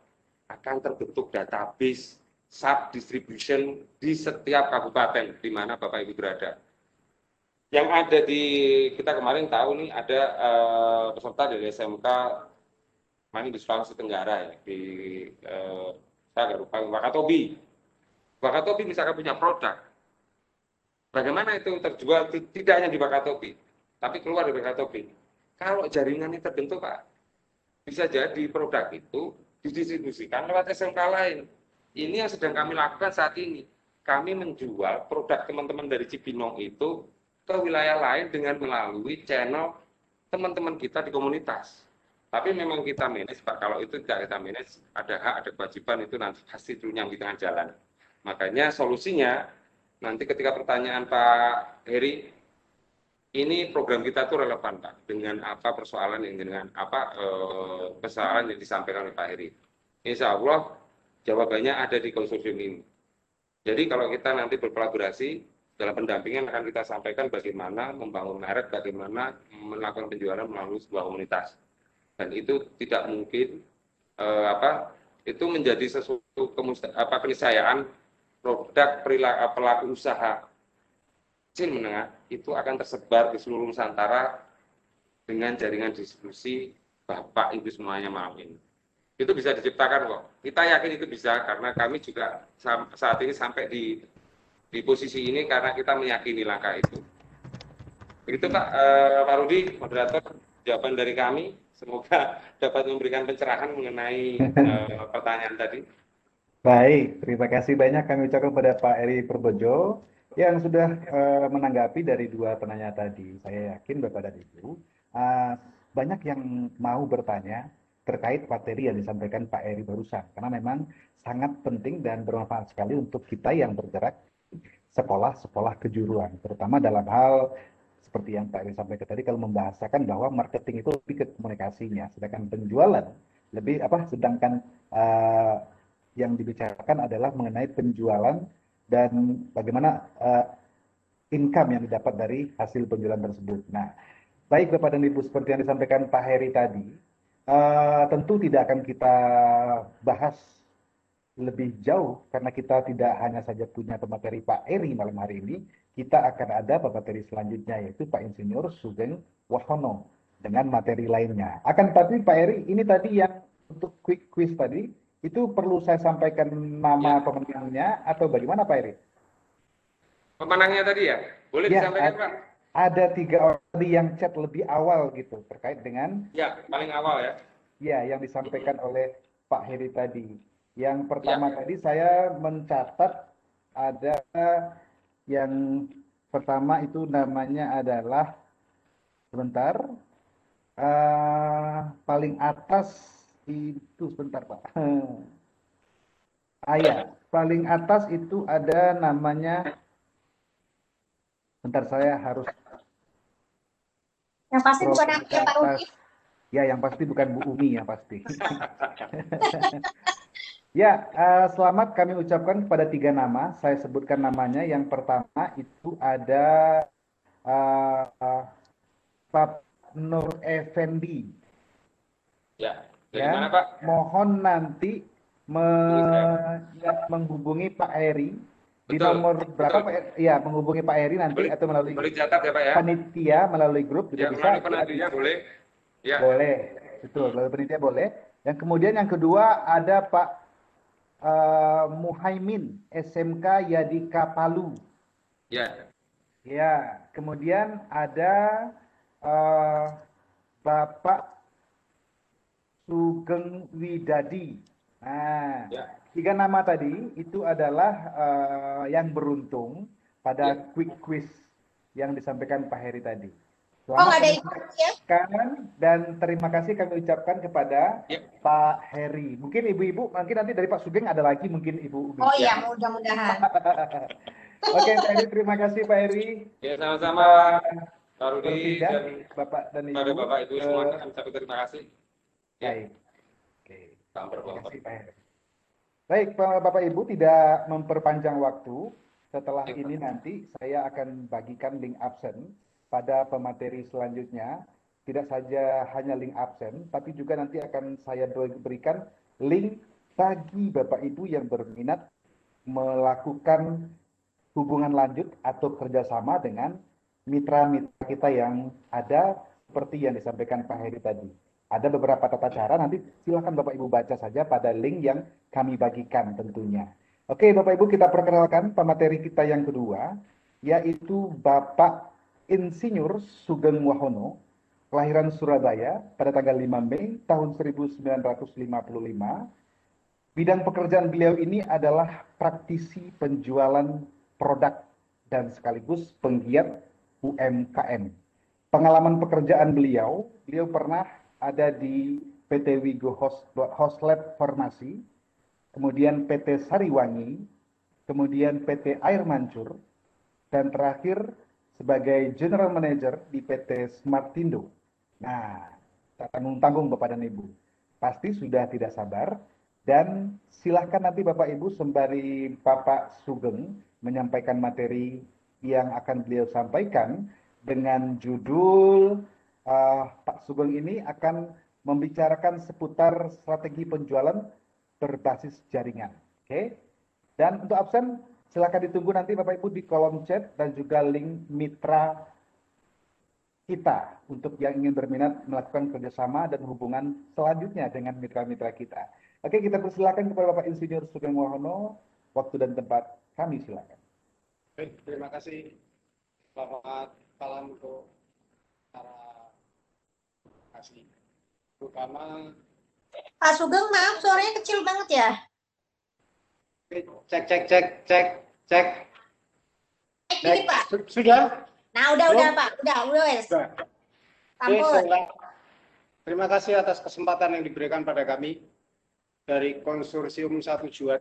akan terbentuk database sub distribution di setiap kabupaten di mana Bapak Ibu berada. Yang ada di kita kemarin tahu nih ada uh, peserta dari SMK mana di Sulawesi Tenggara ya di uh, saya lupa Wakatobi. Wakatobi misalkan punya produk. Bagaimana itu terjual tidak hanya di Wakatobi, tapi keluar dari Wakatobi. Kalau jaringan ini terbentuk Pak, bisa jadi produk itu didistribusikan lewat SMK lain ini yang sedang kami lakukan saat ini. Kami menjual produk teman-teman dari Cibinong itu ke wilayah lain dengan melalui channel teman-teman kita di komunitas. Tapi memang kita manage, Pak. Kalau itu tidak kita manage, ada hak, ada kewajiban, itu nanti pasti yang di tengah jalan. Makanya solusinya, nanti ketika pertanyaan Pak Heri, ini program kita tuh relevan Pak, dengan apa persoalan yang dengan apa eh, persoalan yang disampaikan oleh Pak Heri. Insya Allah Jawabannya ada di konsorsium ini. Jadi kalau kita nanti berkolaborasi dalam pendampingan akan kita sampaikan bagaimana membangun merek, bagaimana melakukan penjualan melalui sebuah komunitas. Dan itu tidak mungkin eh, apa itu menjadi sesuatu apa keniscayaan produk perilaku pelaku usaha kecil menengah itu akan tersebar di seluruh Nusantara dengan jaringan distribusi Bapak Ibu semuanya malam ini itu bisa diciptakan kok. Kita yakin itu bisa karena kami juga saat ini sampai di di posisi ini karena kita meyakini langkah itu. Begitu Pak, eh, Rudi, moderator, jawaban dari kami. Semoga dapat memberikan pencerahan mengenai eh, pertanyaan tadi. Baik, terima kasih banyak kami ucapkan kepada Pak Eri Perbojo yang sudah uh, menanggapi dari dua penanya tadi. Saya yakin Bapak dan Ibu uh, banyak yang mau bertanya terkait materi yang disampaikan Pak Eri barusan. Karena memang sangat penting dan bermanfaat sekali untuk kita yang bergerak sekolah-sekolah kejuruan. Terutama dalam hal seperti yang Pak Eri sampaikan tadi, kalau membahasakan bahwa marketing itu lebih ke komunikasinya. Sedangkan penjualan lebih apa, sedangkan uh, yang dibicarakan adalah mengenai penjualan dan bagaimana uh, income yang didapat dari hasil penjualan tersebut. Nah, baik Bapak dan Ibu seperti yang disampaikan Pak Heri tadi, Uh, tentu tidak akan kita bahas lebih jauh karena kita tidak hanya saja punya pemateri Pak Eri malam hari ini, kita akan ada pemateri selanjutnya yaitu Pak Insinyur Sugeng Wahono dengan materi lainnya. Akan tetapi Pak Eri, ini tadi yang untuk quick quiz tadi, itu perlu saya sampaikan nama ya. pemenangnya atau bagaimana Pak Eri? Pemenangnya tadi ya? Boleh ya, disampaikan Pak? ada tiga orang yang chat lebih awal gitu terkait dengan ya paling awal ya ya yang disampaikan oleh Pak Heri tadi yang pertama ya. tadi saya mencatat ada yang pertama itu namanya adalah sebentar uh, paling atas itu sebentar Pak ah ya paling atas itu ada namanya Bentar saya harus yang pasti bukan namanya Pak Rudi. Ya, yang pasti bukan Bu Umi ya pasti. Ya, eh, selamat kami ucapkan kepada tiga nama. Saya sebutkan namanya. Yang pertama itu ada eh, eh, Pak Nur Effendi. Ya, dari Ya, mana Pak? mohon nanti me- ya, menghubungi Pak Heri di Betul, nomor berapa. Pak? Heri? Ya, menghubungi Pak Heri nanti Boleh- atau melalui Boleh dicatat ya Pak ya? panitia melalui grup juga Ya, bisa. melalui penadinya boleh. Ya. Boleh, betul. Melalui panitia boleh. Yang kemudian yang kedua ada Pak eh, Muhaimin SMK Yadika Palu. Ya. Ya, kemudian ada eh, Bapak Sugeng Widadi. Nah, Ya. tiga nama tadi itu adalah eh, yang beruntung pada Ya. quick quiz yang disampaikan Pak Heri tadi. Oh, nggak ada ya? dan terima kasih kami ucapkan kepada Ya. Pak Heri. Mungkin ibu-ibu, mungkin nanti dari Pak Sugeng ada lagi mungkin ibu. Oh iya, mudah-mudahan. Oke, Pak Heri, terima kasih Pak Heri. Ya, sama-sama Pak Rudi dan Bapak dan Ibu. Bapak Ibu semuanya kami ucapkan terima kasih. Ya, Baik. Oke. Pak Heri. Baik, Pak- Bapak Ibu tidak memperpanjang waktu. Setelah ini nanti saya akan bagikan link absen pada pemateri selanjutnya. Tidak saja hanya link absen, tapi juga nanti akan saya berikan link bagi Bapak Ibu yang berminat melakukan hubungan lanjut atau kerjasama dengan mitra-mitra kita yang ada seperti yang disampaikan Pak Heri tadi. Ada beberapa tata cara, nanti silakan Bapak Ibu baca saja pada link yang kami bagikan tentunya. Oke Bapak Ibu kita perkenalkan pemateri kita yang kedua, yaitu Bapak Insinyur Sugeng Wahono, kelahiran Surabaya pada tanggal 5 Mei tahun 1955. Bidang pekerjaan beliau ini adalah praktisi penjualan produk dan sekaligus penggiat UMKM. Pengalaman pekerjaan beliau, beliau pernah ada di PT Wigo Hos- Hoslab Farmasi, kemudian PT Sariwangi, kemudian PT Air Mancur, dan terakhir sebagai General Manager di PT Smartindo. Nah, tak tanggung-tanggung Bapak dan Ibu. Pasti sudah tidak sabar dan silahkan nanti Bapak Ibu sembari Bapak Sugeng menyampaikan materi yang akan beliau sampaikan dengan judul Pak Sugeng ini akan membicarakan seputar strategi penjualan berbasis jaringan. Oke. Dan untuk absen silakan ditunggu nanti Bapak Ibu di kolom chat dan juga link mitra kita untuk yang ingin berminat melakukan kerjasama dan hubungan selanjutnya dengan mitra-mitra kita. Oke, kita persilakan kepada Bapak Insinyur Sugeng Wahono, waktu dan tempat kami silakan. Baik, terima kasih Selamat malam untuk para kasih. Terutama Pak Sugeng, maaf suaranya kecil banget ya. cek cek cek cek cek. Eh, gini, Pak. Su- Sudah? Nah, udah, Belum? udah, Pak. Udah, udah, wes. Ulang. Terima kasih atas kesempatan yang diberikan pada kami dari konsorsium satu tujuan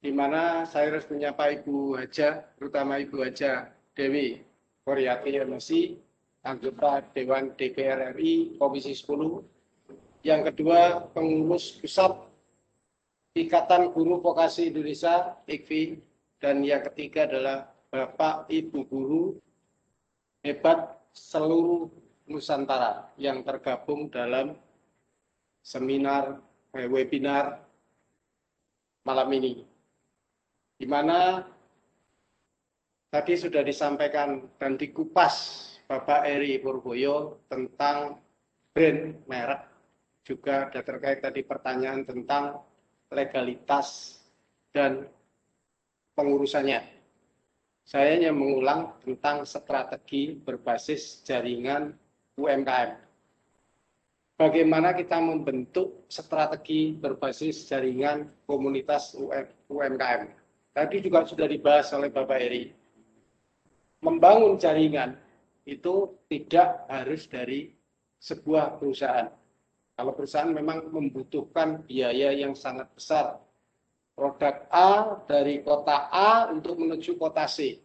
di mana saya harus menyapa Ibu Haja, terutama Ibu Haja Dewi Koryati MSI, anggota Dewan DPR RI Komisi 10. Yang kedua, pengurus pusat Ikatan Guru Vokasi Indonesia, IKVI. Dan yang ketiga adalah Bapak Ibu Guru hebat seluruh Nusantara yang tergabung dalam seminar, eh, webinar malam ini. Di mana tadi sudah disampaikan dan dikupas Bapak Eri Purboyo tentang brand merek juga ada terkait tadi pertanyaan tentang legalitas dan pengurusannya. Saya hanya mengulang tentang strategi berbasis jaringan UMKM. Bagaimana kita membentuk strategi berbasis jaringan komunitas UMKM. Tadi juga sudah dibahas oleh Bapak Eri. Membangun jaringan itu tidak harus dari sebuah perusahaan. Kalau perusahaan memang membutuhkan biaya yang sangat besar. Produk A dari kota A untuk menuju kota C.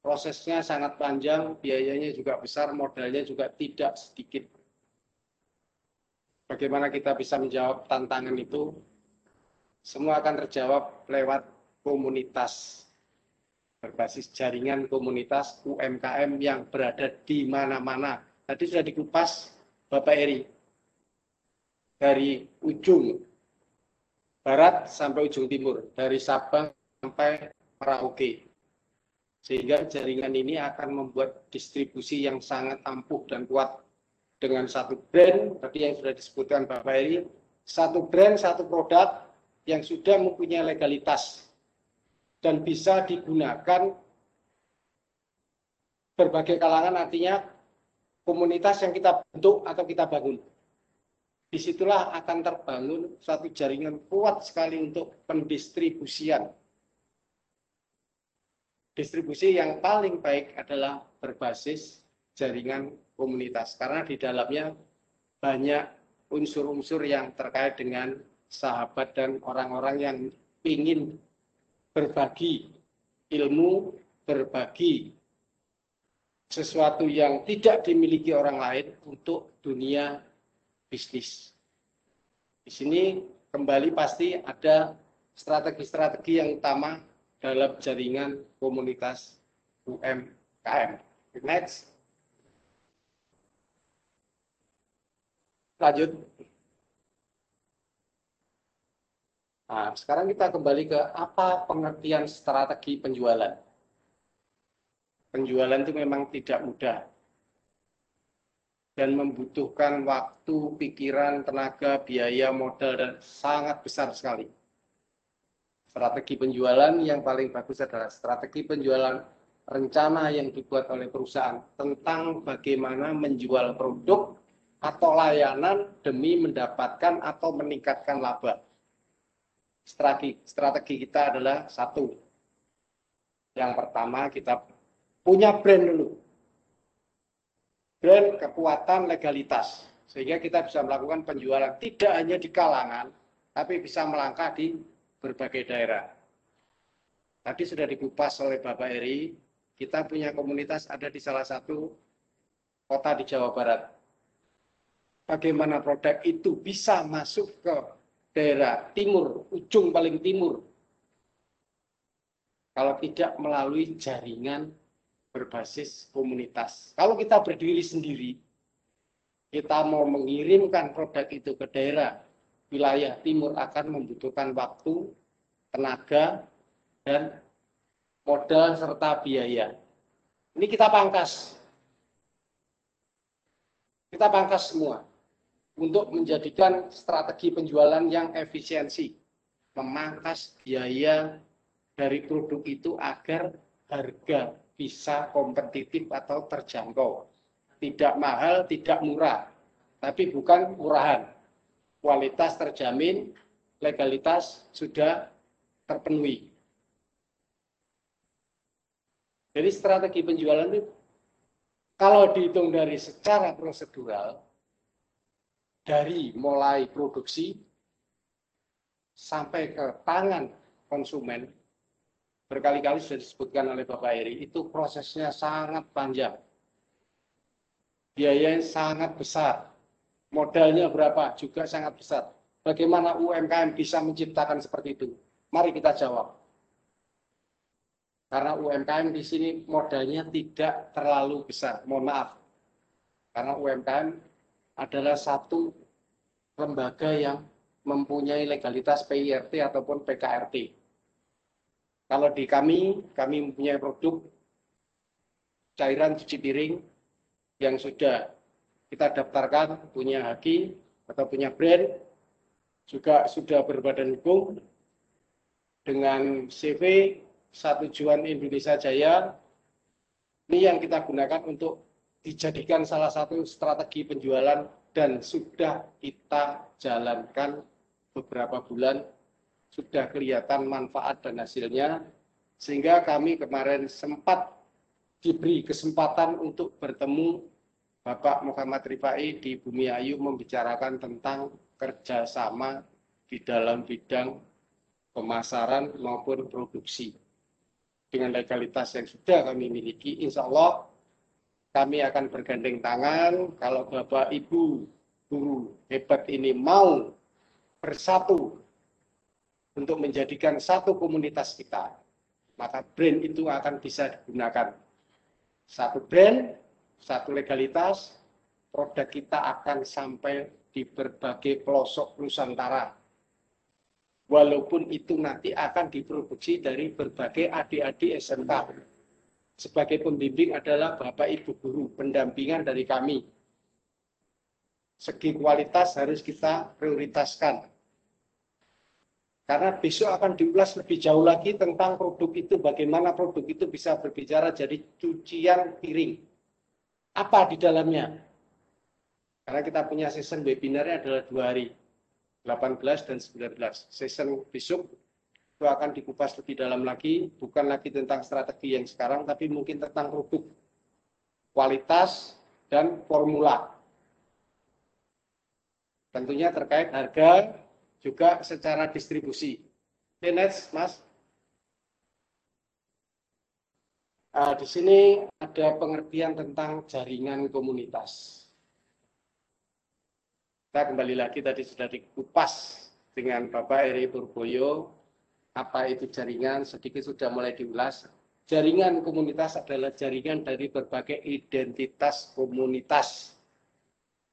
Prosesnya sangat panjang, biayanya juga besar, modalnya juga tidak sedikit. Bagaimana kita bisa menjawab tantangan itu? semua akan terjawab lewat komunitas berbasis jaringan komunitas UMKM yang berada di mana-mana. Tadi sudah dikupas Bapak Eri dari ujung barat sampai ujung timur, dari Sabang sampai Merauke. Sehingga jaringan ini akan membuat distribusi yang sangat ampuh dan kuat dengan satu brand, tadi yang sudah disebutkan Bapak Eri, satu brand, satu produk yang sudah mempunyai legalitas dan bisa digunakan berbagai kalangan artinya komunitas yang kita bentuk atau kita bangun. Di situlah akan terbangun suatu jaringan kuat sekali untuk pendistribusian. Distribusi yang paling baik adalah berbasis jaringan komunitas karena di dalamnya banyak unsur-unsur yang terkait dengan sahabat dan orang-orang yang ingin berbagi ilmu, berbagi sesuatu yang tidak dimiliki orang lain untuk dunia bisnis. Di sini kembali pasti ada strategi-strategi yang utama dalam jaringan komunitas UMKM. Next. Lanjut. Nah, sekarang kita kembali ke apa pengertian strategi penjualan. Penjualan itu memang tidak mudah dan membutuhkan waktu, pikiran, tenaga, biaya, modal, dan sangat besar sekali. Strategi penjualan yang paling bagus adalah strategi penjualan rencana yang dibuat oleh perusahaan tentang bagaimana menjual produk atau layanan demi mendapatkan atau meningkatkan laba strategi strategi kita adalah satu. Yang pertama kita punya brand dulu. Brand kekuatan legalitas. Sehingga kita bisa melakukan penjualan tidak hanya di kalangan, tapi bisa melangkah di berbagai daerah. Tadi sudah dikupas oleh Bapak Eri, kita punya komunitas ada di salah satu kota di Jawa Barat. Bagaimana produk itu bisa masuk ke daerah timur, ujung paling timur. Kalau tidak melalui jaringan berbasis komunitas. Kalau kita berdiri sendiri, kita mau mengirimkan produk itu ke daerah wilayah timur akan membutuhkan waktu, tenaga, dan modal serta biaya. Ini kita pangkas. Kita pangkas semua untuk menjadikan strategi penjualan yang efisiensi, memangkas biaya dari produk itu agar harga bisa kompetitif atau terjangkau. Tidak mahal, tidak murah, tapi bukan murahan. Kualitas terjamin, legalitas sudah terpenuhi. Jadi strategi penjualan itu kalau dihitung dari secara prosedural, dari mulai produksi sampai ke tangan konsumen berkali-kali sudah disebutkan oleh Bapak Eri itu prosesnya sangat panjang. Biayanya sangat besar. Modalnya berapa juga sangat besar. Bagaimana UMKM bisa menciptakan seperti itu? Mari kita jawab. Karena UMKM di sini modalnya tidak terlalu besar. Mohon maaf. Karena UMKM adalah satu lembaga yang mempunyai legalitas PIRT ataupun PKRT. Kalau di kami, kami mempunyai produk cairan cuci piring yang sudah kita daftarkan punya haki atau punya brand, juga sudah berbadan hukum dengan CV satu tujuan Indonesia Jaya. Ini yang kita gunakan untuk dijadikan salah satu strategi penjualan dan sudah kita jalankan beberapa bulan sudah kelihatan manfaat dan hasilnya sehingga kami kemarin sempat diberi kesempatan untuk bertemu Bapak Muhammad Rifai di Bumi Ayu membicarakan tentang kerjasama di dalam bidang pemasaran maupun produksi. Dengan legalitas yang sudah kami miliki insya Allah kami akan bergandeng tangan kalau Bapak Ibu guru hebat ini mau bersatu untuk menjadikan satu komunitas kita, maka brand itu akan bisa digunakan. Satu brand, satu legalitas, produk kita akan sampai di berbagai pelosok Nusantara. Walaupun itu nanti akan diproduksi dari berbagai adik-adik SMK. Sebagai pembimbing adalah Bapak Ibu Guru, pendampingan dari kami. Segi kualitas harus kita prioritaskan. Karena besok akan diulas lebih jauh lagi tentang produk itu, bagaimana produk itu bisa berbicara jadi cucian piring. Apa di dalamnya? Karena kita punya season webinarnya adalah dua hari, 18 dan 19. Season besok itu akan dikupas lebih dalam lagi, bukan lagi tentang strategi yang sekarang, tapi mungkin tentang produk, kualitas, dan formula. Tentunya terkait harga, juga secara distribusi. Oke, next, Mas. Uh, di sini ada pengertian tentang jaringan komunitas. Kita kembali lagi tadi sudah dikupas dengan Bapak Eri Purboyo, apa itu jaringan, sedikit sudah mulai diulas. Jaringan komunitas adalah jaringan dari berbagai identitas komunitas.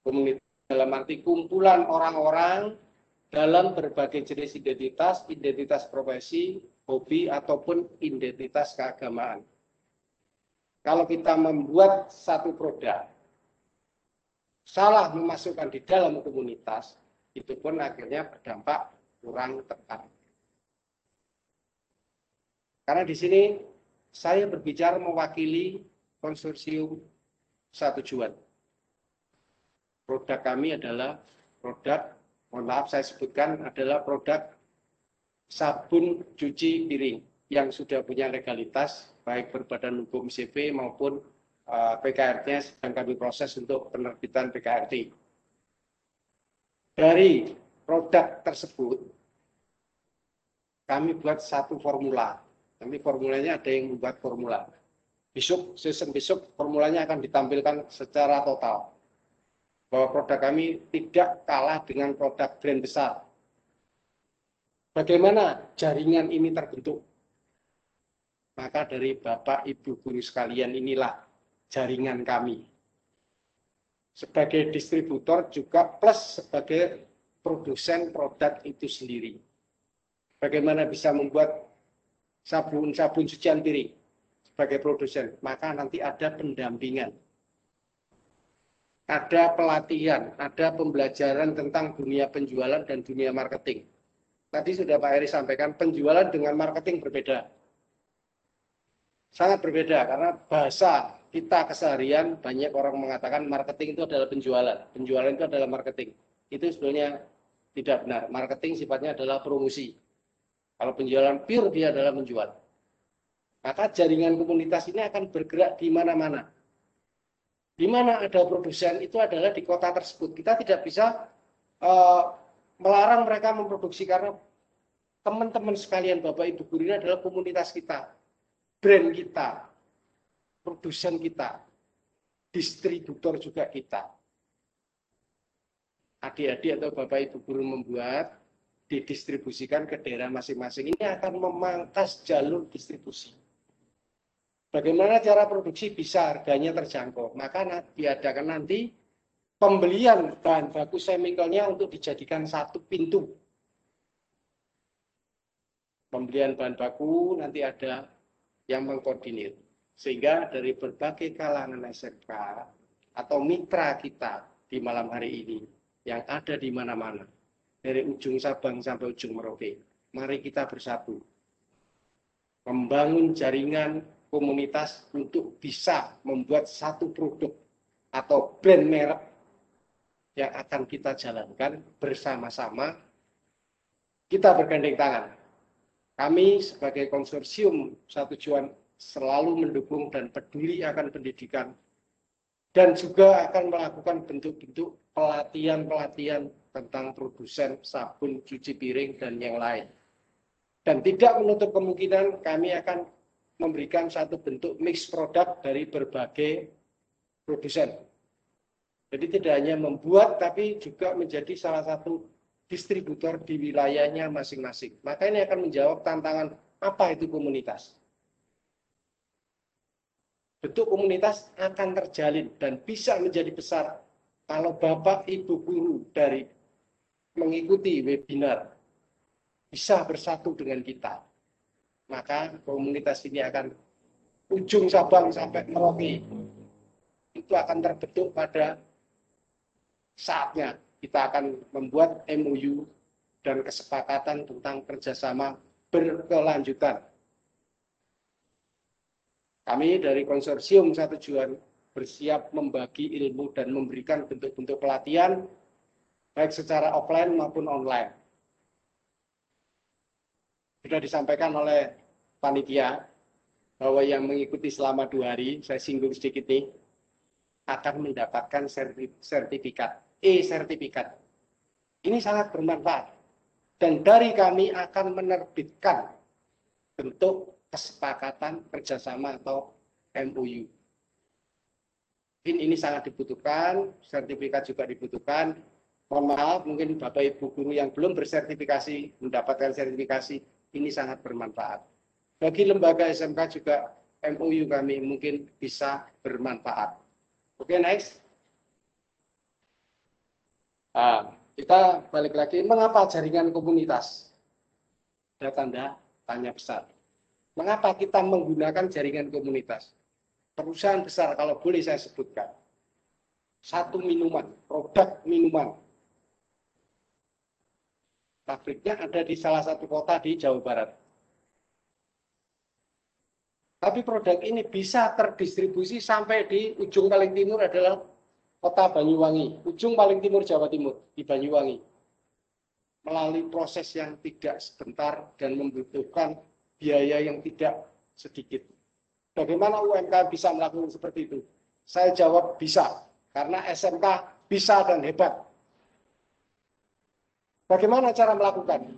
Komunitas dalam arti kumpulan orang-orang dalam berbagai jenis identitas, identitas profesi, hobi, ataupun identitas keagamaan. Kalau kita membuat satu produk, salah memasukkan di dalam komunitas, itu pun akhirnya berdampak kurang tepat. Karena di sini saya berbicara mewakili konsorsium satu tujuan. Produk kami adalah produk mohon maaf saya sebutkan adalah produk sabun cuci piring yang sudah punya legalitas baik berbadan hukum CV maupun uh, PKRT-nya sedang kami proses untuk penerbitan PKRT. Dari produk tersebut kami buat satu formula. Kami formulanya ada yang membuat formula. Besok, season besok formulanya akan ditampilkan secara total bahwa produk kami tidak kalah dengan produk brand besar. Bagaimana jaringan ini terbentuk? Maka dari Bapak Ibu guru sekalian inilah jaringan kami. Sebagai distributor juga plus sebagai produsen produk itu sendiri. Bagaimana bisa membuat sabun-sabun cucian piring sebagai produsen, maka nanti ada pendampingan ada pelatihan, ada pembelajaran tentang dunia penjualan dan dunia marketing. Tadi sudah Pak Eri sampaikan, penjualan dengan marketing berbeda. Sangat berbeda karena bahasa kita keseharian banyak orang mengatakan marketing itu adalah penjualan. Penjualan itu adalah marketing. Itu sebenarnya tidak benar. Marketing sifatnya adalah promosi. Kalau penjualan pure dia adalah menjual. Maka jaringan komunitas ini akan bergerak di mana-mana di mana ada produsen itu adalah di kota tersebut. Kita tidak bisa uh, melarang mereka memproduksi karena teman-teman sekalian Bapak Ibu guru ini adalah komunitas kita, brand kita, produsen kita, distributor juga kita. Adik-adik atau Bapak Ibu guru membuat didistribusikan ke daerah masing-masing ini akan memangkas jalur distribusi. Bagaimana cara produksi bisa harganya terjangkau? Maka diadakan nanti pembelian bahan baku chemicalnya untuk dijadikan satu pintu. Pembelian bahan baku nanti ada yang mengkoordinir. Sehingga dari berbagai kalangan SMK atau mitra kita di malam hari ini yang ada di mana-mana, dari ujung Sabang sampai ujung Merauke, mari kita bersatu. Membangun jaringan komunitas untuk bisa membuat satu produk atau brand merek yang akan kita jalankan bersama-sama. Kita bergandeng tangan. Kami sebagai konsorsium satu tujuan selalu mendukung dan peduli akan pendidikan dan juga akan melakukan bentuk-bentuk pelatihan-pelatihan tentang produsen sabun cuci piring dan yang lain. Dan tidak menutup kemungkinan kami akan memberikan satu bentuk mix produk dari berbagai produsen. Jadi tidak hanya membuat, tapi juga menjadi salah satu distributor di wilayahnya masing-masing. Maka ini akan menjawab tantangan apa itu komunitas. Bentuk komunitas akan terjalin dan bisa menjadi besar kalau Bapak Ibu guru dari mengikuti webinar bisa bersatu dengan kita. Maka komunitas ini akan ujung Sabang sampai Merauke itu akan terbentuk pada saatnya kita akan membuat MOU dan kesepakatan tentang kerjasama berkelanjutan. Kami dari konsorsium satu tujuan bersiap membagi ilmu dan memberikan bentuk-bentuk pelatihan baik secara offline maupun online. Sudah disampaikan oleh panitia bahwa yang mengikuti selama dua hari, saya singgung sedikit nih, akan mendapatkan sertifikat, e-sertifikat. Ini sangat bermanfaat. Dan dari kami akan menerbitkan bentuk kesepakatan kerjasama atau MOU. Ini, ini sangat dibutuhkan, sertifikat juga dibutuhkan. Mohon maaf, mungkin Bapak Ibu guru yang belum bersertifikasi mendapatkan sertifikasi, ini sangat bermanfaat. Bagi lembaga SMK juga MOU kami mungkin bisa bermanfaat. Oke, okay, next. Nah, kita balik lagi, mengapa jaringan komunitas? Ada tanda tanya besar. Mengapa kita menggunakan jaringan komunitas? Perusahaan besar, kalau boleh saya sebutkan. Satu minuman, produk minuman. Pabriknya ada di salah satu kota di Jawa Barat. Tapi produk ini bisa terdistribusi sampai di ujung paling timur adalah kota Banyuwangi. Ujung paling timur Jawa Timur, di Banyuwangi. Melalui proses yang tidak sebentar dan membutuhkan biaya yang tidak sedikit. Bagaimana UMK bisa melakukan seperti itu? Saya jawab bisa, karena SMK bisa dan hebat. Bagaimana cara melakukan?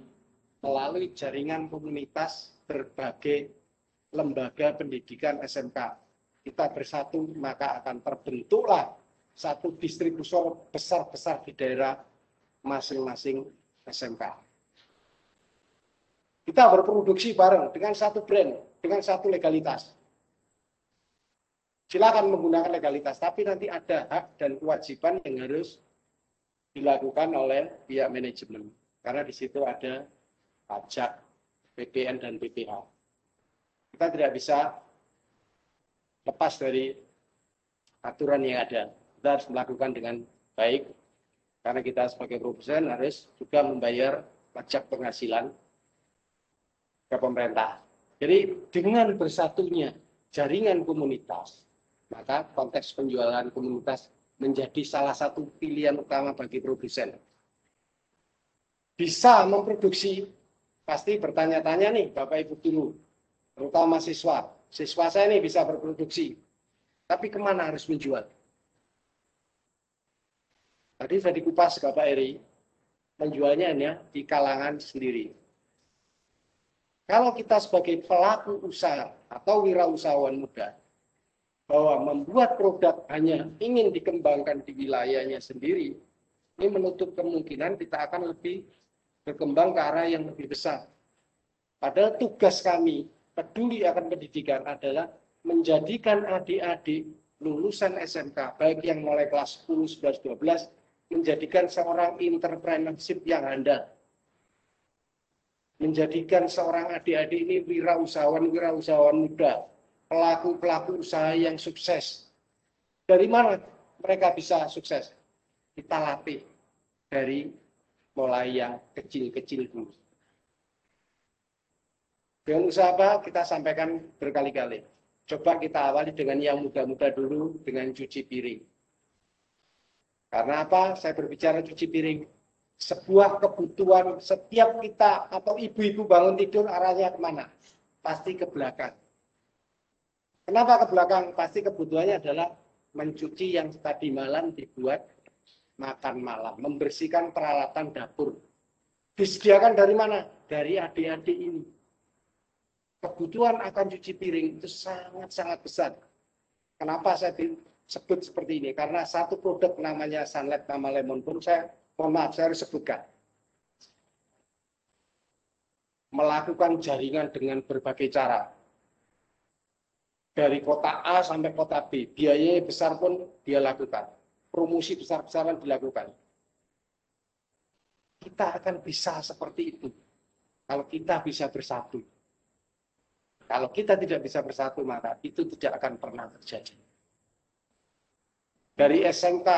Melalui jaringan komunitas berbagai lembaga pendidikan SMK. Kita bersatu, maka akan terbentuklah satu distributor besar-besar di daerah masing-masing SMK. Kita berproduksi bareng dengan satu brand, dengan satu legalitas. Silakan menggunakan legalitas, tapi nanti ada hak dan kewajiban yang harus dilakukan oleh pihak manajemen. Karena di situ ada pajak, PPN, dan BPH. Kita tidak bisa lepas dari aturan yang ada. Kita harus melakukan dengan baik, karena kita sebagai produsen harus juga membayar pajak penghasilan ke pemerintah. Jadi dengan bersatunya jaringan komunitas, maka konteks penjualan komunitas menjadi salah satu pilihan utama bagi produsen. Bisa memproduksi, pasti bertanya-tanya nih Bapak Ibu guru, terutama siswa. Siswa saya ini bisa berproduksi, tapi ke mana harus menjual? Tadi saya dikupas Bapak Eri, menjualnya hanya di kalangan sendiri. Kalau kita sebagai pelaku usaha atau wirausahawan muda, bahwa membuat produk hanya ingin dikembangkan di wilayahnya sendiri, ini menutup kemungkinan kita akan lebih berkembang ke arah yang lebih besar. Padahal tugas kami peduli akan pendidikan adalah menjadikan adik-adik lulusan SMK, baik yang mulai kelas 10, 11, 12, menjadikan seorang entrepreneurship yang handal menjadikan seorang adik-adik ini wirausahawan-wirausahawan muda, pelaku-pelaku usaha yang sukses. Dari mana mereka bisa sukses? Kita latih dari mulai yang kecil-kecil dulu. Dengan usaha apa? Kita sampaikan berkali-kali. Coba kita awali dengan yang muda-muda dulu, dengan cuci piring. Karena apa? Saya berbicara cuci piring sebuah kebutuhan setiap kita atau ibu-ibu bangun tidur arahnya ke mana? Pasti ke belakang. Kenapa ke belakang? Pasti kebutuhannya adalah mencuci yang tadi malam dibuat makan malam, membersihkan peralatan dapur. Disediakan dari mana? Dari adik-adik ini. Kebutuhan akan cuci piring itu sangat-sangat besar. Kenapa saya sebut seperti ini? Karena satu produk namanya Sunlight nama lemon pun saya mohon maaf saya harus sebutkan. melakukan jaringan dengan berbagai cara. Dari kota A sampai kota B, biaya besar pun dia lakukan. Promosi besar-besaran dilakukan. Kita akan bisa seperti itu kalau kita bisa bersatu. Kalau kita tidak bisa bersatu, maka itu tidak akan pernah terjadi. Dari SMK,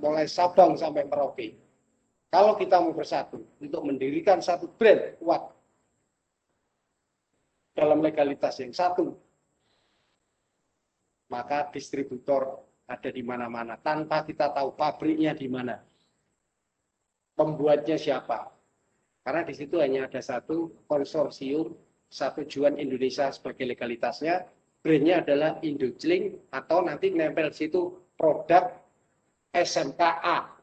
mulai Sabang sampai Merauke, kalau kita mau bersatu untuk mendirikan satu brand kuat dalam legalitas yang satu, maka distributor ada di mana-mana tanpa kita tahu pabriknya di mana, pembuatnya siapa. Karena di situ hanya ada satu konsorsium, satu tujuan Indonesia sebagai legalitasnya, brandnya adalah Indojling atau nanti nempel di situ produk SMKA.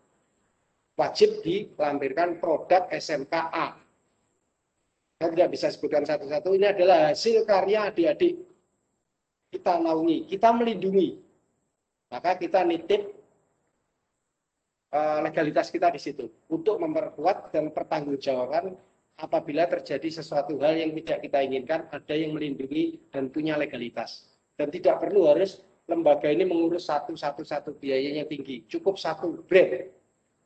Wajib dilampirkan produk SMKA. Saya tidak bisa sebutkan satu-satu, ini adalah hasil karya adik-adik. Kita naungi, kita melindungi. Maka kita nitip uh, legalitas kita di situ untuk memperkuat dan pertanggungjawaban apabila terjadi sesuatu hal yang tidak kita inginkan, ada yang melindungi dan punya legalitas. Dan tidak perlu harus lembaga ini mengurus satu satu satu biayanya tinggi, cukup satu brand,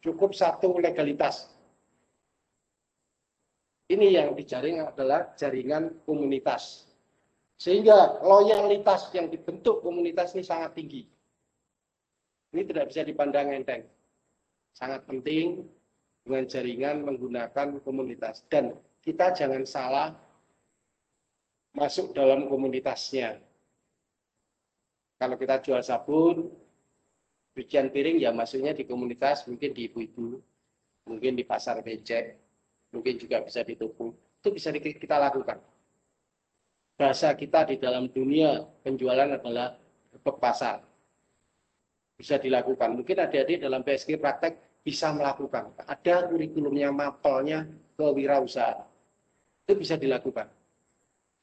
cukup satu legalitas. Ini yang dijaring adalah jaringan komunitas. Sehingga loyalitas yang dibentuk komunitas ini sangat tinggi. Ini tidak bisa dipandang enteng. Sangat penting dengan jaringan menggunakan komunitas. Dan kita jangan salah masuk dalam komunitasnya. Kalau kita jual sabun, cucian piring ya masuknya di komunitas, mungkin di ibu-ibu, mungkin di pasar becek, mungkin juga bisa di toko. Itu bisa kita lakukan. Bahasa kita di dalam dunia penjualan adalah pasar bisa dilakukan. Mungkin adik-adik dalam PSG praktek bisa melakukan. Ada kurikulumnya, mapelnya kewirausahaan. Itu bisa dilakukan.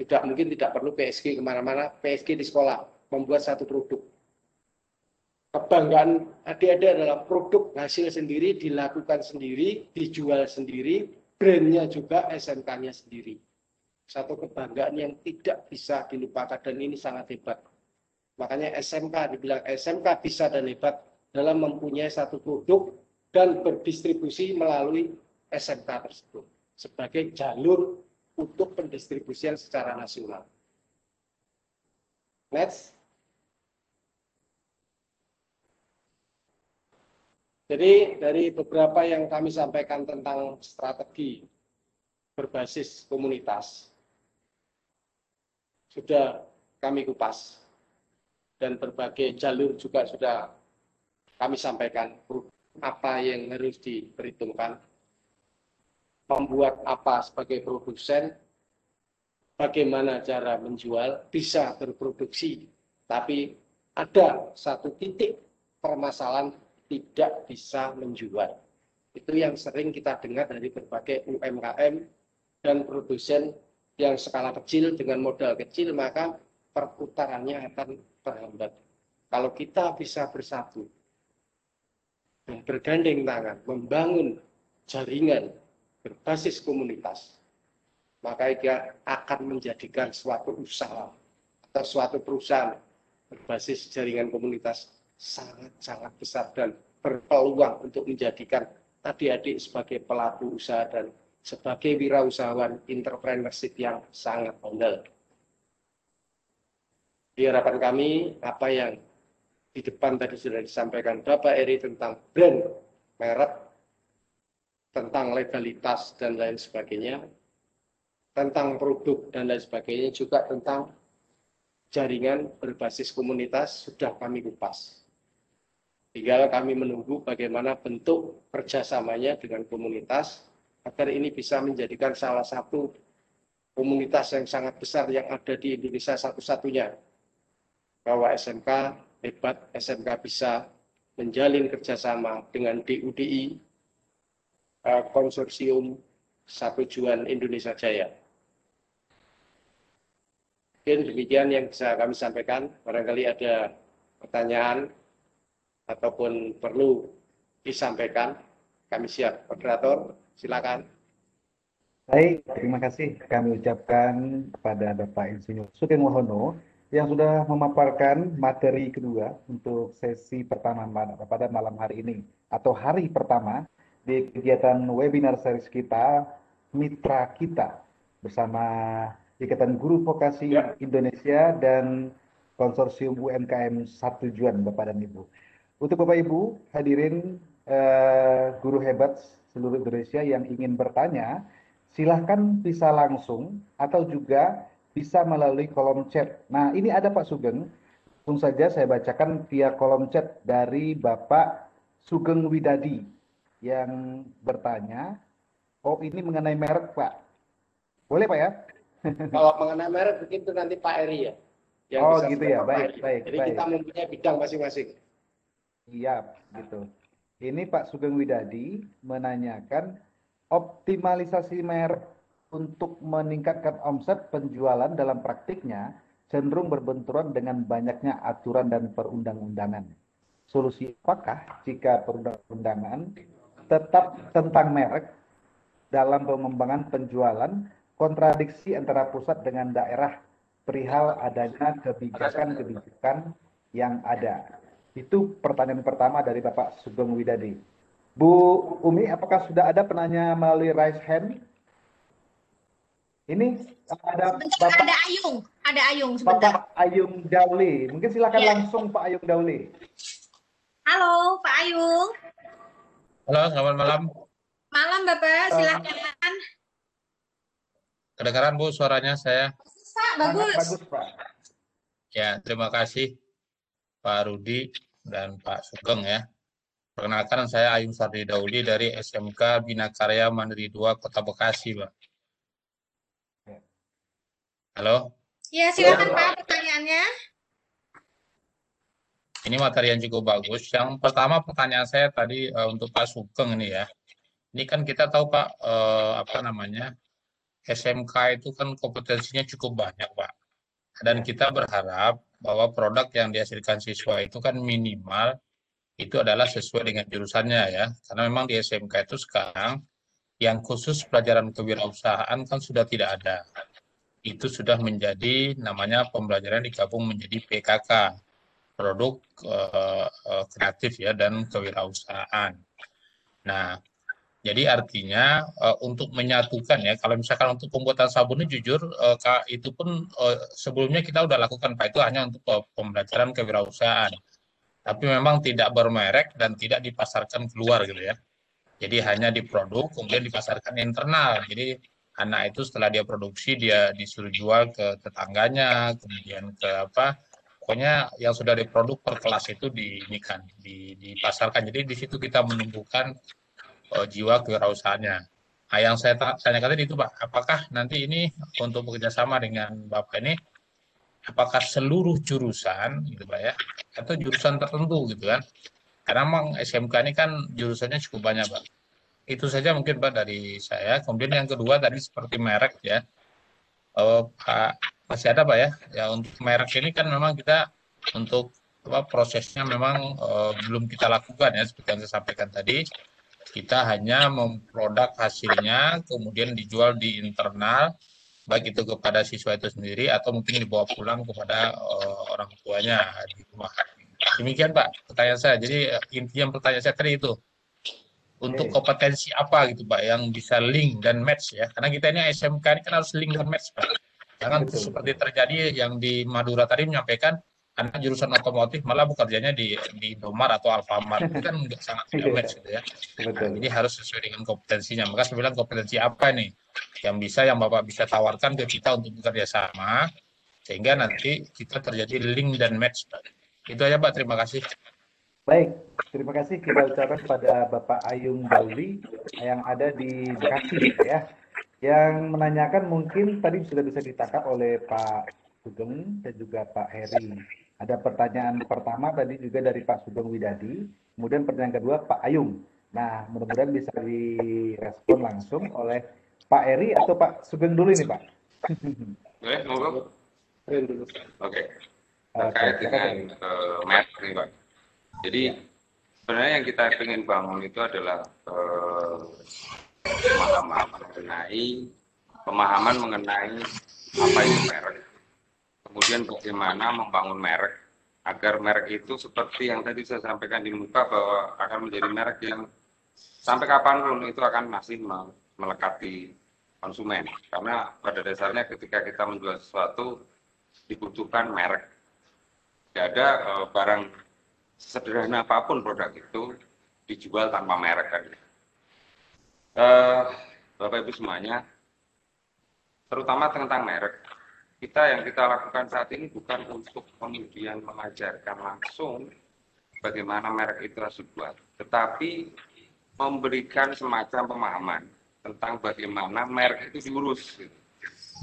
Tidak mungkin tidak perlu PSG ke mana-mana, PSG di sekolah, membuat satu produk. Kebanggaan adik-adik adalah produk hasil sendiri, dilakukan sendiri, dijual sendiri, brandnya juga SMK-nya sendiri. Satu kebanggaan yang tidak bisa dilupakan dan ini sangat hebat. Makanya SMK dibilang SMK bisa dan hebat dalam mempunyai satu produk dan berdistribusi melalui SMK tersebut sebagai jalur untuk pendistribusian secara nasional. Next. Jadi dari beberapa yang kami sampaikan tentang strategi berbasis komunitas, sudah kami kupas dan berbagai jalur juga sudah kami sampaikan apa yang harus diperhitungkan, membuat apa sebagai produsen, bagaimana cara menjual, bisa berproduksi, tapi ada satu titik permasalahan tidak bisa menjual. Itu yang sering kita dengar dari berbagai UMKM dan produsen yang skala kecil dengan modal kecil, maka perputarannya akan terhambat. Kalau kita bisa bersatu dan bergandeng tangan, membangun jaringan berbasis komunitas, maka dia akan menjadikan suatu usaha atau suatu perusahaan berbasis jaringan komunitas sangat-sangat besar dan berpeluang untuk menjadikan adik-adik sebagai pelaku usaha dan sebagai wirausahawan entrepreneurship yang sangat handal di harapan kami apa yang di depan tadi sudah disampaikan Bapak Eri tentang brand merek, tentang legalitas dan lain sebagainya, tentang produk dan lain sebagainya, juga tentang jaringan berbasis komunitas sudah kami kupas. Tinggal kami menunggu bagaimana bentuk kerjasamanya dengan komunitas agar ini bisa menjadikan salah satu komunitas yang sangat besar yang ada di Indonesia satu-satunya bahwa SMK hebat, SMK bisa menjalin kerjasama dengan DUDI, eh, konsorsium satu tujuan Indonesia Jaya. Mungkin demikian yang bisa kami sampaikan. Barangkali ada pertanyaan ataupun perlu disampaikan. Kami siap. Moderator, silakan. Baik, terima kasih kami ucapkan kepada Bapak Insinyur Sugeng Wahono yang sudah memaparkan materi kedua untuk sesi pertama pada malam hari ini atau hari pertama di kegiatan webinar series kita Mitra Kita bersama Ikatan Guru Vokasi Indonesia dan Konsorsium UMKM Satu Tujuan Bapak dan Ibu. Untuk Bapak Ibu hadirin eh, guru hebat seluruh Indonesia yang ingin bertanya, silahkan bisa langsung atau juga bisa melalui kolom chat. Nah, ini ada Pak Sugeng. Langsung saja saya bacakan via kolom chat dari Bapak Sugeng Widadi yang bertanya, oh ini mengenai merek Pak. Boleh Pak ya? Kalau mengenai merek begitu nanti Pak Eri ya. yang Oh gitu ya, baik, Pak baik, Jadi baik. kita mempunyai bidang masing-masing. Iya, gitu. Ini Pak Sugeng Widadi menanyakan optimalisasi merek untuk meningkatkan omset penjualan dalam praktiknya cenderung berbenturan dengan banyaknya aturan dan perundang-undangan. Solusi apakah jika perundang-undangan tetap tentang merek dalam pengembangan penjualan kontradiksi antara pusat dengan daerah perihal adanya kebijakan-kebijakan yang ada? Itu pertanyaan pertama dari Bapak Sugeng Widadi. Bu Umi, apakah sudah ada penanya melalui raise hand? Ini ada Sebentar, Bapak, ada Ayung, ada Ayung sebentar. Bapak Ayung Dauli. Mungkin silakan Ya. langsung Pak Ayung Dauli. Halo, Pak Ayung. Halo, selamat malam. Malam, Bapak. Silakan. Kedengaran Bu suaranya saya? Bisa, bagus. Bagus, Pak. Ya, terima kasih Pak Rudi dan Pak Sugeng ya. Perkenalkan saya Ayung Sardi Dauli dari SMK Bina Karya Mandiri 2 Kota Bekasi, Pak. Halo, Ya, silakan Pak pertanyaannya. ini materi yang cukup bagus. Yang pertama pertanyaan saya tadi eh, untuk Pak Sugeng ini ya. Ini kan kita tahu Pak, eh, apa namanya, SMK itu kan kompetensinya cukup banyak Pak. Dan kita berharap bahwa produk yang dihasilkan siswa itu kan minimal itu adalah sesuai dengan jurusannya ya. Karena memang di SMK itu sekarang yang khusus pelajaran kewirausahaan kan sudah tidak ada. Itu sudah menjadi namanya pembelajaran digabung menjadi PKK, produk eh, kreatif ya dan kewirausahaan. Nah, jadi artinya eh, untuk menyatukan ya, kalau misalkan untuk pembuatan sabun ini jujur Kak, itu pun eh, sebelumnya kita udah lakukan Pak itu hanya untuk eh, pembelajaran kewirausahaan. Tapi memang tidak bermerek dan tidak dipasarkan keluar gitu ya. Jadi hanya diproduk kemudian dipasarkan internal. Jadi anak itu setelah dia produksi dia disuruh jual ke tetangganya, kemudian ke apa? Pokoknya yang sudah diproduk per kelas itu di, dipasarkan. Jadi di situ kita menumbuhkan eh, jiwa kewirausahaannya. Nah, yang saya ta- tanyakan tadi itu Pak, apakah nanti ini untuk bekerjasama dengan Bapak ini, apakah seluruh jurusan gitu Pak ya, atau jurusan tertentu gitu kan? Karena memang SMK ini kan jurusannya cukup banyak Pak. Itu saja mungkin Pak dari saya. Kemudian yang kedua tadi seperti merek ya, Eh, Pak masih ada Pak ya, ya untuk merek ini kan memang kita untuk apa prosesnya memang eh, belum kita lakukan ya seperti yang saya sampaikan tadi kita hanya memproduk hasilnya kemudian dijual di internal baik itu kepada siswa itu sendiri atau mungkin dibawa pulang kepada eh, orang tuanya di rumah. Demikian Pak pertanyaan saya. Jadi eh, intinya pertanyaan saya tadi itu untuk kompetensi apa gitu Pak yang bisa link dan match ya? Karena kita ini SMK ini kan harus link dan match Pak. Jangan Betul, seperti terjadi yang di Madura tadi menyampaikan anak jurusan otomotif malah bekerjanya di di Domar atau Alfamart. Itu kan nggak sangat tidak match gitu ya. Nah, Betul. jadi harus sesuai dengan kompetensinya. Maka saya bilang kompetensi apa nih yang bisa yang Bapak bisa tawarkan ke kita untuk bekerja sama sehingga nanti kita terjadi link dan match itu aja Pak. Terima kasih. Baik, terima kasih. Kita ucapkan pada Bapak Ayung Dauli yang ada di Bekasi ya. Yang menanyakan mungkin tadi sudah bisa ditangkap oleh Pak Sugeng dan juga Pak Heri. Ada pertanyaan pertama tadi juga dari Pak Sugeng Widadi, kemudian pertanyaan kedua Pak Ayung. Nah, mudah-mudahan bisa direspon langsung oleh Pak Heri atau Pak Sugeng dulu ini, Pak. Boleh, dulu. Oke. Oke, Terkait dengan eh, merek nih, Pak. Jadi sebenarnya yang kita ingin bangun itu adalah eh, pemahaman mengenai pemahaman mengenai apa itu merek. Kemudian bagaimana membangun merek agar merek itu seperti yang tadi saya sampaikan di muka bahwa akan menjadi merek yang sampai kapan pun itu akan masih melekat di konsumen. Karena pada dasarnya ketika kita menjual sesuatu dibutuhkan merek. Tidak ada uh, barang sederhana apa pun produk itu dijual tanpa merek kan. Uh, Bapak Ibu semuanya, terutama tentang merek, kita yang kita lakukan saat ini bukan untuk kemudian mengajarkan langsung bagaimana merek itu harus dibuat, tetapi memberikan semacam pemahaman tentang bagaimana merek itu diurus.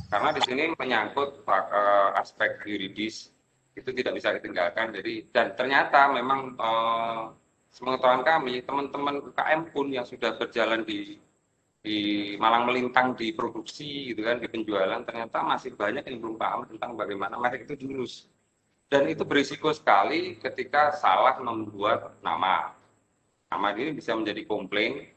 Karena di sini menyangkut uh, aspek yuridis itu tidak bisa ditinggalkan. Jadi dan ternyata memang uh, sepengetahuan kami teman-teman UKM pun yang sudah berjalan di di Malang melintang di produksi gitu kan di penjualan ternyata masih banyak yang belum paham tentang bagaimana merek itu diurus. Dan itu berisiko sekali ketika salah membuat nama. Nama ini bisa menjadi komplain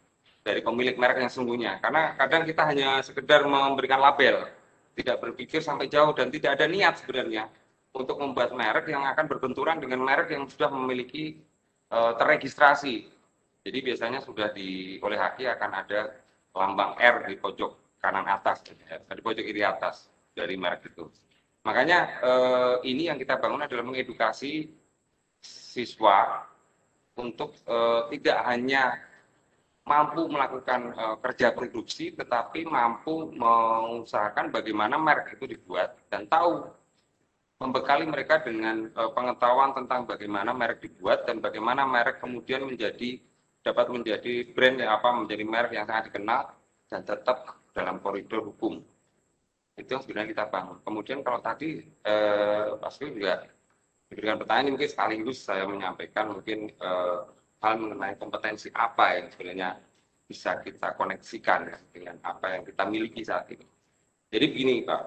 dari pemilik merek yang sungguhnya. Karena kadang kita hanya sekedar memberikan label tidak berpikir sampai jauh dan tidak ada niat sebenarnya untuk membuat merek yang akan berbenturan dengan merek yang sudah memiliki uh, terregistrasi. Jadi biasanya sudah di oleh Haki akan ada lambang R di pojok kanan atas, ya, di pojok kiri atas dari merek itu. Makanya eh, ini yang kita bangun adalah mengedukasi siswa untuk eh, tidak hanya mampu melakukan eh, kerja produksi, tetapi mampu mengusahakan bagaimana merek itu dibuat dan tahu membekali mereka dengan uh, pengetahuan tentang bagaimana merek dibuat dan bagaimana merek kemudian menjadi dapat menjadi brand yang apa menjadi merek yang sangat dikenal dan tetap dalam koridor hukum. Itu yang sebenarnya kita bangun. Kemudian kalau tadi eh, pasti juga diberikan pertanyaan mungkin sekaligus saya menyampaikan mungkin eh, hal mengenai kompetensi apa yang sebenarnya bisa kita koneksikan ya, dengan apa yang kita miliki saat ini. Jadi begini Pak.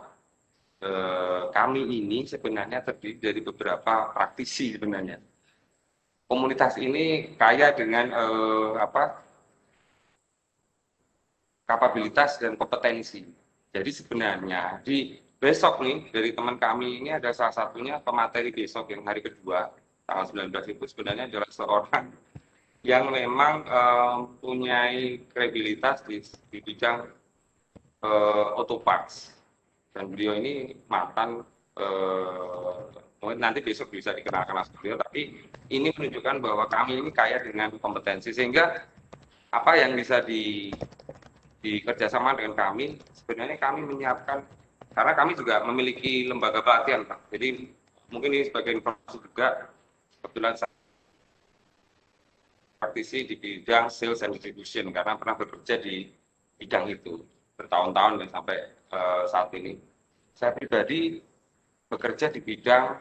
Eh, kami ini sebenarnya terdiri dari beberapa praktisi sebenarnya komunitas ini kaya dengan eh, apa kapabilitas dan kompetensi. Jadi sebenarnya di besok nih dari teman kami ini ada salah satunya pemateri besok yang hari kedua tanggal 19 itu sebenarnya adalah seorang yang memang eh, mempunyai kredibilitas di, di bidang uh, otoparts dan beliau ini mantan mungkin nanti besok bisa dikenalkan langsung beliau tapi ini menunjukkan bahwa kami ini kaya dengan kompetensi sehingga apa yang bisa di dikerjasama dengan kami sebenarnya kami menyiapkan karena kami juga memiliki lembaga pelatihan Pak. Jadi mungkin ini sebagai informasi juga kebetulan saya praktisi di bidang sales and distribution karena pernah bekerja di bidang itu bertahun-tahun dan sampai uh, saat ini. Saya pribadi bekerja di bidang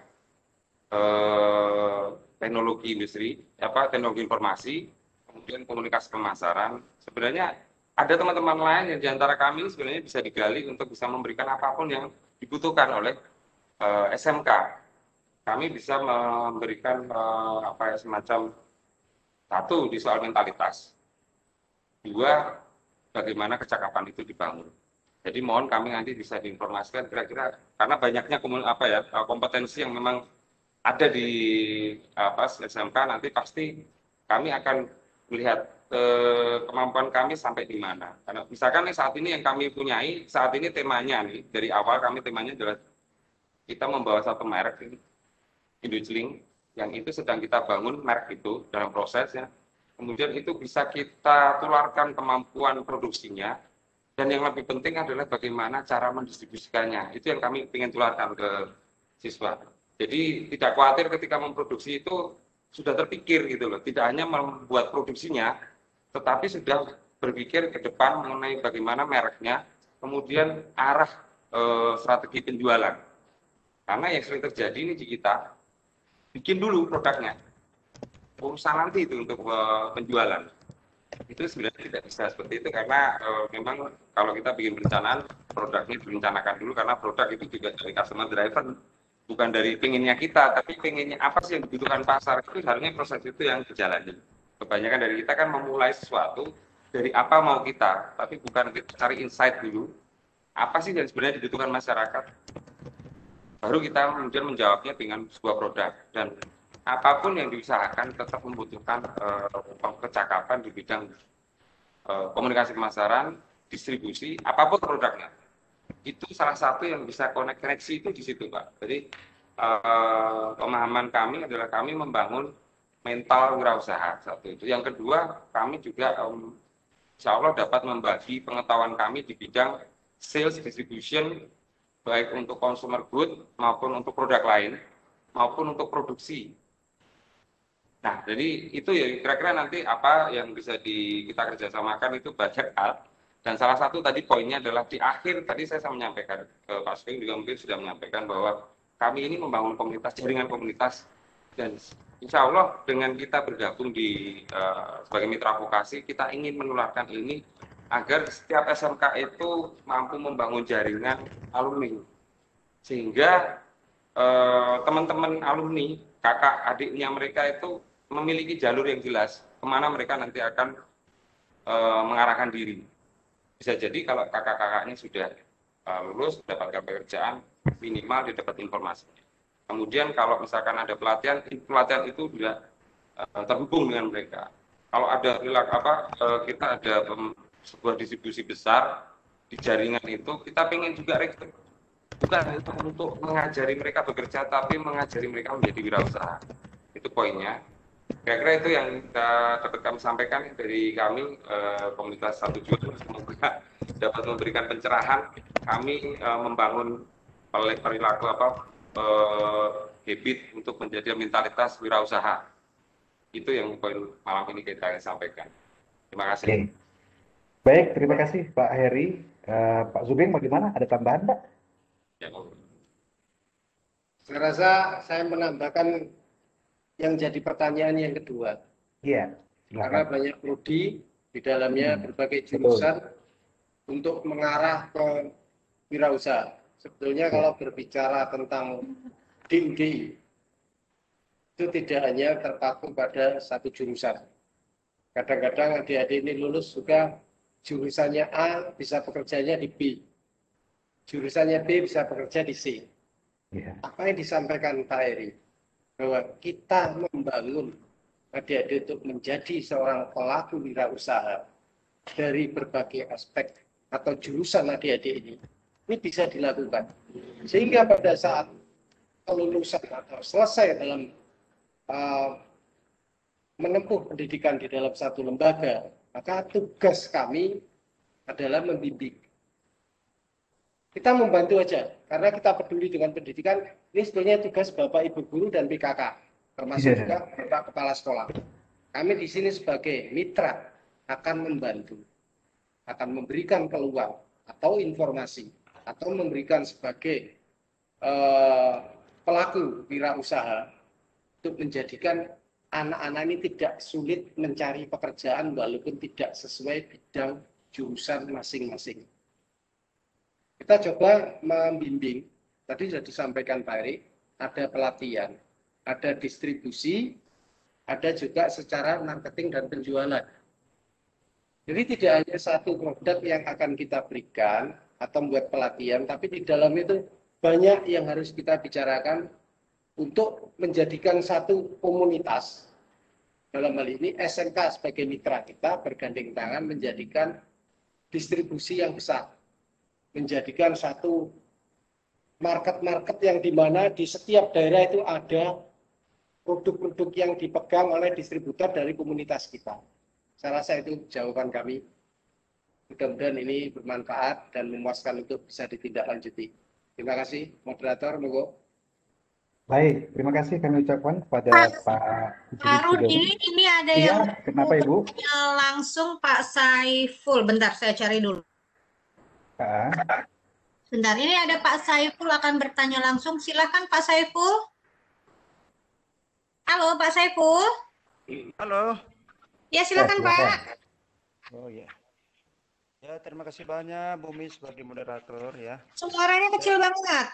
teknologi industri, apa teknologi informasi, kemudian komunikasi pemasaran. Sebenarnya ada teman-teman lain yang di antara kami sebenarnya bisa digali untuk bisa memberikan apa pun yang dibutuhkan oleh eh, SMK. Kami bisa memberikan eh, apa ya semacam satu di soal mentalitas, dua bagaimana kecakapan itu dibangun. Jadi mohon kami nanti bisa diinformasikan kira-kira karena banyaknya apa ya kompetensi yang memang ada di apa SMK nanti pasti kami akan melihat eh, kemampuan kami sampai di mana. Karena misalkan nih saat ini yang kami punyai saat ini temanya nih dari awal kami temanya adalah kita membawa satu merek ini yang itu sedang kita bangun merek itu dalam prosesnya. Kemudian itu bisa kita tularkan kemampuan produksinya dan yang lebih penting adalah bagaimana cara mendistribusikannya. Itu yang kami ingin tularkan ke siswa. Jadi tidak khawatir ketika memproduksi itu sudah terpikir gitu loh, tidak hanya membuat produksinya, tetapi sudah berpikir ke depan mengenai bagaimana mereknya, kemudian arah e, strategi penjualan. Karena yang sering terjadi ini di kita, bikin dulu produknya, urusan nanti itu untuk e, penjualan. Itu sebenarnya tidak bisa seperti itu karena e, memang kalau kita bikin perencanaan, produknya direncanakan dulu karena produk itu juga dari customer driver bukan dari pinginnya kita, tapi pinginnya apa sih yang dibutuhkan pasar itu harusnya proses itu yang berjalan. Kebanyakan dari kita kan memulai sesuatu dari apa mau kita, tapi bukan kita cari insight dulu. Apa sih yang sebenarnya dibutuhkan masyarakat? Baru kita kemudian menjawabnya dengan sebuah produk dan apa pun yang diusahakan tetap membutuhkan uh, kecakapan di bidang uh, komunikasi pemasaran, distribusi, apa pun produknya. Itu salah satu yang bisa connect koneksi itu di situ, Pak. Jadi uh, pemahaman kami adalah kami membangun mental wirausaha satu itu. Yang kedua, kami juga um, insya Allah dapat membagi pengetahuan kami di bidang sales distribution baik untuk consumer good maupun untuk produk lain maupun untuk produksi. Nah, jadi itu ya kira-kira nanti apa yang bisa di, kita kerjasamakan itu banyak hal. Dan salah satu tadi poinnya adalah di akhir tadi saya menyampaikan ke Pak Sugeng juga mungkin sudah menyampaikan bahwa kami ini membangun komunitas jaringan komunitas. Dan insya Allah dengan kita bergabung di uh, sebagai mitra vokasi kita ingin menularkan ini agar setiap SMK itu mampu membangun jaringan alumni. Sehingga eh, teman-teman uh, alumni kakak adiknya mereka itu memiliki jalur yang jelas ke mana mereka nanti akan uh, mengarahkan diri bisa jadi kalau kakak-kakaknya sudah uh, lulus mendapatkan pekerjaan minimal didapat informasi. Kemudian kalau misalkan ada pelatihan pelatihan itu juga uh, terhubung dengan mereka. Kalau ada apa uh, kita ada sebuah distribusi besar di jaringan itu kita ingin juga rekrut bukan untuk mengajari mereka bekerja tapi mengajari mereka menjadi wirausaha. Itu poinnya kira-kira itu yang kita dapat kami sampaikan dari kami eh, komunitas satu juta semoga dapat memberikan pencerahan kami eh, membangun perilaku apa eh, habit untuk menjadi mentalitas wirausaha itu yang poin malam ini kita sampaikan terima kasih okay. Baik, terima kasih Pak Heri. Uh, Pak Zubing bagaimana? Ada tambahan Pak? Ya, Saya rasa saya menambahkan yang jadi pertanyaan yang kedua. Iya. Karena banyak prodi di dalamnya hmm. berbagai jurusan Betul. untuk mengarah ke wirausaha. Sebetulnya ya. kalau berbicara tentang DUD itu tidak hanya terpaku pada satu jurusan. Kadang-kadang adik-adik ini lulus juga jurusannya A bisa bekerjanya di B. Jurusannya B bisa bekerja di C. Yeah. Apa yang disampaikan Pak Eri? Bahwa kita membangun adik-adik untuk menjadi seorang pelaku wirausaha dari berbagai aspek atau jurusan adik-adik ini, ini bisa dilakukan. Sehingga pada saat kelulusan atau selesai dalam uh, menempuh pendidikan di dalam satu lembaga, maka tugas kami adalah membimbing. Kita membantu aja, karena kita peduli dengan pendidikan. Ini sebetulnya tugas Bapak Ibu Guru dan PKK, termasuk yeah. juga Bapak Kepala Sekolah. Kami di sini sebagai mitra akan membantu, akan memberikan peluang atau informasi, atau memberikan sebagai uh, pelaku wirausaha untuk menjadikan anak-anak ini tidak sulit mencari pekerjaan walaupun tidak sesuai bidang jurusan masing-masing. Kita coba membimbing, tadi sudah disampaikan Pak Erik, ada pelatihan, ada distribusi, ada juga secara marketing dan penjualan. Jadi tidak hanya satu produk yang akan kita berikan atau membuat pelatihan, tapi di dalam itu banyak yang harus kita bicarakan untuk menjadikan satu komunitas. Dalam hal ini SMK sebagai mitra kita bergandeng tangan menjadikan distribusi yang besar. Menjadikan satu market-market yang di mana di setiap daerah itu ada produk-produk yang dipegang oleh distributor dari komunitas kita. Saya rasa itu jawaban kami. Mudah-mudahan ini bermanfaat dan memuaskan untuk bisa ditindaklanjuti. Terima kasih, moderator. Monggo. Baik, terima kasih kami ucapkan kepada Pak Pak Rudi, ini ada iya, yang kenapa Ibu? langsung Pak Saiful. Bentar, saya cari dulu. Ah. Bentar, ini ada Pak Saiful akan bertanya langsung. Silakan Pak Saiful. Halo Pak Saiful. Halo. Ya silakan oh, Pak. Oh ya. Ya terima kasih banyak Bumi sebagai moderator ya. Suaranya kecil banget.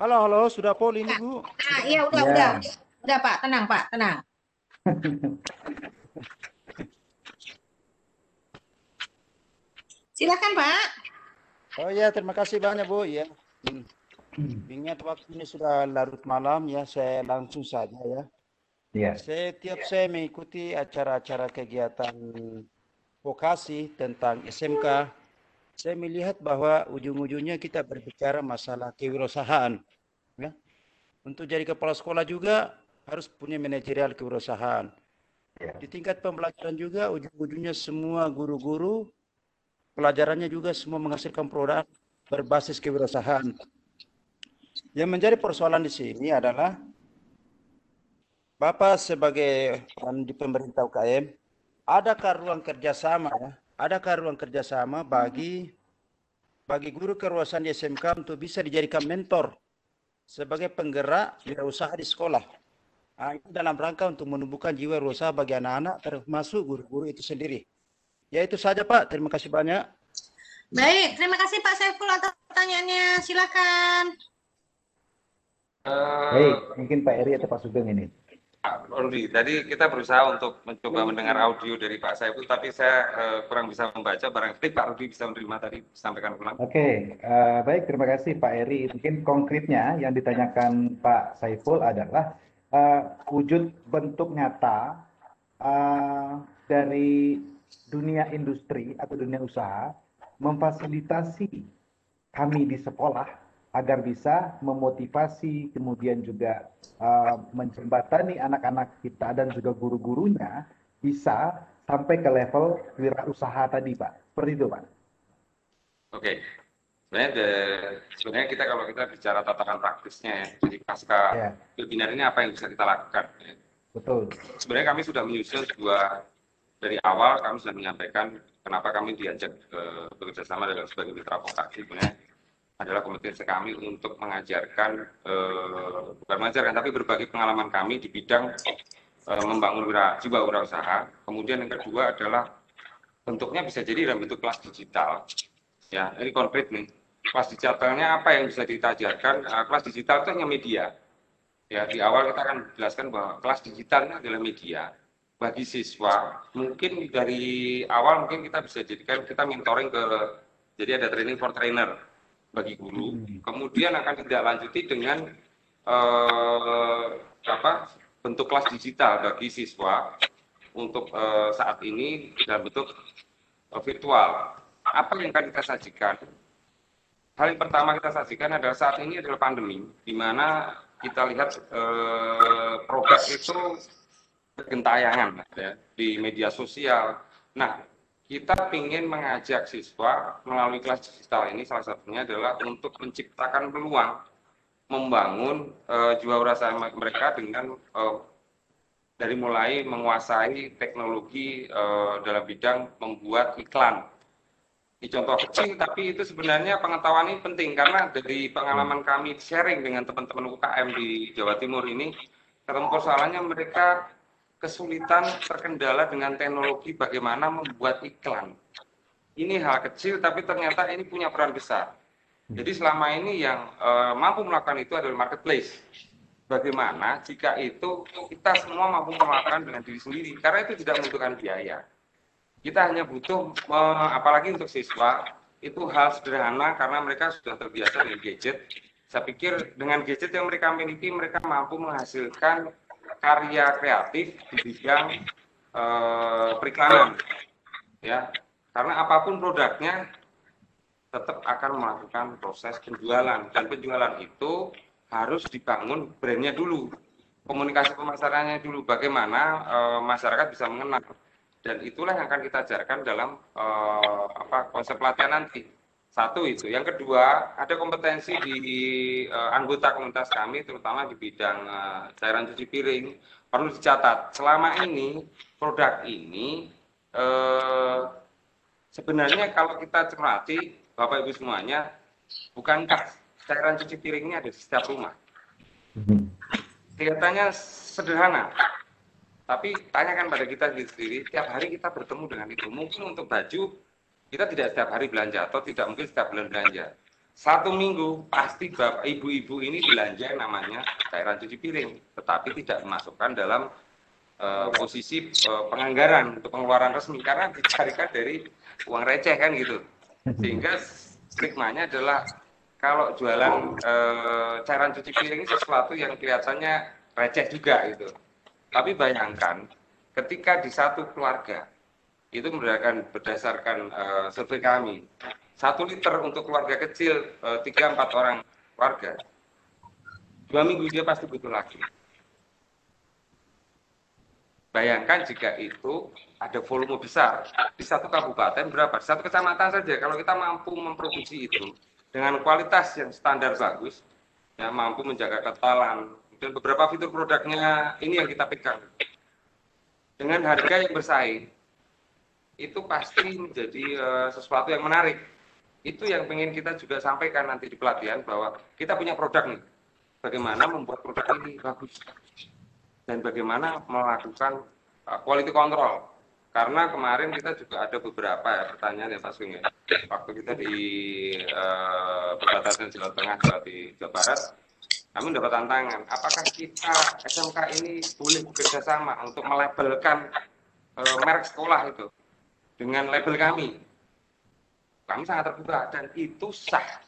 Halo, halo, sudah pol ini, Bu? Nah, iya, udah, ya. udah. Udah, Pak, tenang, Pak, tenang. Silakan Pak. Oh ya, terima kasih banyak Bu. Ya, Hmm. ingat waktu ini sudah larut malam ya, saya langsung saja ya. Iya. Setiap saya mengikuti acara-acara kegiatan vokasi tentang SMK, saya melihat bahwa ujung-ujungnya kita berbicara masalah kewirausahaan. Ya. Untuk jadi kepala sekolah juga harus punya manajerial kewirausahaan. Di tingkat pembelajaran juga ujung-ujungnya semua guru-guru pelajarannya juga semua menghasilkan produk berbasis kewirausahaan. Yang menjadi persoalan di sini adalah Bapak sebagai peran di pemerintah UKM, adakah ruang kerjasama ya? Adakah ruang kerjasama bagi bagi guru kewirausahaan di SMK untuk bisa dijadikan mentor sebagai penggerak wirausaha di sekolah? Nah, dalam rangka untuk menumbuhkan jiwa wirausaha bagi anak-anak termasuk guru-guru itu sendiri. Ya itu saja Pak, terima kasih banyak. Baik, terima kasih Pak Saiful atas pertanyaannya. Silakan. Baik, mungkin Pak Eri atau Pak Sugeng ini. Pak Rudi, tadi kita berusaha untuk mencoba mendengar audio dari Pak Saiful, tapi saya eh, kurang bisa membaca. Barangkali Pak Rudi bisa menerima tadi, sampaikan ulang. Oke, eh, baik terima kasih Pak Eri. Mungkin konkretnya yang ditanyakan Pak Saiful adalah eh, wujud bentuk nyata eh, dari dunia industri atau dunia usaha memfasilitasi kami di sekolah agar bisa memotivasi kemudian juga uh, menjembatani anak-anak kita dan juga guru-gurunya bisa sampai ke level wirausaha tadi Pak. Seperti itu Pak. Oke, sebenarnya de- sebenarnya kita kalau kita bicara tatakan praktisnya ya, jadi pasca Ya. webinar ini apa yang bisa kita lakukan? ya. Betul. Sebenarnya kami sudah menyusun sebuah dari awal kami sudah menyampaikan kenapa kami diajak eh, bekerja sama dengan sebagai mitra vokasi sebenarnya adalah kompetensi kami untuk mengajarkan eh, bukan mengajarkan tapi berbagi pengalaman kami di bidang eh, membangun wira, jiwa wirausaha. Kemudian yang kedua adalah bentuknya bisa jadi dalam bentuk kelas digital. Ya, ini konkret nih. Kelas digitalnya apa yang bisa kita ajarkan? Kelas digital itu hanya media. Ya, di awal kita akan jelaskan bahwa kelas digital ini adalah media bagi siswa. Mungkin dari awal mungkin kita bisa jadikan kita mentoring ke jadi ada training for trainer bagi guru. Kemudian akan tidak lanjuti dengan eh, apa bentuk kelas digital bagi siswa untuk eh, saat ini dalam bentuk eh, virtual. Apa yang akan kita sajikan? Hal yang pertama kita sajikan adalah saat ini adalah pandemi, di mana kita lihat eh, produk itu bergentayangan ya, di media sosial. Nah, kita ingin mengajak siswa melalui kelas digital ini salah satunya adalah untuk menciptakan peluang membangun eh, jiwa wirausaha mereka dengan eh, dari mulai menguasai teknologi eh, dalam bidang membuat iklan. Ini contoh kecil, tapi itu sebenarnya pengetahuan ini penting karena dari pengalaman kami sharing dengan teman-teman UKM di Jawa Timur ini, ketemu persoalannya mereka kesulitan terkendala dengan teknologi bagaimana membuat iklan. Ini hal kecil tapi ternyata ini punya peran besar. Jadi selama ini yang eh, mampu melakukan itu adalah marketplace. Bagaimana jika itu kita semua mampu melakukan dengan diri sendiri karena itu tidak membutuhkan biaya. Kita hanya butuh eh, apalagi untuk siswa itu hal sederhana karena mereka sudah terbiasa dengan gadget. Saya pikir dengan gadget yang mereka miliki mereka mampu menghasilkan karya kreatif di bidang eh, periklanan ya. Karena apa pun produknya tetap akan melakukan proses penjualan. Dan penjualan itu harus dibangun brandnya dulu komunikasi pemasarannya dulu bagaimana eh, masyarakat bisa mengenal. Dan itulah yang akan kita ajarkan dalam eh, apa konsep pelatihan nanti satu itu. Yang kedua ada kompetensi di eh, anggota komunitas kami terutama di bidang eh, cairan cuci piring. Perlu dicatat selama ini produk ini eh, sebenarnya kalau kita cermati bapak ibu semuanya bukankah cairan cuci piring ini ada di setiap rumah? Kelihatannya sederhana tapi tanyakan pada kita sendiri tiap hari kita bertemu dengan itu. Mungkin untuk baju kita tidak setiap hari belanja atau tidak mungkin setiap bulan belanja. Satu minggu pasti bapak ibu-ibu ini belanja namanya cairan cuci piring, tetapi tidak dimasukkan dalam uh, posisi uh, penganggaran untuk pengeluaran resmi karena dicarikan dari uang receh kan gitu. Sehingga stigmanya adalah kalau jualan eh, cairan cuci piring ini sesuatu yang kelihatannya receh juga gitu. Tapi bayangkan ketika di satu keluarga itu berdasarkan berdasarkan eh, survei kami. Satu liter untuk keluarga kecil eh, tiga empat orang keluarga dua minggu dia pasti butuh lagi. Bayangkan jika itu ada volume besar. Di satu kabupaten berapa? Di satu kecamatan saja. Kalau kita mampu memproduksi itu dengan kualitas yang standar bagus, ya mampu menjaga ketalan dan beberapa fitur produknya ini yang kita pegang. Dengan harga yang bersaing itu pasti menjadi uh, sesuatu yang menarik. Itu yang ingin kita juga sampaikan nanti di pelatihan bahwa kita punya produk nih. Bagaimana membuat produk ini bagus dan bagaimana melakukan uh, quality control. Karena kemarin kita juga ada beberapa ya pertanyaan ya Pak Sung ya. Waktu kita di uh, perbatasan Jawa Tengah di Jawa Barat, kami mendapat tantangan. Apakah kita SMK ini boleh bekerja sama untuk melabelkan uh, merek sekolah itu dengan label kami? Kami sangat terbuka dan itu sah.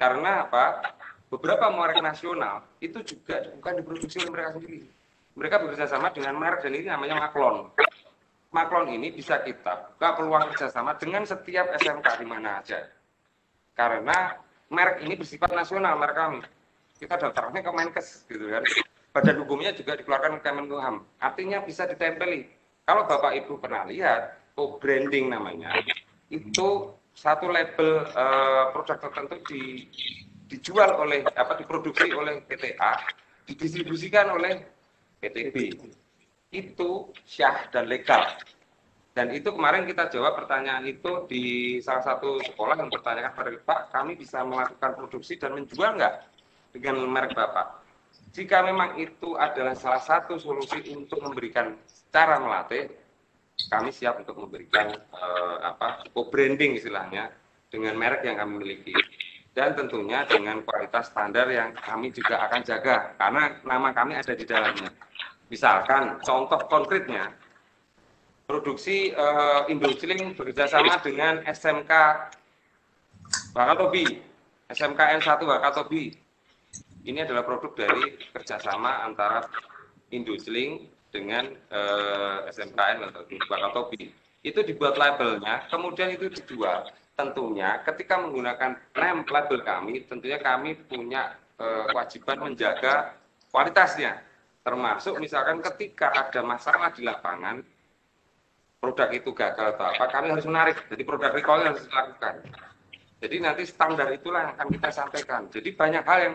Karena apa? Beberapa merek nasional itu juga bukan diproduksi oleh mereka sendiri mereka bekerja sama dengan merek ini namanya Maklon. Maklon ini bisa kita buka peluang kerjasama dengan setiap SMK di mana aja. Karena merek ini bersifat nasional merek kami. Kita daftarnya ke Menkes gitu kan. Badan hukumnya juga dikeluarkan ke Kemenkumham. Artinya bisa ditempeli. Kalau Bapak Ibu pernah lihat, co-branding namanya, itu satu label uh, produk tertentu di, dijual oleh apa diproduksi oleh PTA, didistribusikan oleh PTB itu syah dan legal. Dan itu kemarin kita jawab pertanyaan itu di salah satu sekolah yang bertanyakan pada Pak, kami bisa melakukan produksi dan menjual nggak dengan merek Bapak? Jika memang itu adalah salah satu solusi untuk memberikan cara melatih, kami siap untuk memberikan uh, apa co-branding istilahnya dengan merek yang kami miliki dan tentunya dengan kualitas standar yang kami juga akan jaga karena nama kami ada di dalamnya. Misalkan contoh konkretnya, produksi uh, Indociling bekerjasama dengan SMK Wakatobi, SMK N1 Wakatobi. Ini adalah produk dari kerjasama antara Indociling dengan eh, SMKN Wakatobi. Itu dibuat labelnya, kemudian itu dijual. Tentunya ketika menggunakan name label kami, tentunya kami punya uh, kewajiban menjaga kualitasnya termasuk misalkan ketika ada masalah di lapangan produk itu gagal atau apa kami harus menarik jadi produk recall harus dilakukan jadi nanti standar itulah yang akan kita sampaikan jadi banyak hal yang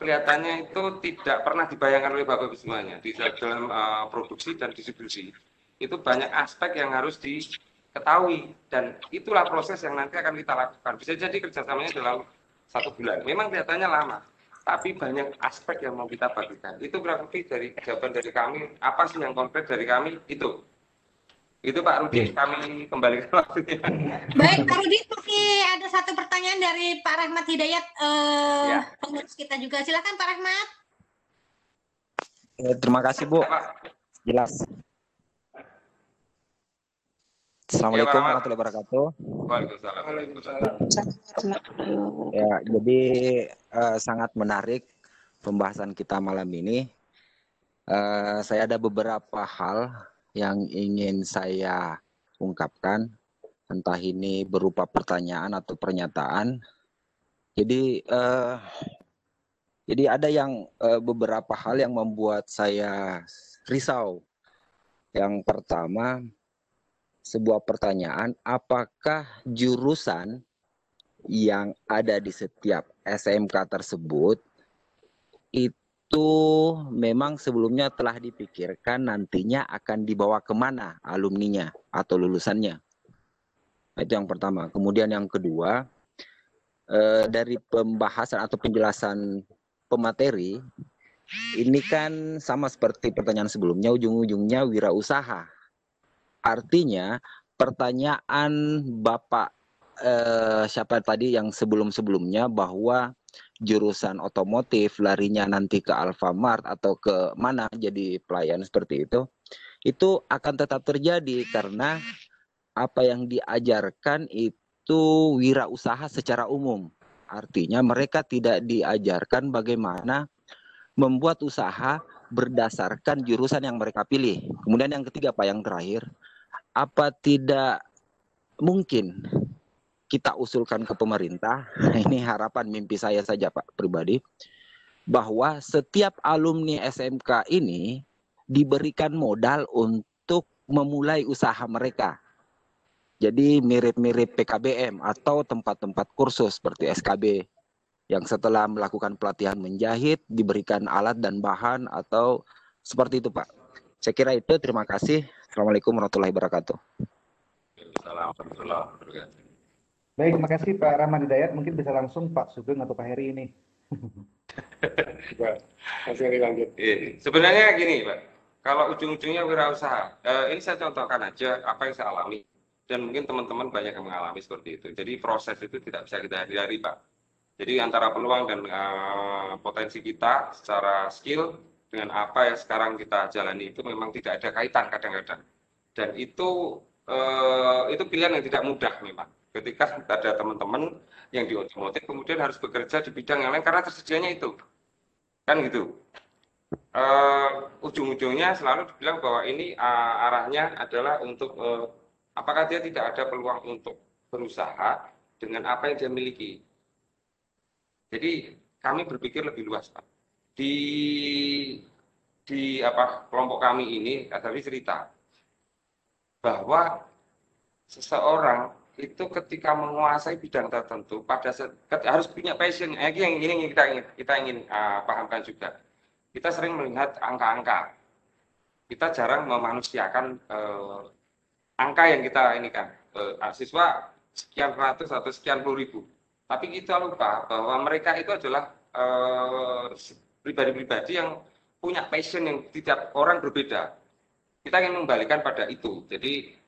kelihatannya itu tidak pernah dibayangkan oleh bapak ibu semuanya. Di dalam uh, produksi dan distribusi itu banyak aspek yang harus diketahui. Dan itulah proses yang nanti akan kita lakukan. Bisa jadi kerjasamanya dalam satu bulan. Memang kelihatannya lama tapi banyak aspek yang mau kita bagikan. Itu berarti dari jawaban dari kami, apa sih yang konkret dari kami? Itu. Itu Pak Rudi, kami kembalikan waktunya. Baik, Pak Rudi, masih ada satu pertanyaan dari Pak Rahmat Hidayat, eh, ya. pengurus kita juga. Silakan Pak Rahmat. Eh, terima kasih Bu. Jelas. Assalamualaikum ya, warahmatullahi wabarakatuh. Waalaikumsalam. Ya, jadi uh, sangat menarik pembahasan kita malam ini. Uh, saya ada beberapa hal yang ingin saya ungkapkan, entah ini berupa pertanyaan atau pernyataan. Jadi, uh, jadi ada yang uh, beberapa hal yang membuat saya risau. Yang pertama, sebuah pertanyaan, apakah jurusan yang ada di setiap SMK tersebut itu memang sebelumnya telah dipikirkan nantinya akan dibawa ke mana alumninya atau lulusannya. Itu yang pertama. Kemudian yang kedua, eh, dari pembahasan atau penjelasan pemateri, ini kan sama seperti pertanyaan sebelumnya, ujung-ujungnya wirausaha Artinya pertanyaan Bapak eh, siapa tadi yang sebelum-sebelumnya bahwa jurusan otomotif larinya nanti ke Alfamart atau ke mana jadi pelayan seperti itu itu akan tetap terjadi karena apa yang diajarkan itu wirausaha secara umum. Artinya mereka tidak diajarkan bagaimana membuat usaha berdasarkan jurusan yang mereka pilih. Kemudian yang ketiga Pak, yang terakhir, apa tidak mungkin kita usulkan ke pemerintah, ini harapan mimpi saya saja Pak pribadi, bahwa setiap alumni SMK ini diberikan modal untuk memulai usaha mereka. Jadi mirip-mirip PKBM atau tempat-tempat kursus seperti SKB yang setelah melakukan pelatihan menjahit diberikan alat dan bahan atau seperti itu Pak. Saya kira itu terima kasih. Assalamualaikum warahmatullahi wabarakatuh. Baik, terima kasih Pak Rahman Hidayat. Mungkin bisa langsung Pak Sugeng atau Pak Heri ini. Mas Heri lanjut. Iya, Sebenarnya gini Pak, kalau ujung-ujungnya wirausaha, eh, ini saya contohkan aja apa yang saya alami dan mungkin teman-teman banyak yang mengalami seperti itu. Jadi proses itu tidak bisa kita hindari Pak jadi antara peluang dan uh, potensi kita secara skill dengan apa yang sekarang kita jalani itu memang tidak ada kaitan kadang-kadang. Dan itu uh, itu pilihan yang tidak mudah memang. Ketika ada teman-teman yang di otomotif kemudian harus bekerja di bidang yang lain karena tersedianya itu. Kan gitu. Uh, ujung-ujungnya selalu dibilang bahwa ini uh, arahnya adalah untuk uh, apakah dia tidak ada peluang untuk berusaha dengan apa yang dia miliki jadi kami berpikir lebih luas, Pak. Di di apa kelompok kami ini tadi cerita bahwa seseorang itu ketika menguasai bidang tertentu pada harus punya passion. Eh, yang ini kita ingin kita ingin uh, pahamkan juga. Kita sering melihat angka-angka. Kita jarang memanusiakan uh, angka yang kita ini kan uh, siswa sekian ratus atau sekian puluh ribu tapi kita lupa bahwa mereka itu adalah eh, pribadi-pribadi uh, yang punya passion yang tidak orang berbeda. Kita ingin membalikan pada itu. Jadi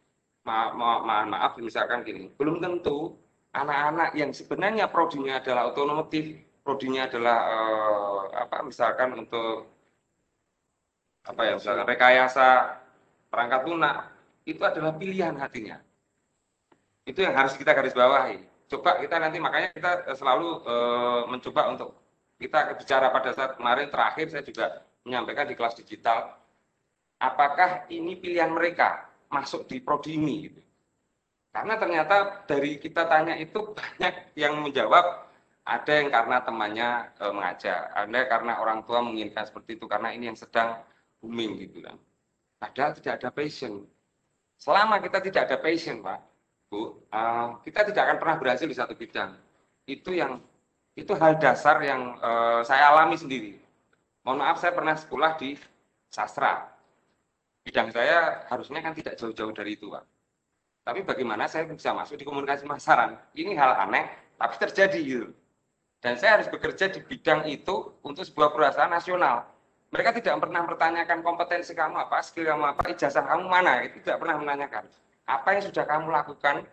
ma ma ma maaf misalkan gini, belum tentu anak-anak yang sebenarnya prodinya adalah otomotif, prodinya adalah uh, apa misalkan untuk apa ya misalkan rekayasa perangkat lunak itu adalah pilihan hatinya. Itu yang harus kita garis bawahi. Coba kita nanti makanya kita eh, selalu uh, mencoba untuk kita bicara pada saat kemarin terakhir saya juga menyampaikan di kelas digital apakah ini pilihan mereka masuk di prodi ini gitu. Karena ternyata dari kita tanya itu banyak yang menjawab ada yang karena temannya e, mengajak, ada karena orang tua menginginkan seperti itu karena ini yang sedang booming gitu kan. Padahal tidak ada passion. Selama kita tidak ada passion, Pak, Bu, uh, kita tidak akan pernah berhasil di satu bidang. Itu yang itu hal dasar yang uh, saya alami sendiri. Mohon maaf, saya pernah sekolah di sastra. Bidang saya harusnya kan tidak jauh-jauh dari itu, Pak. Tapi bagaimana saya bisa masuk di komunikasi masaran? Ini hal aneh, tapi terjadi gitu. Dan saya harus bekerja di bidang itu untuk sebuah perusahaan nasional. Mereka tidak pernah mempertanyakan kompetensi kamu apa, skill kamu apa, ijazah kamu mana, itu tidak pernah menanyakan apa yang sudah kamu lakukan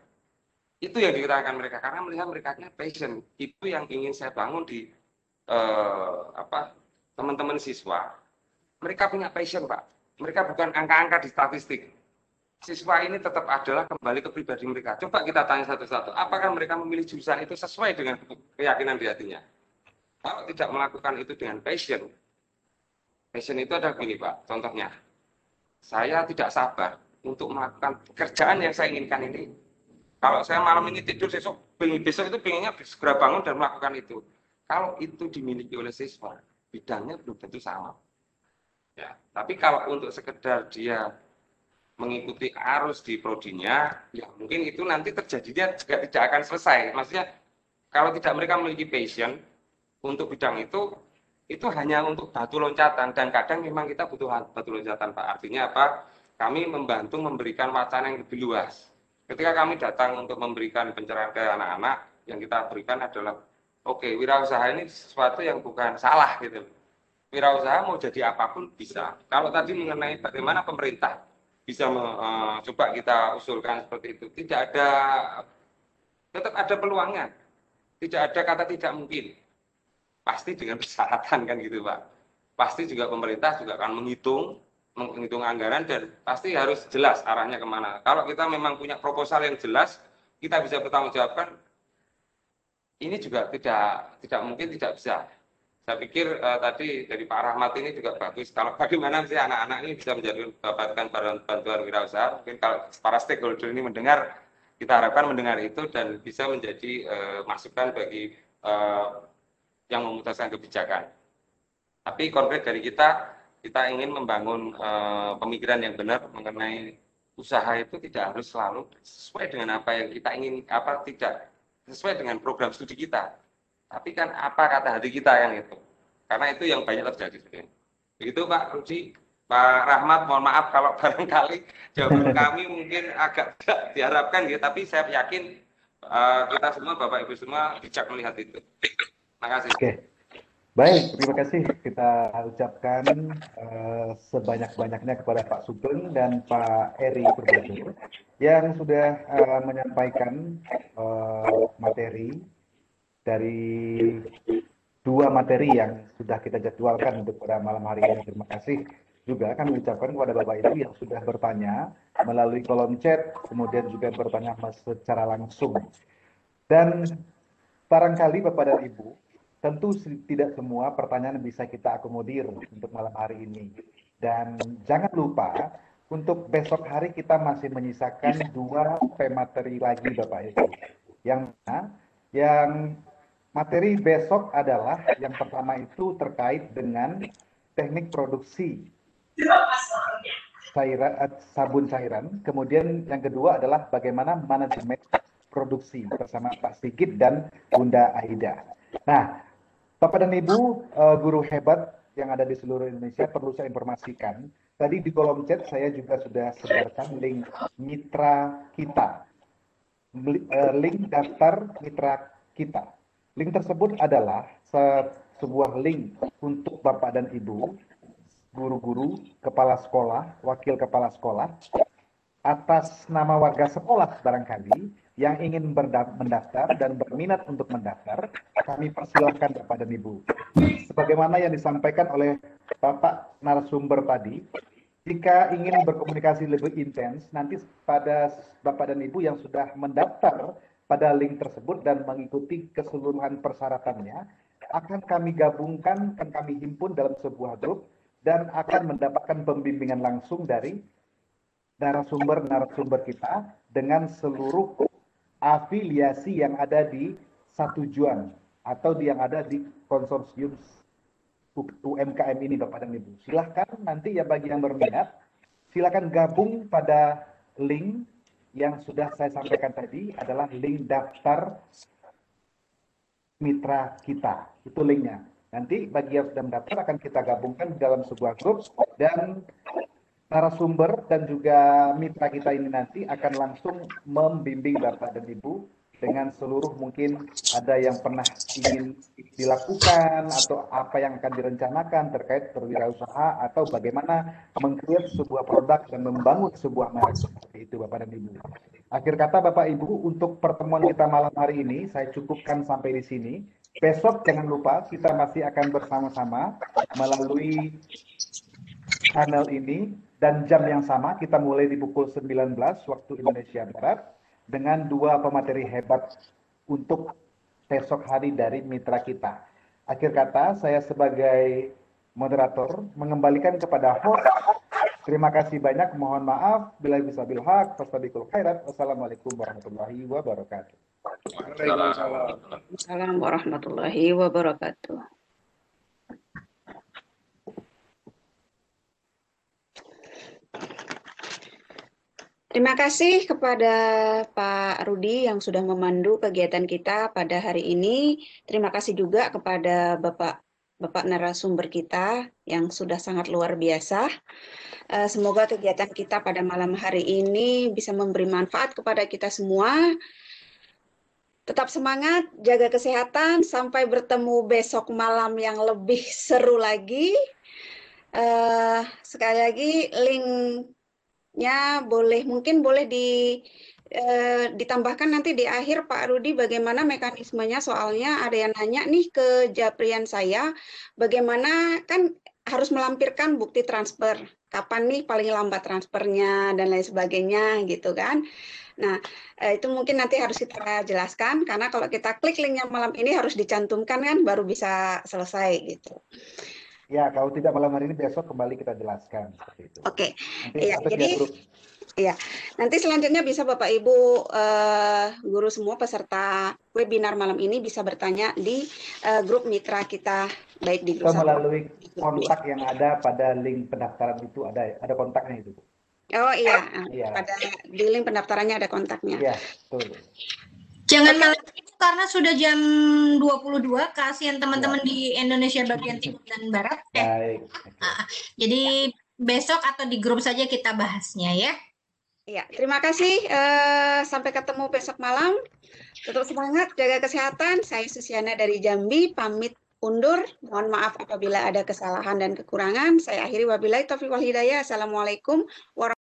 itu yang dikatakan mereka karena melihat mereka punya passion itu yang ingin saya bangun di eh, apa teman-teman siswa mereka punya passion pak mereka bukan angka-angka di statistik siswa ini tetap adalah kembali ke pribadi mereka coba kita tanya satu-satu apakah mereka memilih jurusan itu sesuai dengan keyakinan di hatinya kalau tidak melakukan itu dengan passion passion itu ada gini pak contohnya saya tidak sabar untuk melakukan pekerjaan yang saya inginkan ini. Kalau saya malam ini tidur besok, besok itu pengennya segera bangun dan melakukan itu. Kalau itu dimiliki oleh siswa, bidangnya belum tentu sama. Ya, tapi kalau untuk sekedar dia mengikuti arus di prodinya, ya mungkin itu nanti terjadinya juga tidak akan selesai. Maksudnya kalau tidak mereka memiliki passion untuk bidang itu, itu hanya untuk batu loncatan dan kadang memang kita butuh batu loncatan Pak. Artinya apa? kami membantu memberikan wacana yang lebih luas. Ketika kami datang untuk memberikan pencerahan ke anak-anak, yang kita berikan adalah, oke, okay, wirausaha ini sesuatu yang bukan salah gitu. Wirausaha mau jadi apa pun bisa. Kalau tadi mengenai bagaimana pemerintah bisa uh, coba kita usulkan seperti itu, tidak ada, tetap ada peluangnya. Tidak ada kata tidak mungkin. Pasti dengan persyaratan kan gitu Pak. Pasti juga pemerintah juga akan menghitung menghitung anggaran dan pasti harus jelas arahnya ke mana. Kalau kita memang punya proposal yang jelas, kita bisa bertanggung jawabkan, ini juga tidak tidak mungkin tidak bisa. Saya pikir uh, tadi dari Pak Rahmat ini juga bagus. Kalau bagaimana sih anak-anak ini bisa menjadi mendapatkan bantuan wirausaha, mungkin kalau para stakeholder ini mendengar, kita harapkan mendengar itu dan bisa menjadi uh, masukan bagi uh, yang memutuskan kebijakan. Tapi konkret dari kita, kita ingin membangun uh, pemikiran yang benar mengenai usaha itu tidak harus selalu sesuai dengan apa yang kita ingin, apa tidak sesuai dengan program studi kita. Tapi kan apa kata hati kita yang itu. Karena itu yang banyak terjadi sebenarnya. Begitu Pak Rudi, Pak Rahmat, mohon maaf kalau barangkali jawaban kami mungkin agak tidak diharapkan gitu, tapi saya yakin uh, kita semua, Bapak Ibu semua bijak melihat itu. Terima kasih. Oke. Baik, terima kasih kita ucapkan uh, sebanyak-banyaknya kepada Pak Sugeng dan Pak Eri yang sudah uh, menyampaikan uh, materi dari dua materi yang sudah kita jadwalkan untuk pada malam hari ini. Terima kasih juga kami ucapkan kepada Bapak Ibu yang sudah bertanya melalui kolom chat, kemudian juga bertanya secara langsung. Dan barangkali Bapak dan Ibu, Tentu tidak semua pertanyaan bisa kita akomodir untuk malam hari ini. Dan jangan lupa, untuk besok hari kita masih menyisakan dua materi lagi Bapak Ibu. Yang? Yang materi besok adalah yang pertama itu terkait dengan teknik produksi cairan, eh, sabun cairan. Kemudian yang kedua adalah bagaimana manajemen produksi bersama Pak Sigit dan Bunda Aida. Nah, Bapak dan Ibu uh, guru hebat yang ada di seluruh Indonesia perlu saya informasikan. Tadi di kolom chat saya juga sudah sebarkan link mitra kita. Uh, link daftar mitra kita. Link tersebut adalah se sebuah link untuk Bapak dan Ibu, guru-guru, kepala sekolah, wakil kepala sekolah, atas nama warga sekolah barangkali yang ingin mendaftar dan berminat untuk mendaftar, kami persilahkan Bapak dan Ibu. Sebagaimana yang disampaikan oleh Bapak narasumber tadi, jika ingin berkomunikasi lebih intens, nanti pada Bapak dan Ibu yang sudah mendaftar pada link tersebut dan mengikuti keseluruhan persyaratannya, akan kami gabungkan, akan kami himpun dalam sebuah grup, dan akan mendapatkan pembimbingan langsung dari narasumber-narasumber kita dengan seluruh afiliasi yang ada di satu juan atau yang ada di konsorsium UMKM ini Bapak dan Ibu. Silahkan nanti ya bagi yang berminat, silahkan gabung pada link yang sudah saya sampaikan tadi adalah link daftar mitra kita. Itu linknya. Nanti bagi yang sudah mendaftar akan kita gabungkan dalam sebuah grup dan narasumber dan juga mitra kita ini nanti akan langsung membimbing Bapak dan Ibu dengan seluruh mungkin ada yang pernah ingin dilakukan atau apa yang akan direncanakan terkait berwirausaha atau bagaimana mengkreat sebuah produk dan membangun sebuah merek seperti itu Bapak dan Ibu. Akhir kata Bapak Ibu untuk pertemuan kita malam hari ini saya cukupkan sampai di sini. Besok jangan lupa kita masih akan bersama-sama melalui channel ini dan jam yang sama kita mulai di pukul 19 waktu Indonesia Barat dengan dua pemateri hebat untuk besok hari dari mitra kita. Akhir kata, saya sebagai moderator mengembalikan kepada host. Terima kasih banyak. Mohon maaf bila bisa bilhak. Fastabikul khairat. Wassalamualaikum warahmatullahi wabarakatuh. Waalaikumsalam warahmatullahi wabarakatuh. Terima kasih kepada Pak Rudi yang sudah memandu kegiatan kita pada hari ini. Terima kasih juga kepada Bapak Bapak narasumber kita yang sudah sangat luar biasa. Eh, semoga kegiatan kita pada malam hari ini bisa memberi manfaat kepada kita semua. Tetap semangat, jaga kesehatan, sampai bertemu besok malam yang lebih seru lagi. Uh, sekali lagi link nya boleh mungkin boleh di eh, ditambahkan nanti di akhir Pak Rudi bagaimana mekanismenya soalnya ada yang nanya nih ke Japrian saya bagaimana kan harus melampirkan bukti transfer. Kapan nih paling lambat transfernya dan lain sebagainya gitu kan. Nah, eh, itu mungkin nanti harus kita jelaskan karena kalau kita klik linknya malam ini harus dicantumkan kan baru bisa selesai gitu. Ya, kalau tidak malam hari ini besok kembali kita jelaskan seperti itu. Oke. Nanti Iya, atau jadi grup. Iya, nanti selanjutnya bisa Bapak Ibu eh, guru semua peserta webinar malam ini bisa bertanya di eh, grup mitra kita baik di Atau grup satu. melalui kontak yang ada pada link pendaftaran itu ada ada kontaknya itu. Bu. Oh iya, Iya. pada di link pendaftarannya ada kontaknya. Iya, betul. Jangan malam itu karena sudah jam 22 kasihan teman-teman di Indonesia bagian timur dan barat. Eh, Baik. jadi besok atau di grup saja kita bahasnya ya. Iya, terima kasih. eh, sampai ketemu besok malam. Tetap semangat, jaga kesehatan. Saya Susiana dari Jambi, pamit undur. Mohon maaf apabila ada kesalahan dan kekurangan. Saya akhiri wabillahi taufiq wal hidayah. Assalamualaikum warahmatullahi